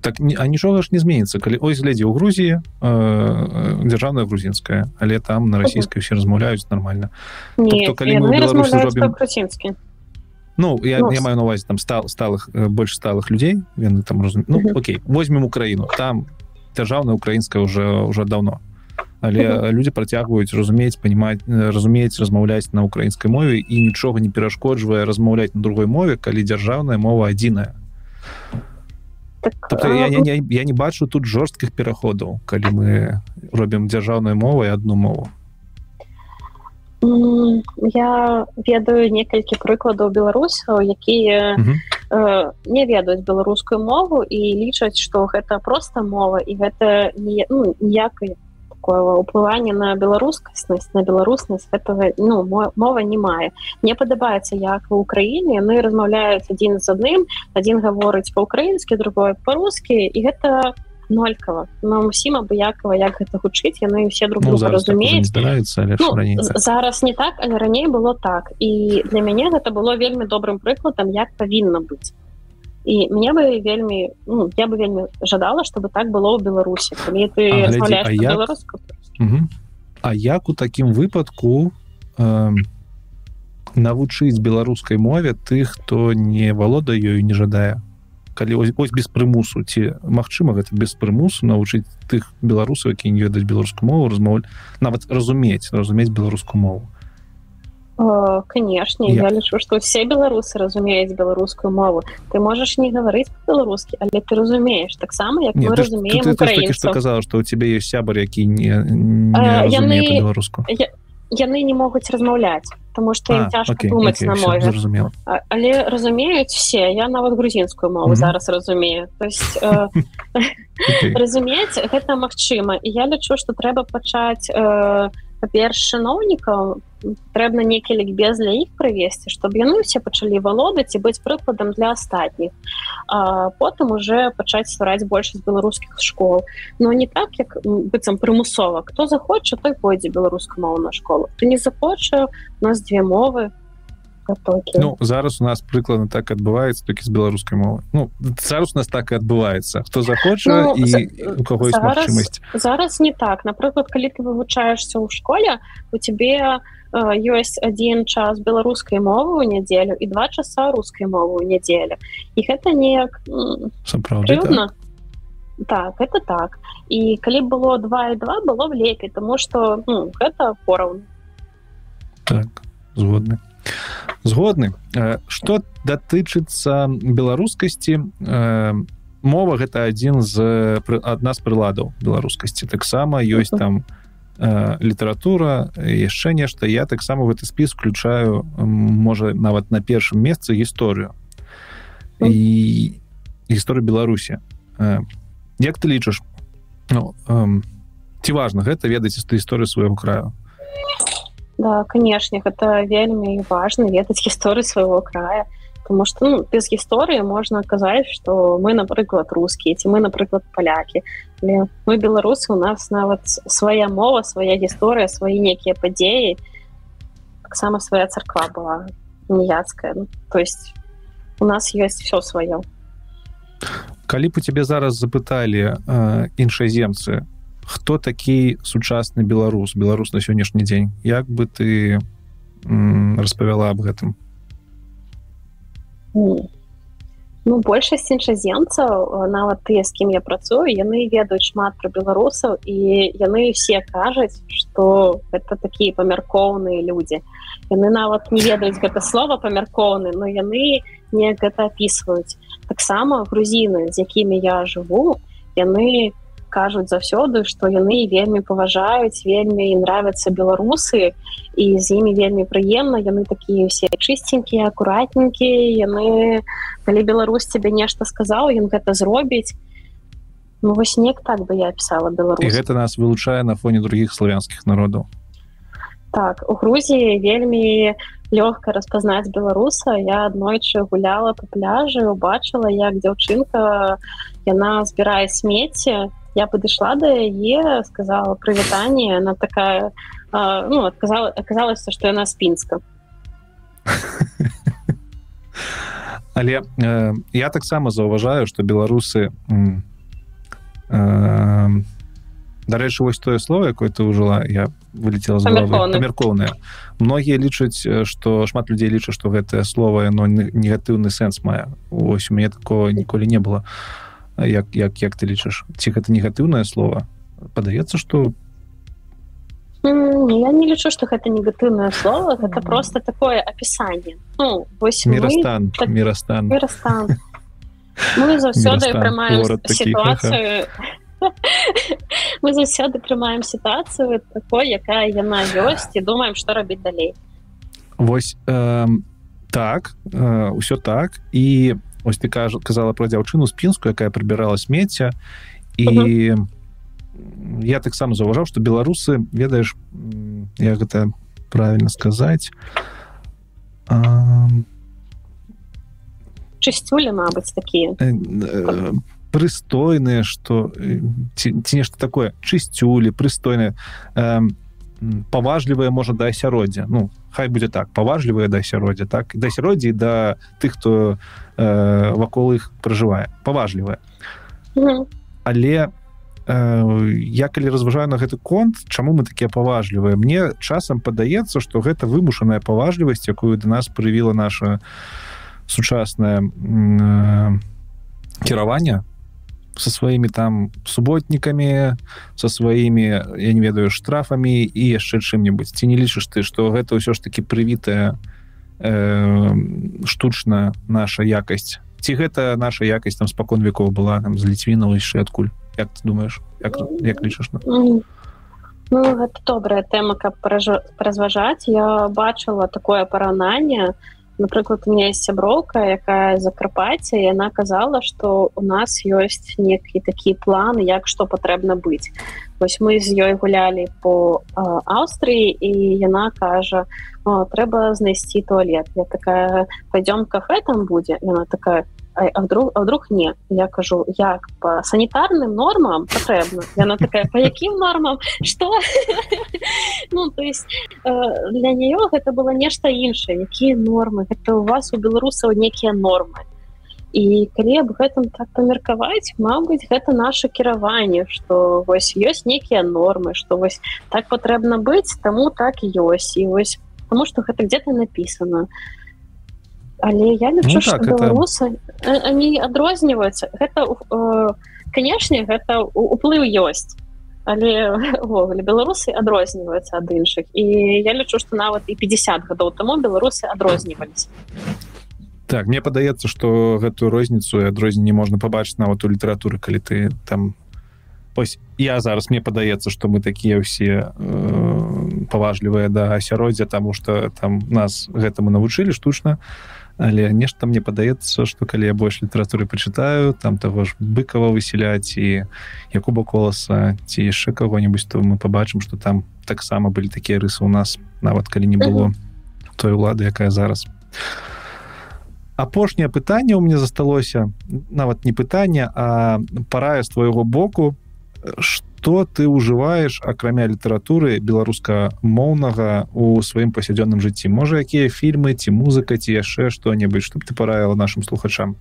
так а нічога ж не зменіцца калі ось глядзі ў Грузіі э, дзяржаўная грузінская але там на расійскай все размаўляюць нормально. Тобто, калі мы робім... Ну я, ну, я маю на увазе там стал сталых больш сталых людзей яны там разум... ну, Окей возьмем Украіну там дзяржаўная украінская уже уже давно. Але uh -huh. люди працягваюць разумець понимать разумець размаўляць на украінскай мове і нічога не перашкоджвае размаўляць на другой мове калі дзяржаўная мова адзіная так, тобто, я, я, я, я не бачу тут жорсткіх пераходаў калі мы робім дзяржаўную мову і одну мову. Я ведаю некалькі прыкладаў беларусаў якія э, не ведаюць беларускую мову і лічаць што гэта проста мова і гэта не ну, ніякай такое ўплыванне на беларускаснасць на беларуснасць этого ну мова не мае мне падабаецца як в Украіне яны размаўляюць адзін з адным адзін гаворыць по-украінскі другое по-рускі і гэта нолькава нам усім абыякова як гэта гучыць яны усе друг ну, разумеюць ну, зараз не так але раней было так. І для мяне гэта было вельмі добрым прыкладам як павінна быць і мне бы вельмі ну, я бы вельмі жадала чтобы так было ў беларусі калі ты а, глядзі, а, як... а як у такім выпадку э, навучыць беларускай мове тых хто не валодаю не жадае? Калі ось, ось без прымусу ці Мачыма гэта без прымусу навучыць тых беларусаў які не ведаюць беларускую мову размовль нават разумець разумець беларускую мову канешне я, я лічу што все беларусы разумеюць беларускую мову ты можаш не гаварыць по-беларускі але ты разумееш таксама як не, мы разумеем что казала что у тебе есть сябар які не, не яны беларуску я яны не могуць размаўляць потому что а, цяжко окей, думаць окей, на мове. але разумеюць все я нават грузінскую мову mm -hmm. зараз разумею то есть э, разумець гэта магчыма і я лічу что трэба пачаць э, па-перш чыноўнікаў трэбна некі лікбез для іх правесці чтобы яны ўсе пачалі валодаць і быць прыкладам для астатніх. Потым уже пачаць ствараць большасць беларускіх школ. Но не так як быццам прымусова. Хто захоча той пойдзе на школу. Ты не захоча у нас две мовы потокі ну зараз у нас прыкладна так адбываецца толькі з беларускай мовы ну зараз у нас так і адбываецца хто захоча ну, і у кого зараз, зараз не так. Напрыклад калі ты вывучаешься ў школе у тебе ёсць один час беларускай мовы ў нядзелю і два часа рускай мовы ў нядзелю і гэта неяк сапраўды так. так это так. І калі было два і два было б лепей тому что ну, гэта пораўну так згодны згодны. Что датычыцца беларускасці мова гэта адзін з адна з прыладаў беларускасці. Таксама ёсць там літаратура яшчэ нешта. Я таксама в гэты спіс включаю можа нават на першым месцы гісторыю. І гісторыя беларусі. Як ты лічыш? Ну, ці важна гэта ведаць гісторыю свайго краю Да, канешне гэта вельмі важна ведаць гісторыі свайго края. Потому что ну, без гісторыі можна казаць что мы напрыклад рускія ці мы напрыклад палякі Але мы беларусы у нас нават свая мова свая гісторыя свае некія падзеі таксама свая царква была ніяцкая ну, то есть у нас есть все сваё калі б у тебе зараз запыталі э, іншаземцы хто такі сучасны беларус? Беларус на сённяшні дзень як бы ты распавяла об гэтым? Ну большасць іншаземцаў нават тыя з кім я працую яны ведаюць шмат пра беларусаў і яны все кажуць что это такія памяркоўныя людзі. Яны нават не ведаюць гэта слова памяркоўны но яны не гэта опісваюць таксама грузіны з якімі я жыву яны кажуць заўсёды што яны вельмі паважаюць вельмі нравятся беларусы і з імі вельмі прыемна яны такія усе чыстенькія акуратненькія яны калі Беларусь тебе нешта сказаў ён гэта зробіць ну, вось неяк так бы я пісала беларус гэта нас вылучае на фоне других славянскіх народаў так у Грузіі вельмі лёгка распазнаць беларуса я аднойчы гуляла по пляжы убачыла як дзяўчынка яна збірае смецце я подышла до яе сказала прывітанне она такая а, ну отказала оказалось что яна спінска але э, я таксама заўважаю что беларусы э, дарэчы вось тое слово якое ты ужила я вылетела замяркоўная многія лічаць что шмат людзей лічаць что гэтае слово но негатыўны сэнс мае ось у мяне такого ніколі не было. а як як як ты лічыш? Ці гэта негатыўнае слово падаецца что я не лічу что гэта негатыўнае слово гэта просто такое опісанне ну, мірастан так, мірастан. мірастан. Мы заўсёды прымаем сітуацыю. мы заўсёды прымаем сітуацыю такой якая яна ёсць і думаем што рабіць далей. Восьось э, так ўсё так. І ось ты кажа казала про дзяўчыну спінскую якая прыбірала смецця і uh -huh. я таксама заўважаў што беларусы ведаеш як гэта правильно сказаць а... чысцюлі мабыць такія э, э, прыстойныя что ці, ці нешта такое чысцюлі прыстойныя паважлівыя можа да асяроддзя ну хай будзе так. Паважлівыя да асяроддзя так. Да асяроддзі да тых хто э, вакол іх пражывае паважлівая але э, я калі разважаю на гэты конт чаму мы такія паважлівыя? Мне часам падаецца что гэта вымушаная паважлівасць якую да нас прывіла наша сучаснае э, кіраванне со сваімі там суботнікамі со сваімі я не ведаю штрафамі і яшчэ чым-небудзь ці не лічыш ты что гэта ўсё ж таки прывітая э, штучна наша якасць ці гэта наша якасць там спакон веков была там з ліцвінова яшчэ адкуль як ты думаешь? Як, як лічыш на ну, гэта добрая тэма каб разважаць я бачыла такое параўнанне на напрыклад у меня есть сяброўка якая закарпаце яна казала что у нас ёсць некі такі план як что патрэбна быць вось мы з ёй гулялі по Аўстрыі і яна кажа трэба знайсці туалет я такая пойдём кафе там будзе яна такая а вдруг а вдруг не? Я кажу як по санітарным нормам патрэбна яна такая по якім нормам? Что? Ну то есть э, для нее гэта было нешта іншае якія нормы? Это у вас у беларусаў некія нормы і калі об гэтым так памеркаваць Мабыць гэта наше кіраванне что вось ёсць некія нормы что вось так патрэбна быць таму так ёсць і вось потому что гэта где-то написано. то але я лічу ну, так, беларусы это... они адрозніваюцца гэта э, канешне гэта уплыў ёсць алевогуле беларусы адрозніваюцца ад іншых і я лічу што нават і 50 гадоў таму беларусы адрозніваліся так мне падаецца что гэтую розніцу адрозненне можна пабачыць нават у літаратуры калі ты там ось я зараз мне падаецца что мы такія ўсе э, паважлівыя да асяроддзя тому что там нас гэтаму навучылі штучна а але нешта мне падаецца что калі я больш літаратуры прачытаю там того ж быкова выселяць і якуба коласа ці яшчэ кого-нибудь то мы побачым что там таксама былі такія рысы у нас нават калі не было той улады якая зараз. Апошняе пытанне у мне засталося нават не пытанне а парая з твоего боку что што ты ўжываеш акрамя літаратуры беларуска-моўнага у сваім пасядзённым жыцці можа якія фільмы ці музыка ці яшчэ што-небудзь чтоб ты параіла нашим слухачам?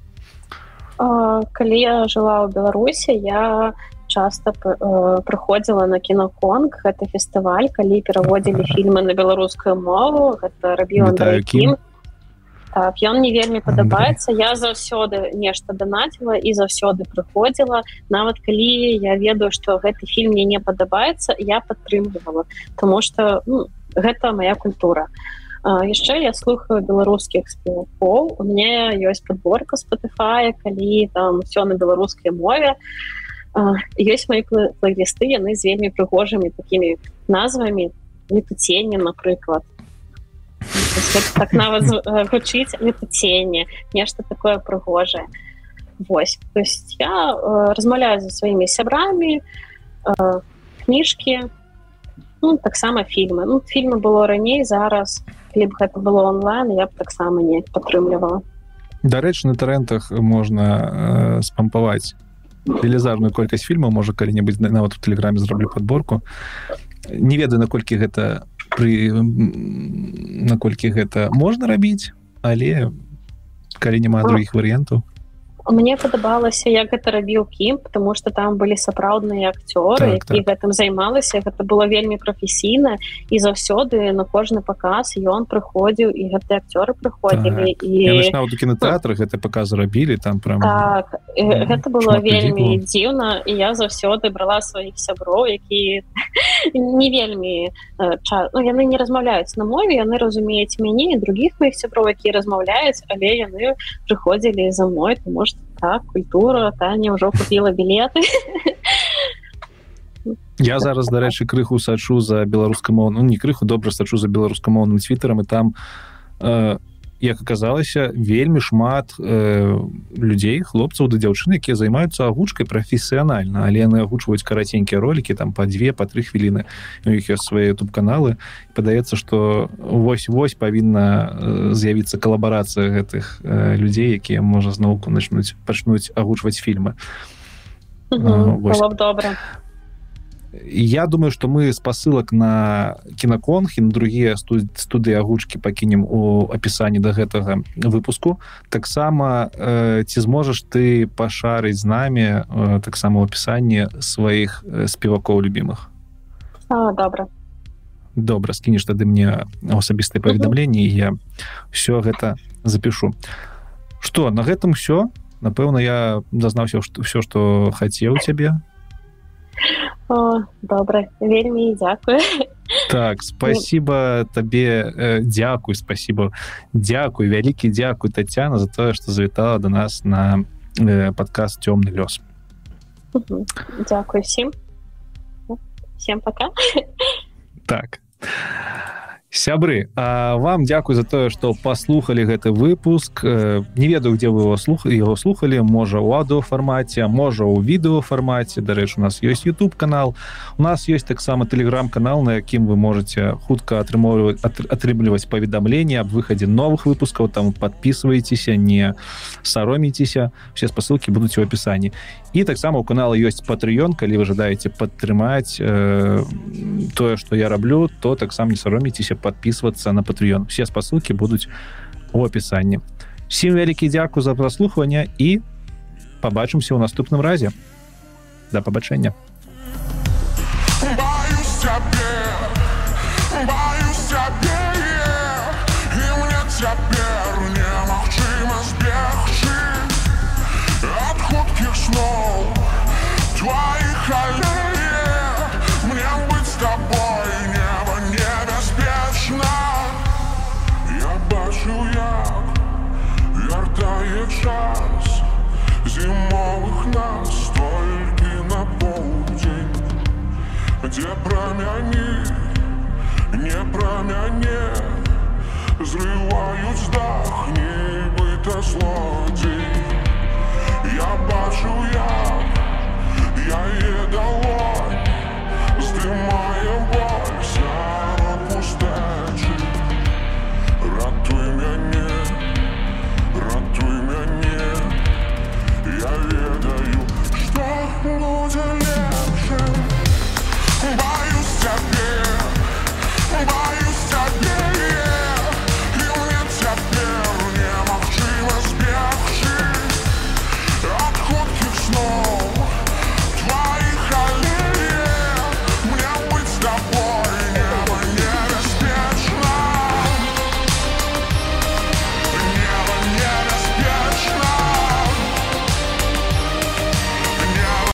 Калі я жыла ў беларусе я часто э, прыходзіла на кіноконг гэта фестываль калі пераводзілі фільмы на беларускую мову гэта рабіла кім так ён не вельмі падабаецца я заўсёды нешта данаціла і заўсёды прыходзіла нават калі я ведаю что гэты фільм мне не падабаецца я падтрымлівала тому что ну, гэта моя культура. Яшчэ я слухаю беларускіх спевакоў у меня ёсць подборка спотыфа калі там все на беларускай мове. Ёсць мои плейлісты яны з вельмі прыгожымі такими назвамі летуценне напрыклад так нават гучыць летуценне нешта такое прыгожае Вось то есть я э, размаўляю за сваімі сябрамі э, кніжкі ну, таксама фільмы ну, фільмы было раней зараз калі б гэта было онлайн я б таксама не падтрымлівала дарэчы на тарэнтах можна э, спампаваць велізарную колькасць фільмаў можа калі-небудзь нават у тэлеграме зраблю подборку не ведаю наколькі гэта пры наколькі гэта можна рабіць але калі няма других варыянтаў мне падабалася як гэта рабіў кім потому что там былі сапраўдныя акцёры так, так. гэтым займалася гэта было вельмі прафесійна і заўсёды на кожны паказ ён прыходзіў і гэты акцёры прыходзілі так. і кінотэатры гэта паказ рабілі там прям так, гэта было вельмі дзіўна і я заўсёды брала сваіх сяброў які не вельмі ча... ну, яны не размаўляюць на мове яны разумеюць мяне і других моих сяброў які размаўляюць але яны прыходзілі за мой тому что так культура таня ўжо купила білеты я зараз дарэчы крыху сачу за беларускамоўну ну, не крыху добра сачу за беларускамоўным твиттером і там э, як аказалася вельмі шмат э, людзей хлопцаў да дзяўчыны якія займаюцца агучкай прафесіянальна. Але яны агучваюць караценькія ролики там по две по тры хвіліны. У іх ёсць свае тут каналы падаецца что вось-вось павінна э, з'явіцца калабарацыя гэтых э, людзей якія можа зноўку начнуць пачнуць агучваць фільмы. Добра я думаю что мы спасылак на кінаконг і на другія студыі агучкі пакінем у апісанні до гэтага выпуску. Таксама э, ці зможаш ты пашарыць з намі э, таксама ў апісанні сваіх э, спевакоў любимых добра. Добра скінеш тады мне асабістыя паведамленні я все гэта запишу что на гэтым все напэўна я зазнаўся все что хацеў цябе добра вельмі дзякую. Так спасибо табе э, дзякуй спасибо. Дзякуй вялікі дзякуй татяна за тое что завітала до нас на э, подкаст цёмны лёс дзякуй всем. Всем пока. Так сябры а вам дзякуй за тое что паслухали гэты выпуск. Э, не ведаю где вы его слух его слухали можа у адыофармаце можа у відэофармаце дарэч у нас есть youtube канал. У нас есть таксама телеграм-канал на якім вы можете хутка атрымоўваць атрымліваць паведамленне аб выхадзе новых выпускаў. Там подписывайтеся не саромейцеся все спасылки будуць у опісанні і таксама у канала ёсць патрыён калі вы жадаеце падтрымаць э, тое что я раблю то таксама не саромейцеся подписываться на патрыён все спасылки будуць у опісанні всім вялікі дзяку за праслухванне і побачымся ў наступным разе. Да пабачэння промяни, не промяни. Зривають здах, нібито злодій Я бачу я, я є долонь Здимає боль, сяра пустечі Ратуй мене, ратуй мене Я ведаю, что будет.